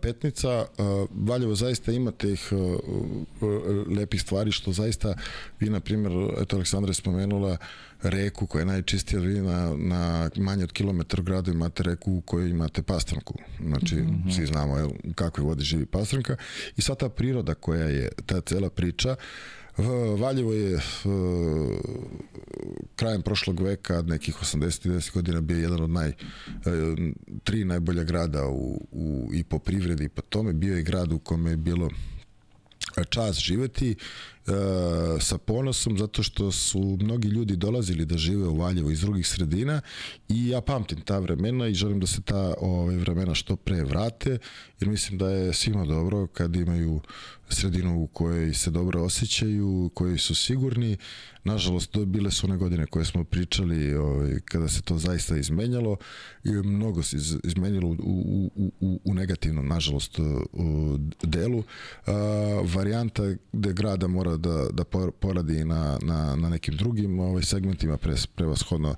Petnica, Valjevo zaista ima teh uh, uh, lepih stvari što zaista vi na primjer, eto Aleksandra je spomenula reku koja je najčistija vi na, na manje od kilometar grada imate reku u kojoj imate pastranku znači mm -hmm. svi znamo jel, u kakvoj vodi živi pastranka i sva ta priroda koja je ta cela priča Uh, Valjevo je uh, krajem prošlog veka, nekih 80 10 godina bio jedan od naj, uh, tri najbolja grada u, u, i po privredi i po tome. Bio je grad u kome je bilo čas živeti. sa ponosom zato što su mnogi ljudi dolazili da žive u Valjevu iz drugih sredina i ja pamtim ta vremena i želim da se ta ove, vremena što pre vrate jer mislim da je svima dobro kad imaju sredinu u kojoj se dobro osjećaju, u kojoj su sigurni. Nažalost, to bile su one godine koje smo pričali ovaj, kada se to zaista izmenjalo i mnogo se iz, izmenjalo u, u, u, u negativnom, nažalost, u delu. A, varijanta gde grada mora da, da poradi na, na, na nekim drugim ovaj, segmentima, pre, prevashodno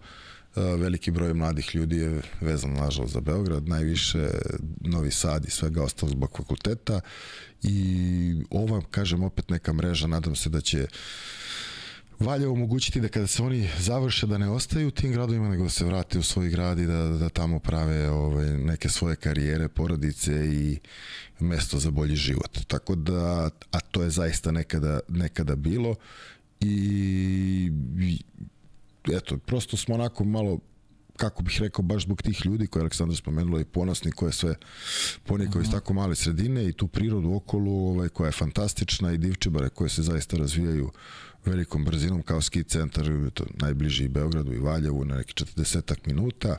veliki broj mladih ljudi je vezan nažalost za Beograd, najviše Novi Sad i svega ostalo zbog fakulteta i ova, kažem, opet neka mreža, nadam se da će Valjevo omogućiti da kada se oni završe da ne ostaju u tim gradovima nego da se vrate u svoj grad i da, da tamo prave ove, neke svoje karijere, porodice i mesto za bolji život. Tako da, a to je zaista nekada, nekada bilo i eto, prosto smo onako malo kako bih rekao, baš zbog tih ljudi koje Aleksandar spomenula i ponosni, koje sve ponikao iz mhm. tako male sredine i tu prirodu okolo ovaj, koja je fantastična i divčibare koje se zaista razvijaju velikom brzinom kao ski centar to najbliži i Beogradu i Valjevu na neki 40 minuta.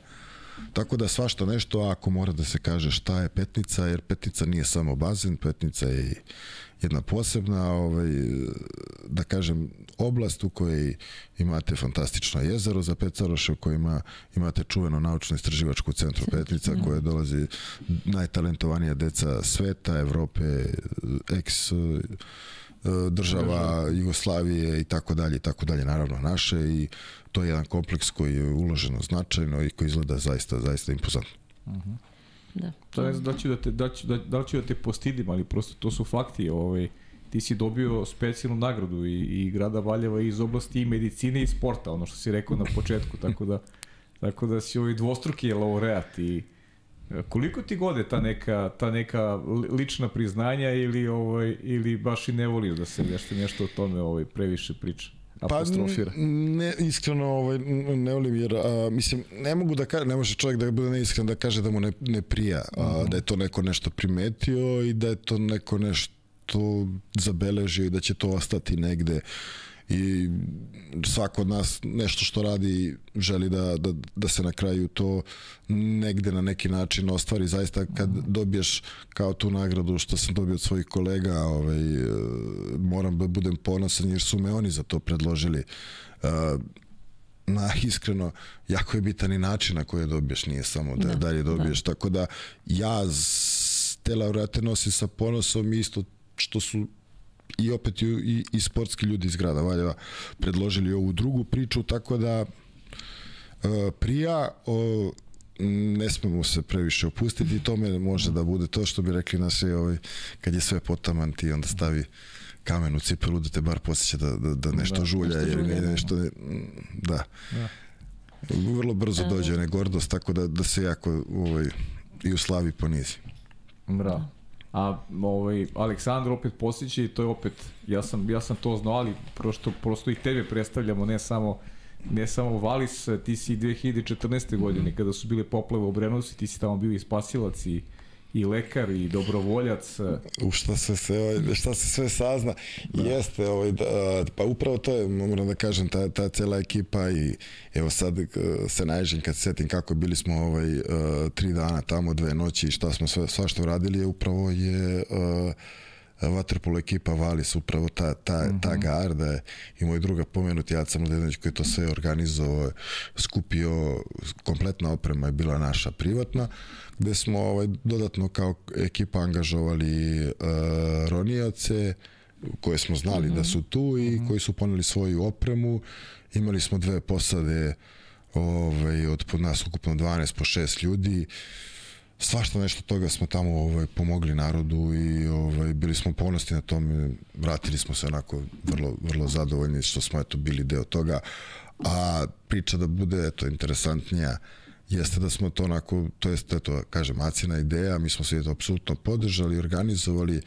Tako da svašta nešto, ako mora da se kaže šta je Petnica, jer Petnica nije samo bazen, Petnica je jedna posebna, ovaj, da kažem, oblast u kojoj imate fantastično jezero za Pecaroše, u kojima imate čuveno naučno-istraživačku centru Petnica, da. koje dolazi najtalentovanija deca sveta, Evrope, ex država Jugoslavije i tako dalje i tako dalje naravno naše i to je jedan kompleks koji je uloženo značajno i koji izgleda zaista zaista impozantno. Uh mhm. -huh. Da. To je da ću da te da ću da, da ću da te postidim, ali prosto to su fakti, ovaj ti si dobio specijalnu nagradu i, i grada Valjeva iz oblasti i medicine i sporta, ono što si rekao na početku, tako da tako da si ovaj dvostruki laureat i koliko ti gode ta neka ta neka lična priznanja ili ovaj ili baš i ne voliš da se nešto nešto o tome ovaj previše priča? apostrofira. Pa ne, iskreno ovaj, ne volim jer, a, mislim, ne mogu da kaže, ne može čovjek da bude neiskren da kaže da mu ne, ne prija, a, uh mhm. da je to neko nešto primetio i da je to neko nešto zabeležio i da će to ostati negde i svako od nas nešto što radi želi da, da, da se na kraju to negde na neki način ostvari. Zaista kad dobiješ kao tu nagradu što sam dobio od svojih kolega ovaj, e, moram da budem ponosan jer su me oni za to predložili. Uh, na iskreno jako je bitan i način na koji je dobiješ nije samo da, da dalje dobiješ. Da. tako da ja te laureate nosim sa ponosom isto što su i opet i, i sportski ljudi iz grada Valjeva predložili ovu drugu priču, tako da e, prija o, ne smemo se previše opustiti i tome može da bude to što bi rekli je ovaj, kad je sve potaman ti onda stavi kamen u cipelu da te bar posjeća da, da, da nešto da, žulja nešto jer ne, nešto ne, da. da. Vrlo brzo dođe ne gordost, tako da, da se jako ovaj, i u slavi ponizi. Bravo. A ovaj, Aleksandar opet posjeća i to je opet, ja sam, ja sam to znao, ali prosto, prosto i tebe predstavljamo, ne samo ne samo Valis, ti si 2014. godine kada su bile poplave u Brenovcu, ti si tamo bio i spasilac i i lekar i dobrovoljac. U šta se sve, šta se sve sazna. Da. Jeste, ovaj, da, pa upravo to je, moram da kažem, ta, ta cela ekipa i evo sad e, se naježim kad se setim kako bili smo ovaj, uh, tri dana tamo, dve noći i šta smo sve, sva što radili je upravo je uh, vaterpolo ekipa Valis, upravo ta, ta, mm -hmm. ta mhm. garda i moj druga pomenuti Jaca Mladenović koji to sve organizovao, skupio, kompletna oprema je bila naša privatna, gde smo ovaj, dodatno kao ekipa angažovali uh, ronioce, koje smo znali mm -hmm. da su tu i mm -hmm. koji su poneli svoju opremu. Imali smo dve posade ovaj, od pod nas ukupno 12 po 6 ljudi. Uh, svašta nešto toga smo tamo ovaj, pomogli narodu i ovaj, bili smo ponosni na tome, vratili smo se onako vrlo, vrlo zadovoljni što smo eto bili deo toga, a priča da bude eto interesantnija jeste da smo to onako, to jest eto, kažem, acina ideja, mi smo se to apsolutno podržali, organizovali,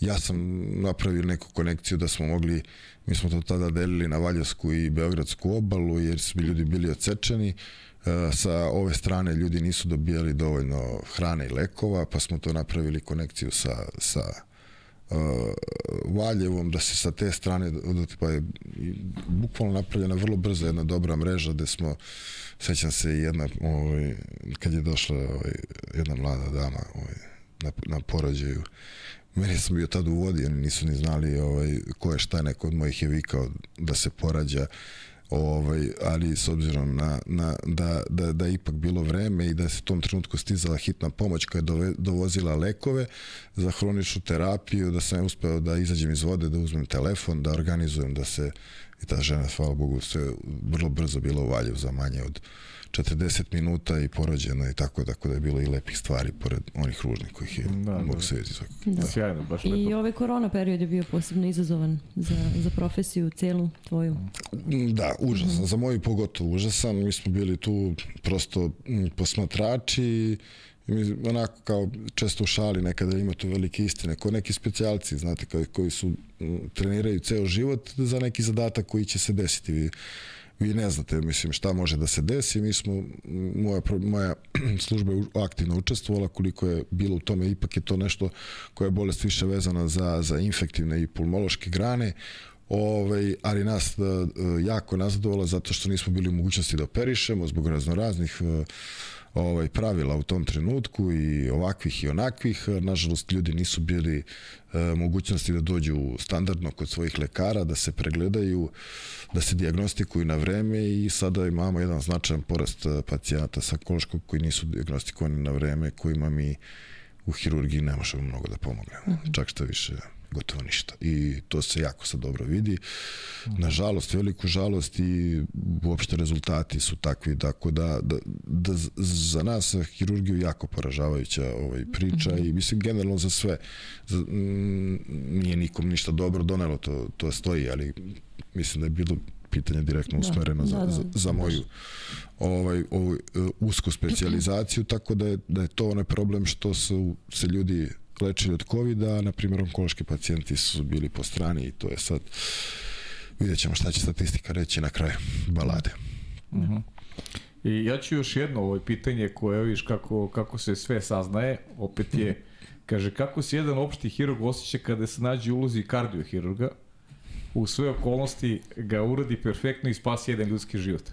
ja sam napravio neku konekciju da smo mogli, mi smo to tada delili na Valjevsku i Beogradsku obalu, jer su ljudi bili odsečeni, E, sa ove strane ljudi nisu dobijali dovoljno hrane i lekova, pa smo to napravili konekciju sa, sa uh, Valjevom, da se sa te strane, da, pa je bukvalno napravljena vrlo brzo jedna dobra mreža gde smo, sećam se jedna, ovaj, kad je došla ovaj, jedna mlada dama ovaj, na, na porođaju, Meni sam bio tad u vodi, oni nisu ni znali ovaj, ko je šta, neko od mojih je vikao da se porađa, ovaj, ali s obzirom na, na, da, da, da je ipak bilo vreme i da se u tom trenutku stizala hitna pomoć koja je dove, dovozila lekove za hroničnu terapiju, da sam uspeo da izađem iz vode, da uzmem telefon, da organizujem da se i ta žena, hvala Bogu, sve vrlo brzo bila u Valjevu za manje od 40 minuta i porođena i tako, tako da je bilo i lepih stvari pored onih ružnih kojih je da, mogu da. se vidjeti svakako. Da. da. Sjajno, baš lepo. I ovaj korona period je bio posebno izazovan za, za profesiju celu tvoju. Da, užasan. Mm. Za moju pogotovo užasan. Mi smo bili tu prosto posmatrači i mi onako kao često u šali nekada ima tu velike istine, ko neki specijalci, znate, koji, koji su treniraju ceo život za neki zadatak koji će se desiti. Vi ne znate, mislim, šta može da se desi. Mi smo, moja, moja služba je aktivno učestvovala, koliko je bilo u tome, ipak je to nešto koja je bolest više vezana za, za infektivne i pulmološke grane, ovaj, ali nas da, jako nazadovala zato što nismo bili u mogućnosti da operišemo zbog raznoraznih uh, ovaj pravila u tom trenutku i ovakvih i onakvih. Nažalost, ljudi nisu bili e, mogućnosti da dođu standardno kod svojih lekara, da se pregledaju, da se diagnostikuju na vreme i sada imamo jedan značajan porast e, pacijata sa kološkog koji nisu diagnostikovani na vreme, kojima mi u hirurgiji ne možemo mnogo da pomognemo. Mhm. -huh. Čak što više gotovo ništa. I to se jako sad dobro vidi. Nažalost, veliku žalost i uopšte rezultati su takvi, tako da, da, da za nas hirurgiju jako poražavajuća ovaj, priča mm -hmm. i mislim generalno za sve. Za, m, nije nikom ništa dobro donelo, to, to stoji, ali mislim da je bilo pitanje direktno da, usmereno da, za, da, da, za, za moju ovaj, uh, usku specializaciju, tako da je, da je to onaj problem što su se ljudi lečili od COVID-a, na primjer onkološki pacijenti su bili po strani i to je sad vidjet ćemo šta će statistika reći na kraju balade. -huh. I ja ću još jedno ovo pitanje koje viš kako, kako se sve saznaje, opet je, kaže, kako se jedan opšti hirurg osjeća kada se nađe u ulozi kardiohirurga, u sve okolnosti ga uradi perfektno i spasi jedan ljudski život?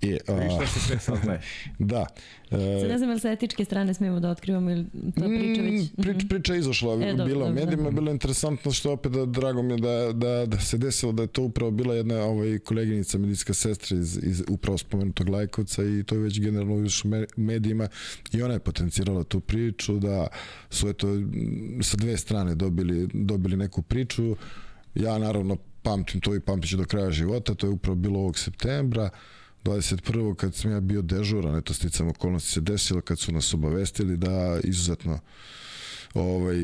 I, a, I šta se sve saznaje? da. E, Sad ne znam, ali sa etičke strane smijemo da otkrivamo ili ta priča već... Mm, prič, mhm. priča je izašla, e, dobro, bila u medijima, bilo interesantno što opet da, drago mi je da, da, da se desilo da je to upravo bila jedna ovaj, koleginica, medicinska sestra iz, iz upravo spomenutog Lajkovca i to je već generalno u medijima i ona je potencirala tu priču da su eto sa dve strane dobili, dobili neku priču. Ja naravno pamtim to i pamtit ću do kraja života, to je upravo bilo ovog septembra. 21. kad sam ja bio dežuran, eto sticam okolnosti se desilo kad su nas obavestili da izuzetno ovaj,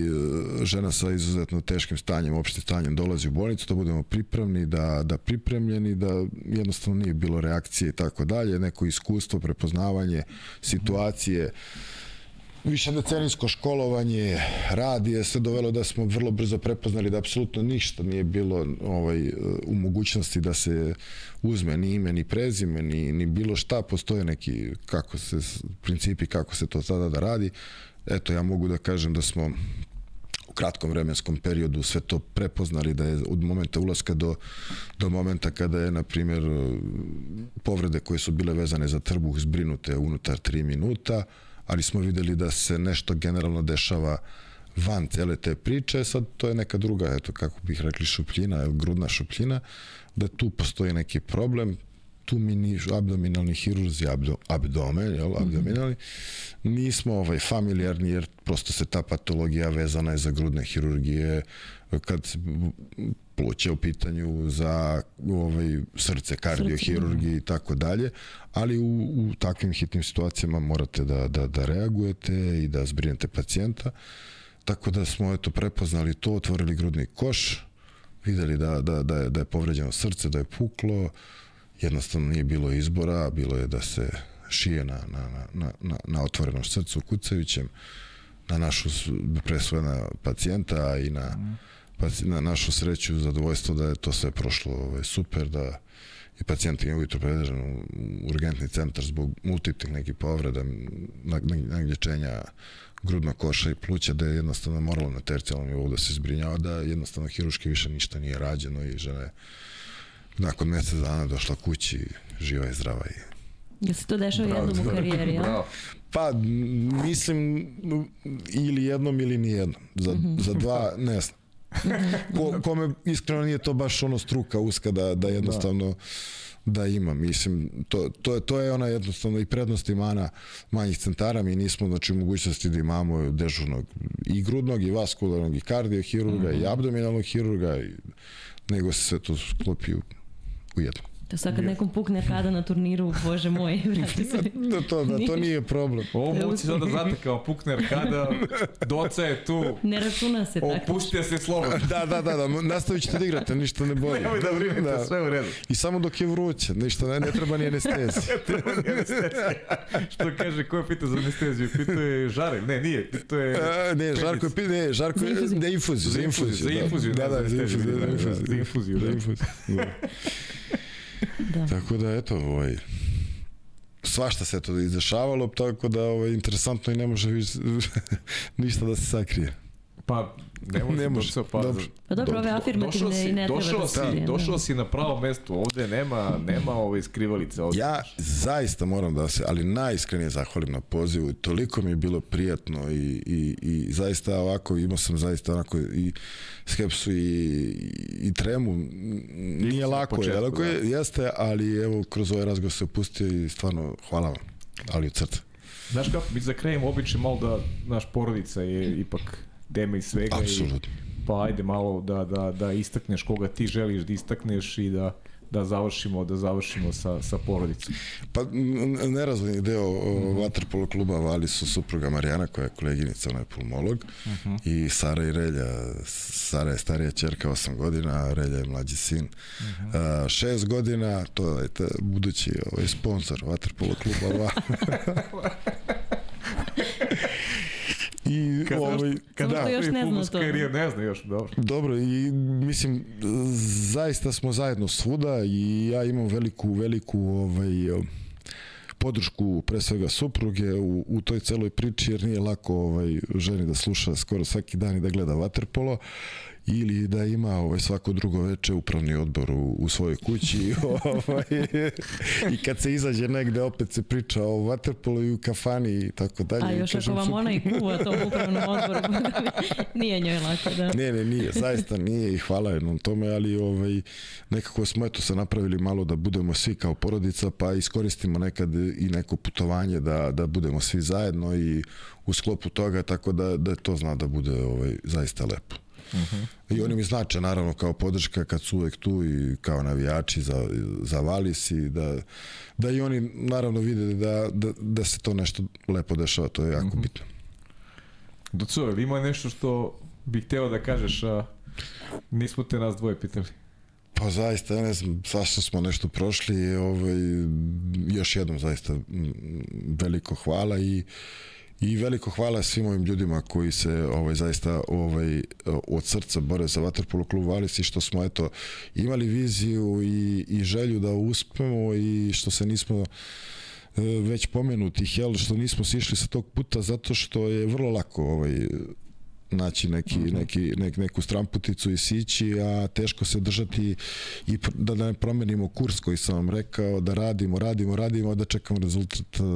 žena sa izuzetno teškim stanjem, opštim stanjem dolazi u bolnicu, da budemo pripravni, da, da pripremljeni, da jednostavno nije bilo reakcije i tako dalje, neko iskustvo, prepoznavanje situacije, mm više decenijsko školovanje, rad je sve dovelo da smo vrlo brzo prepoznali da apsolutno ništa nije bilo ovaj, u mogućnosti da se uzme ni ime, ni prezime, ni, ni bilo šta, postoje neki kako se, principi kako se to sada da radi. Eto, ja mogu da kažem da smo u kratkom vremenskom periodu sve to prepoznali da je od momenta ulaska do, do momenta kada je, na primjer, povrede koje su bile vezane za trbuh zbrinute unutar 3 minuta, ali smo videli da se nešto generalno dešava van cele te priče, sad to je neka druga, eto kako bih rekli šupljina, grudna šupljina, da tu postoji neki problem, tu mi ni abdominalni hirurzi, abdo, abdomen, jel, mhm. abdominalni, nismo ovaj, familijarni jer prosto se ta patologija vezana je za grudne hirurgije, kad pluća u pitanju za ovaj, srce, kardiohirurgiji i tako dalje, ali u, u takvim hitnim situacijama morate da, da, da reagujete i da zbrinete pacijenta. Tako da smo eto prepoznali to, otvorili grudni koš, videli da, da, da, je, da je povređeno srce, da je puklo, jednostavno nije bilo izbora, bilo je da se šije na, na, na, na, na otvorenom srcu kucajućem, na našu pre sve na pacijenta i na, pa na našu sreću zadovoljstvo da je to sve prošlo ovaj, super, da i pacijent je ujutro predržan u urgentni centar zbog multiplih nekih povreda, nagnječenja grudna koša i pluća, da je jednostavno moralo na tercijalnom nivou da se zbrinjava, da jednostavno hiruški više ništa nije rađeno i žena je nakon mesec dana došla kući, živa i zdrava i Ja se to dešava jednom u karijeri, jel? Pa, mislim, ili jednom ili nijednom. Za, mm -hmm. za dva, ne znam. Ko, kome iskreno nije to baš ono struka uska da, da jednostavno da, da ima. Mislim, to, to, to je ona jednostavno i prednost i mana manjih centara. Mi nismo znači, u mogućnosti da imamo dežurnog i grudnog i vaskularnog i kardiohirurga mm -hmm. i abdominalnog hirurga i, nego se sve to sklopi u, u jednom. Da sad kad nekom pukne kada na turniru, bože moj, vrati se. da, to, da, to nije problem. Ovo muci sada znate kao pukne arkada, doca je tu. Ne računa se tako. Opuštija se slobodno. da, da, da, da, nastavit ćete da igrate, ništa ne boli. Nemoj da brinete, da. sve u redu. I samo dok je vruće, ništa, ne, ne treba ni anestezija. ne treba ni anestezija. Što kaže, ko je pitao za anesteziju? Pitao je Žare, ne, nije, pitao je... A, ne, Žarko je pitao, ne, Žarko je za infuziju. Za infuziju, za infuziju. Da, da, za infuziju. Za infuziju, za infuziju. Za infuziju. Da. Tako da, eto, ovaj, svašta se to izdešavalo, tako da ovaj, interesantno i ne može više, ništa da se sakrije. Pa, ne može, ne može. Pa, dobro. pa dobro, ove afirmativne i ne treba došao da si, da. Došao si na pravo mesto, ovde nema, nema ove skrivalice. Ovde. Ja zaista moram da se, ali najiskrenije zahvalim na pozivu, toliko mi je bilo prijatno i, i, i zaista ovako, imao sam zaista onako i skepsu i, i tremu, nije lako, početku, je, lako je, da. jeste, ali evo, kroz ovaj razgovor se opustio i stvarno hvala vam, ali od srca. Znaš kako, mi za krajem obično malo da naš porodica je ipak temelj svega. Apsolutno. I, pa ajde malo da, da, da istakneš koga ti želiš da istakneš i da da završimo da završimo sa sa porodicom. Pa nerazvojni deo mm -hmm. vaterpolo kluba Vali su supruga Marijana koja je koleginica, ona je pulmolog mm -hmm. i Sara i Relja. Sara je starija ćerka 8 godina, a Relja je mlađi sin. Mm -hmm. a, šest godina, to je budući ovaj sponsor vaterpolo kluba Vali. I kad ovaj kad da, još ne zna to. Karijer, ne zna još, dobro. Dobro i mislim zaista smo zajedno svuda i ja imam veliku veliku ovaj podršku pre svega supruge u, u toj celoj priči jer nije lako ovaj ženi da sluša skoro svaki dan i da gleda waterpolo ili da ima ovaj svako drugo veče upravni odbor u, u svojoj kući ovaj, i kad se izađe negde opet se priča o vaterpolu i u kafani i tako dalje. A još ako vam ona i kuva tom upravnom odboru, nije njoj lako, da. Ne, ne, nije, zaista nije i hvala jednom tome, ali ovaj, nekako smo eto se napravili malo da budemo svi kao porodica, pa iskoristimo nekad i neko putovanje da, da budemo svi zajedno i u sklopu toga, tako da, da to zna da bude ovaj, zaista lepo. Uh -huh. I oni mi znače naravno kao podrška kad su uvek tu i kao navijači za, za Valis i da, da i oni naravno vide da, da, da se to nešto lepo dešava, to je jako uh -huh. bitno. Docu, ali ima nešto što bih hteo da kažeš, a nismo te nas dvoje pitali? Pa zaista, ja ne znam, svašta smo nešto prošli, ovaj, još jednom zaista veliko hvala i uh, I veliko hvala svim ovim ljudima koji se ovaj zaista ovaj od srca bore za vaterpolo klub Valis i što smo eto imali viziju i, i želju da uspemo i što se nismo e, već pomenuti hel što nismo sišli sa tog puta zato što je vrlo lako ovaj naći neki, mm -hmm. neki, nek, neku stramputicu i sići, a teško se držati i da ne promenimo kurs koji sam vam rekao, da radimo, radimo, radimo, da čekamo rezultat uh,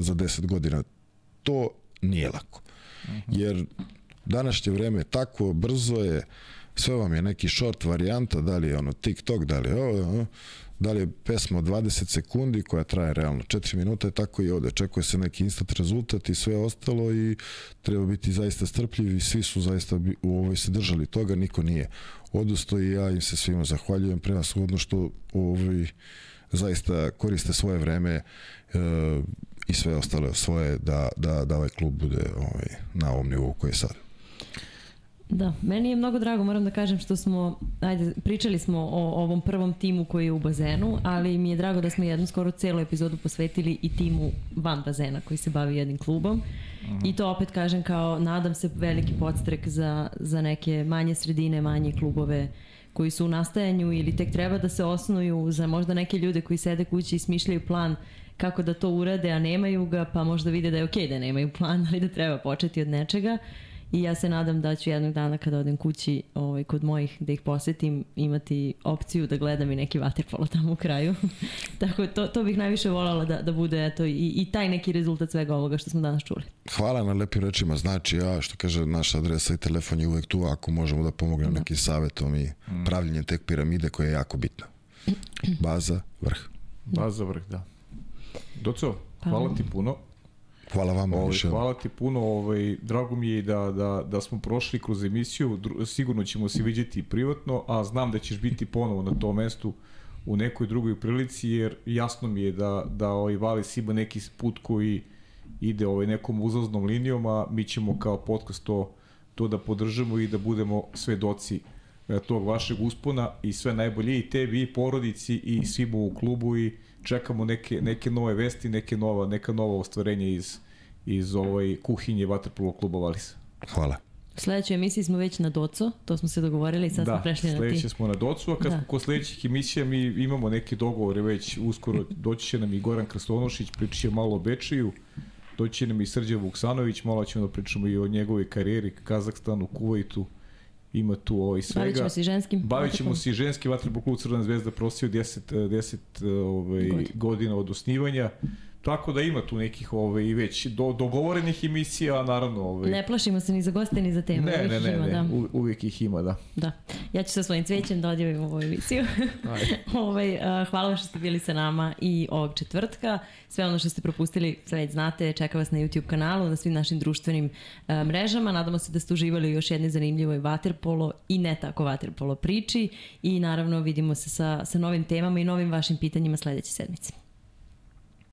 za 10 godina to nije lako. Jer današnje vreme je tako, brzo je, sve vam je neki short varijanta, da li je ono TikTok, da li je ovo, da li je pesma od 20 sekundi koja traje realno 4 minuta, tako i ovde. Očekuje se neki instant rezultat i sve ostalo i treba biti zaista strpljiv i svi su zaista u ovoj se držali toga, niko nije odusto i ja im se svima zahvaljujem pre nas uvodno što ovaj, zaista koriste svoje vreme e, i sve ostale svoje da, da, da ovaj klub bude ovaj, na ovom nivou koji je sad. Da, meni je mnogo drago, moram da kažem što smo, ajde, pričali smo o ovom prvom timu koji je u bazenu, ali mi je drago da smo jednu skoro celu epizodu posvetili i timu van bazena koji se bavi jednim klubom. Uh -huh. I to opet kažem kao, nadam se veliki podstrek za, za neke manje sredine, manje klubove koji su u nastajanju ili tek treba da se osnuju, za možda neke ljude koji sede kući i smišljaju plan kako da to urade, a nemaju ga, pa možda vide da je okej okay da nemaju plan, ali da treba početi od nečega. I ja se nadam da ću jednog dana kada odem kući ovaj, kod mojih da ih posetim imati opciju da gledam i neki vaterpolo tamo u kraju. Tako to, to bih najviše voljela da, da bude eto, i, i taj neki rezultat svega ovoga što smo danas čuli. Hvala na lepim rečima. Znači, ja što kaže naša adresa i telefon je uvek tu ako možemo da pomognemo da. nekim savjetom i mm. pravljenjem tek piramide koja je jako bitna. Baza, vrh. Baza, vrh, da. Doco, pa hvala ti puno. Hvala vama. Ovaj, hvala ti puno. Ovaj, drago mi je da, da, da smo prošli kroz emisiju. Sigurno ćemo se vidjeti privatno, a znam da ćeš biti ponovo na tom mestu u nekoj drugoj prilici, jer jasno mi je da, da ovaj Valis ima neki put koji ide ovaj nekom uzlaznom linijom, a mi ćemo kao podcast to, to da podržamo i da budemo svedoci e, tog vašeg uspona i sve najbolje i tebi i porodici i svima u klubu i čekamo neke, neke nove vesti, neke nova, neka nova ostvarenja iz, iz ovaj kuhinje Vatrpolo kluba Valisa. Hvala. U sledećoj emisiji smo već na Doco, to smo se dogovorili i sad da, smo prešli na ti. Da, sledeće smo na Docu, a kad da. smo kod sledećih emisija mi imamo neke dogovore već uskoro, doći će nam i Goran Krstonošić, pričat će malo o Bečiju, doći će nam i Srđan Vuksanović, malo ćemo da pričamo i o njegovoj karijeri, Kazahstanu, Kuvajtu, ima tu ovaj svega. Bavit ćemo se ženskim. Bavit ćemo se i ženski vaterpolo klub Crvena zvezda prosio 10, 10 ovaj, God. godina od osnivanja. Tako da ima tu nekih ovaj, već do, dogovorenih emisija, naravno... Ovaj... Ne plašimo se ni za goste, ni za temu. Ne, ne, ne, ima, ne, da. U, uvijek ih ima, da. Da. Ja ću sa svojim cvećem da odjavim ovu emisiju. ovaj, uh, hvala vam što ste bili sa nama i ovog četvrtka. Sve ono što ste propustili, sve već znate, čeka vas na YouTube kanalu, na svim našim društvenim uh, mrežama. Nadamo se da ste uživali još jedne zanimljivoj vaterpolo i ne tako vaterpolo priči i naravno vidimo se sa, sa novim temama i novim vašim pitanjima sledeće sedmice.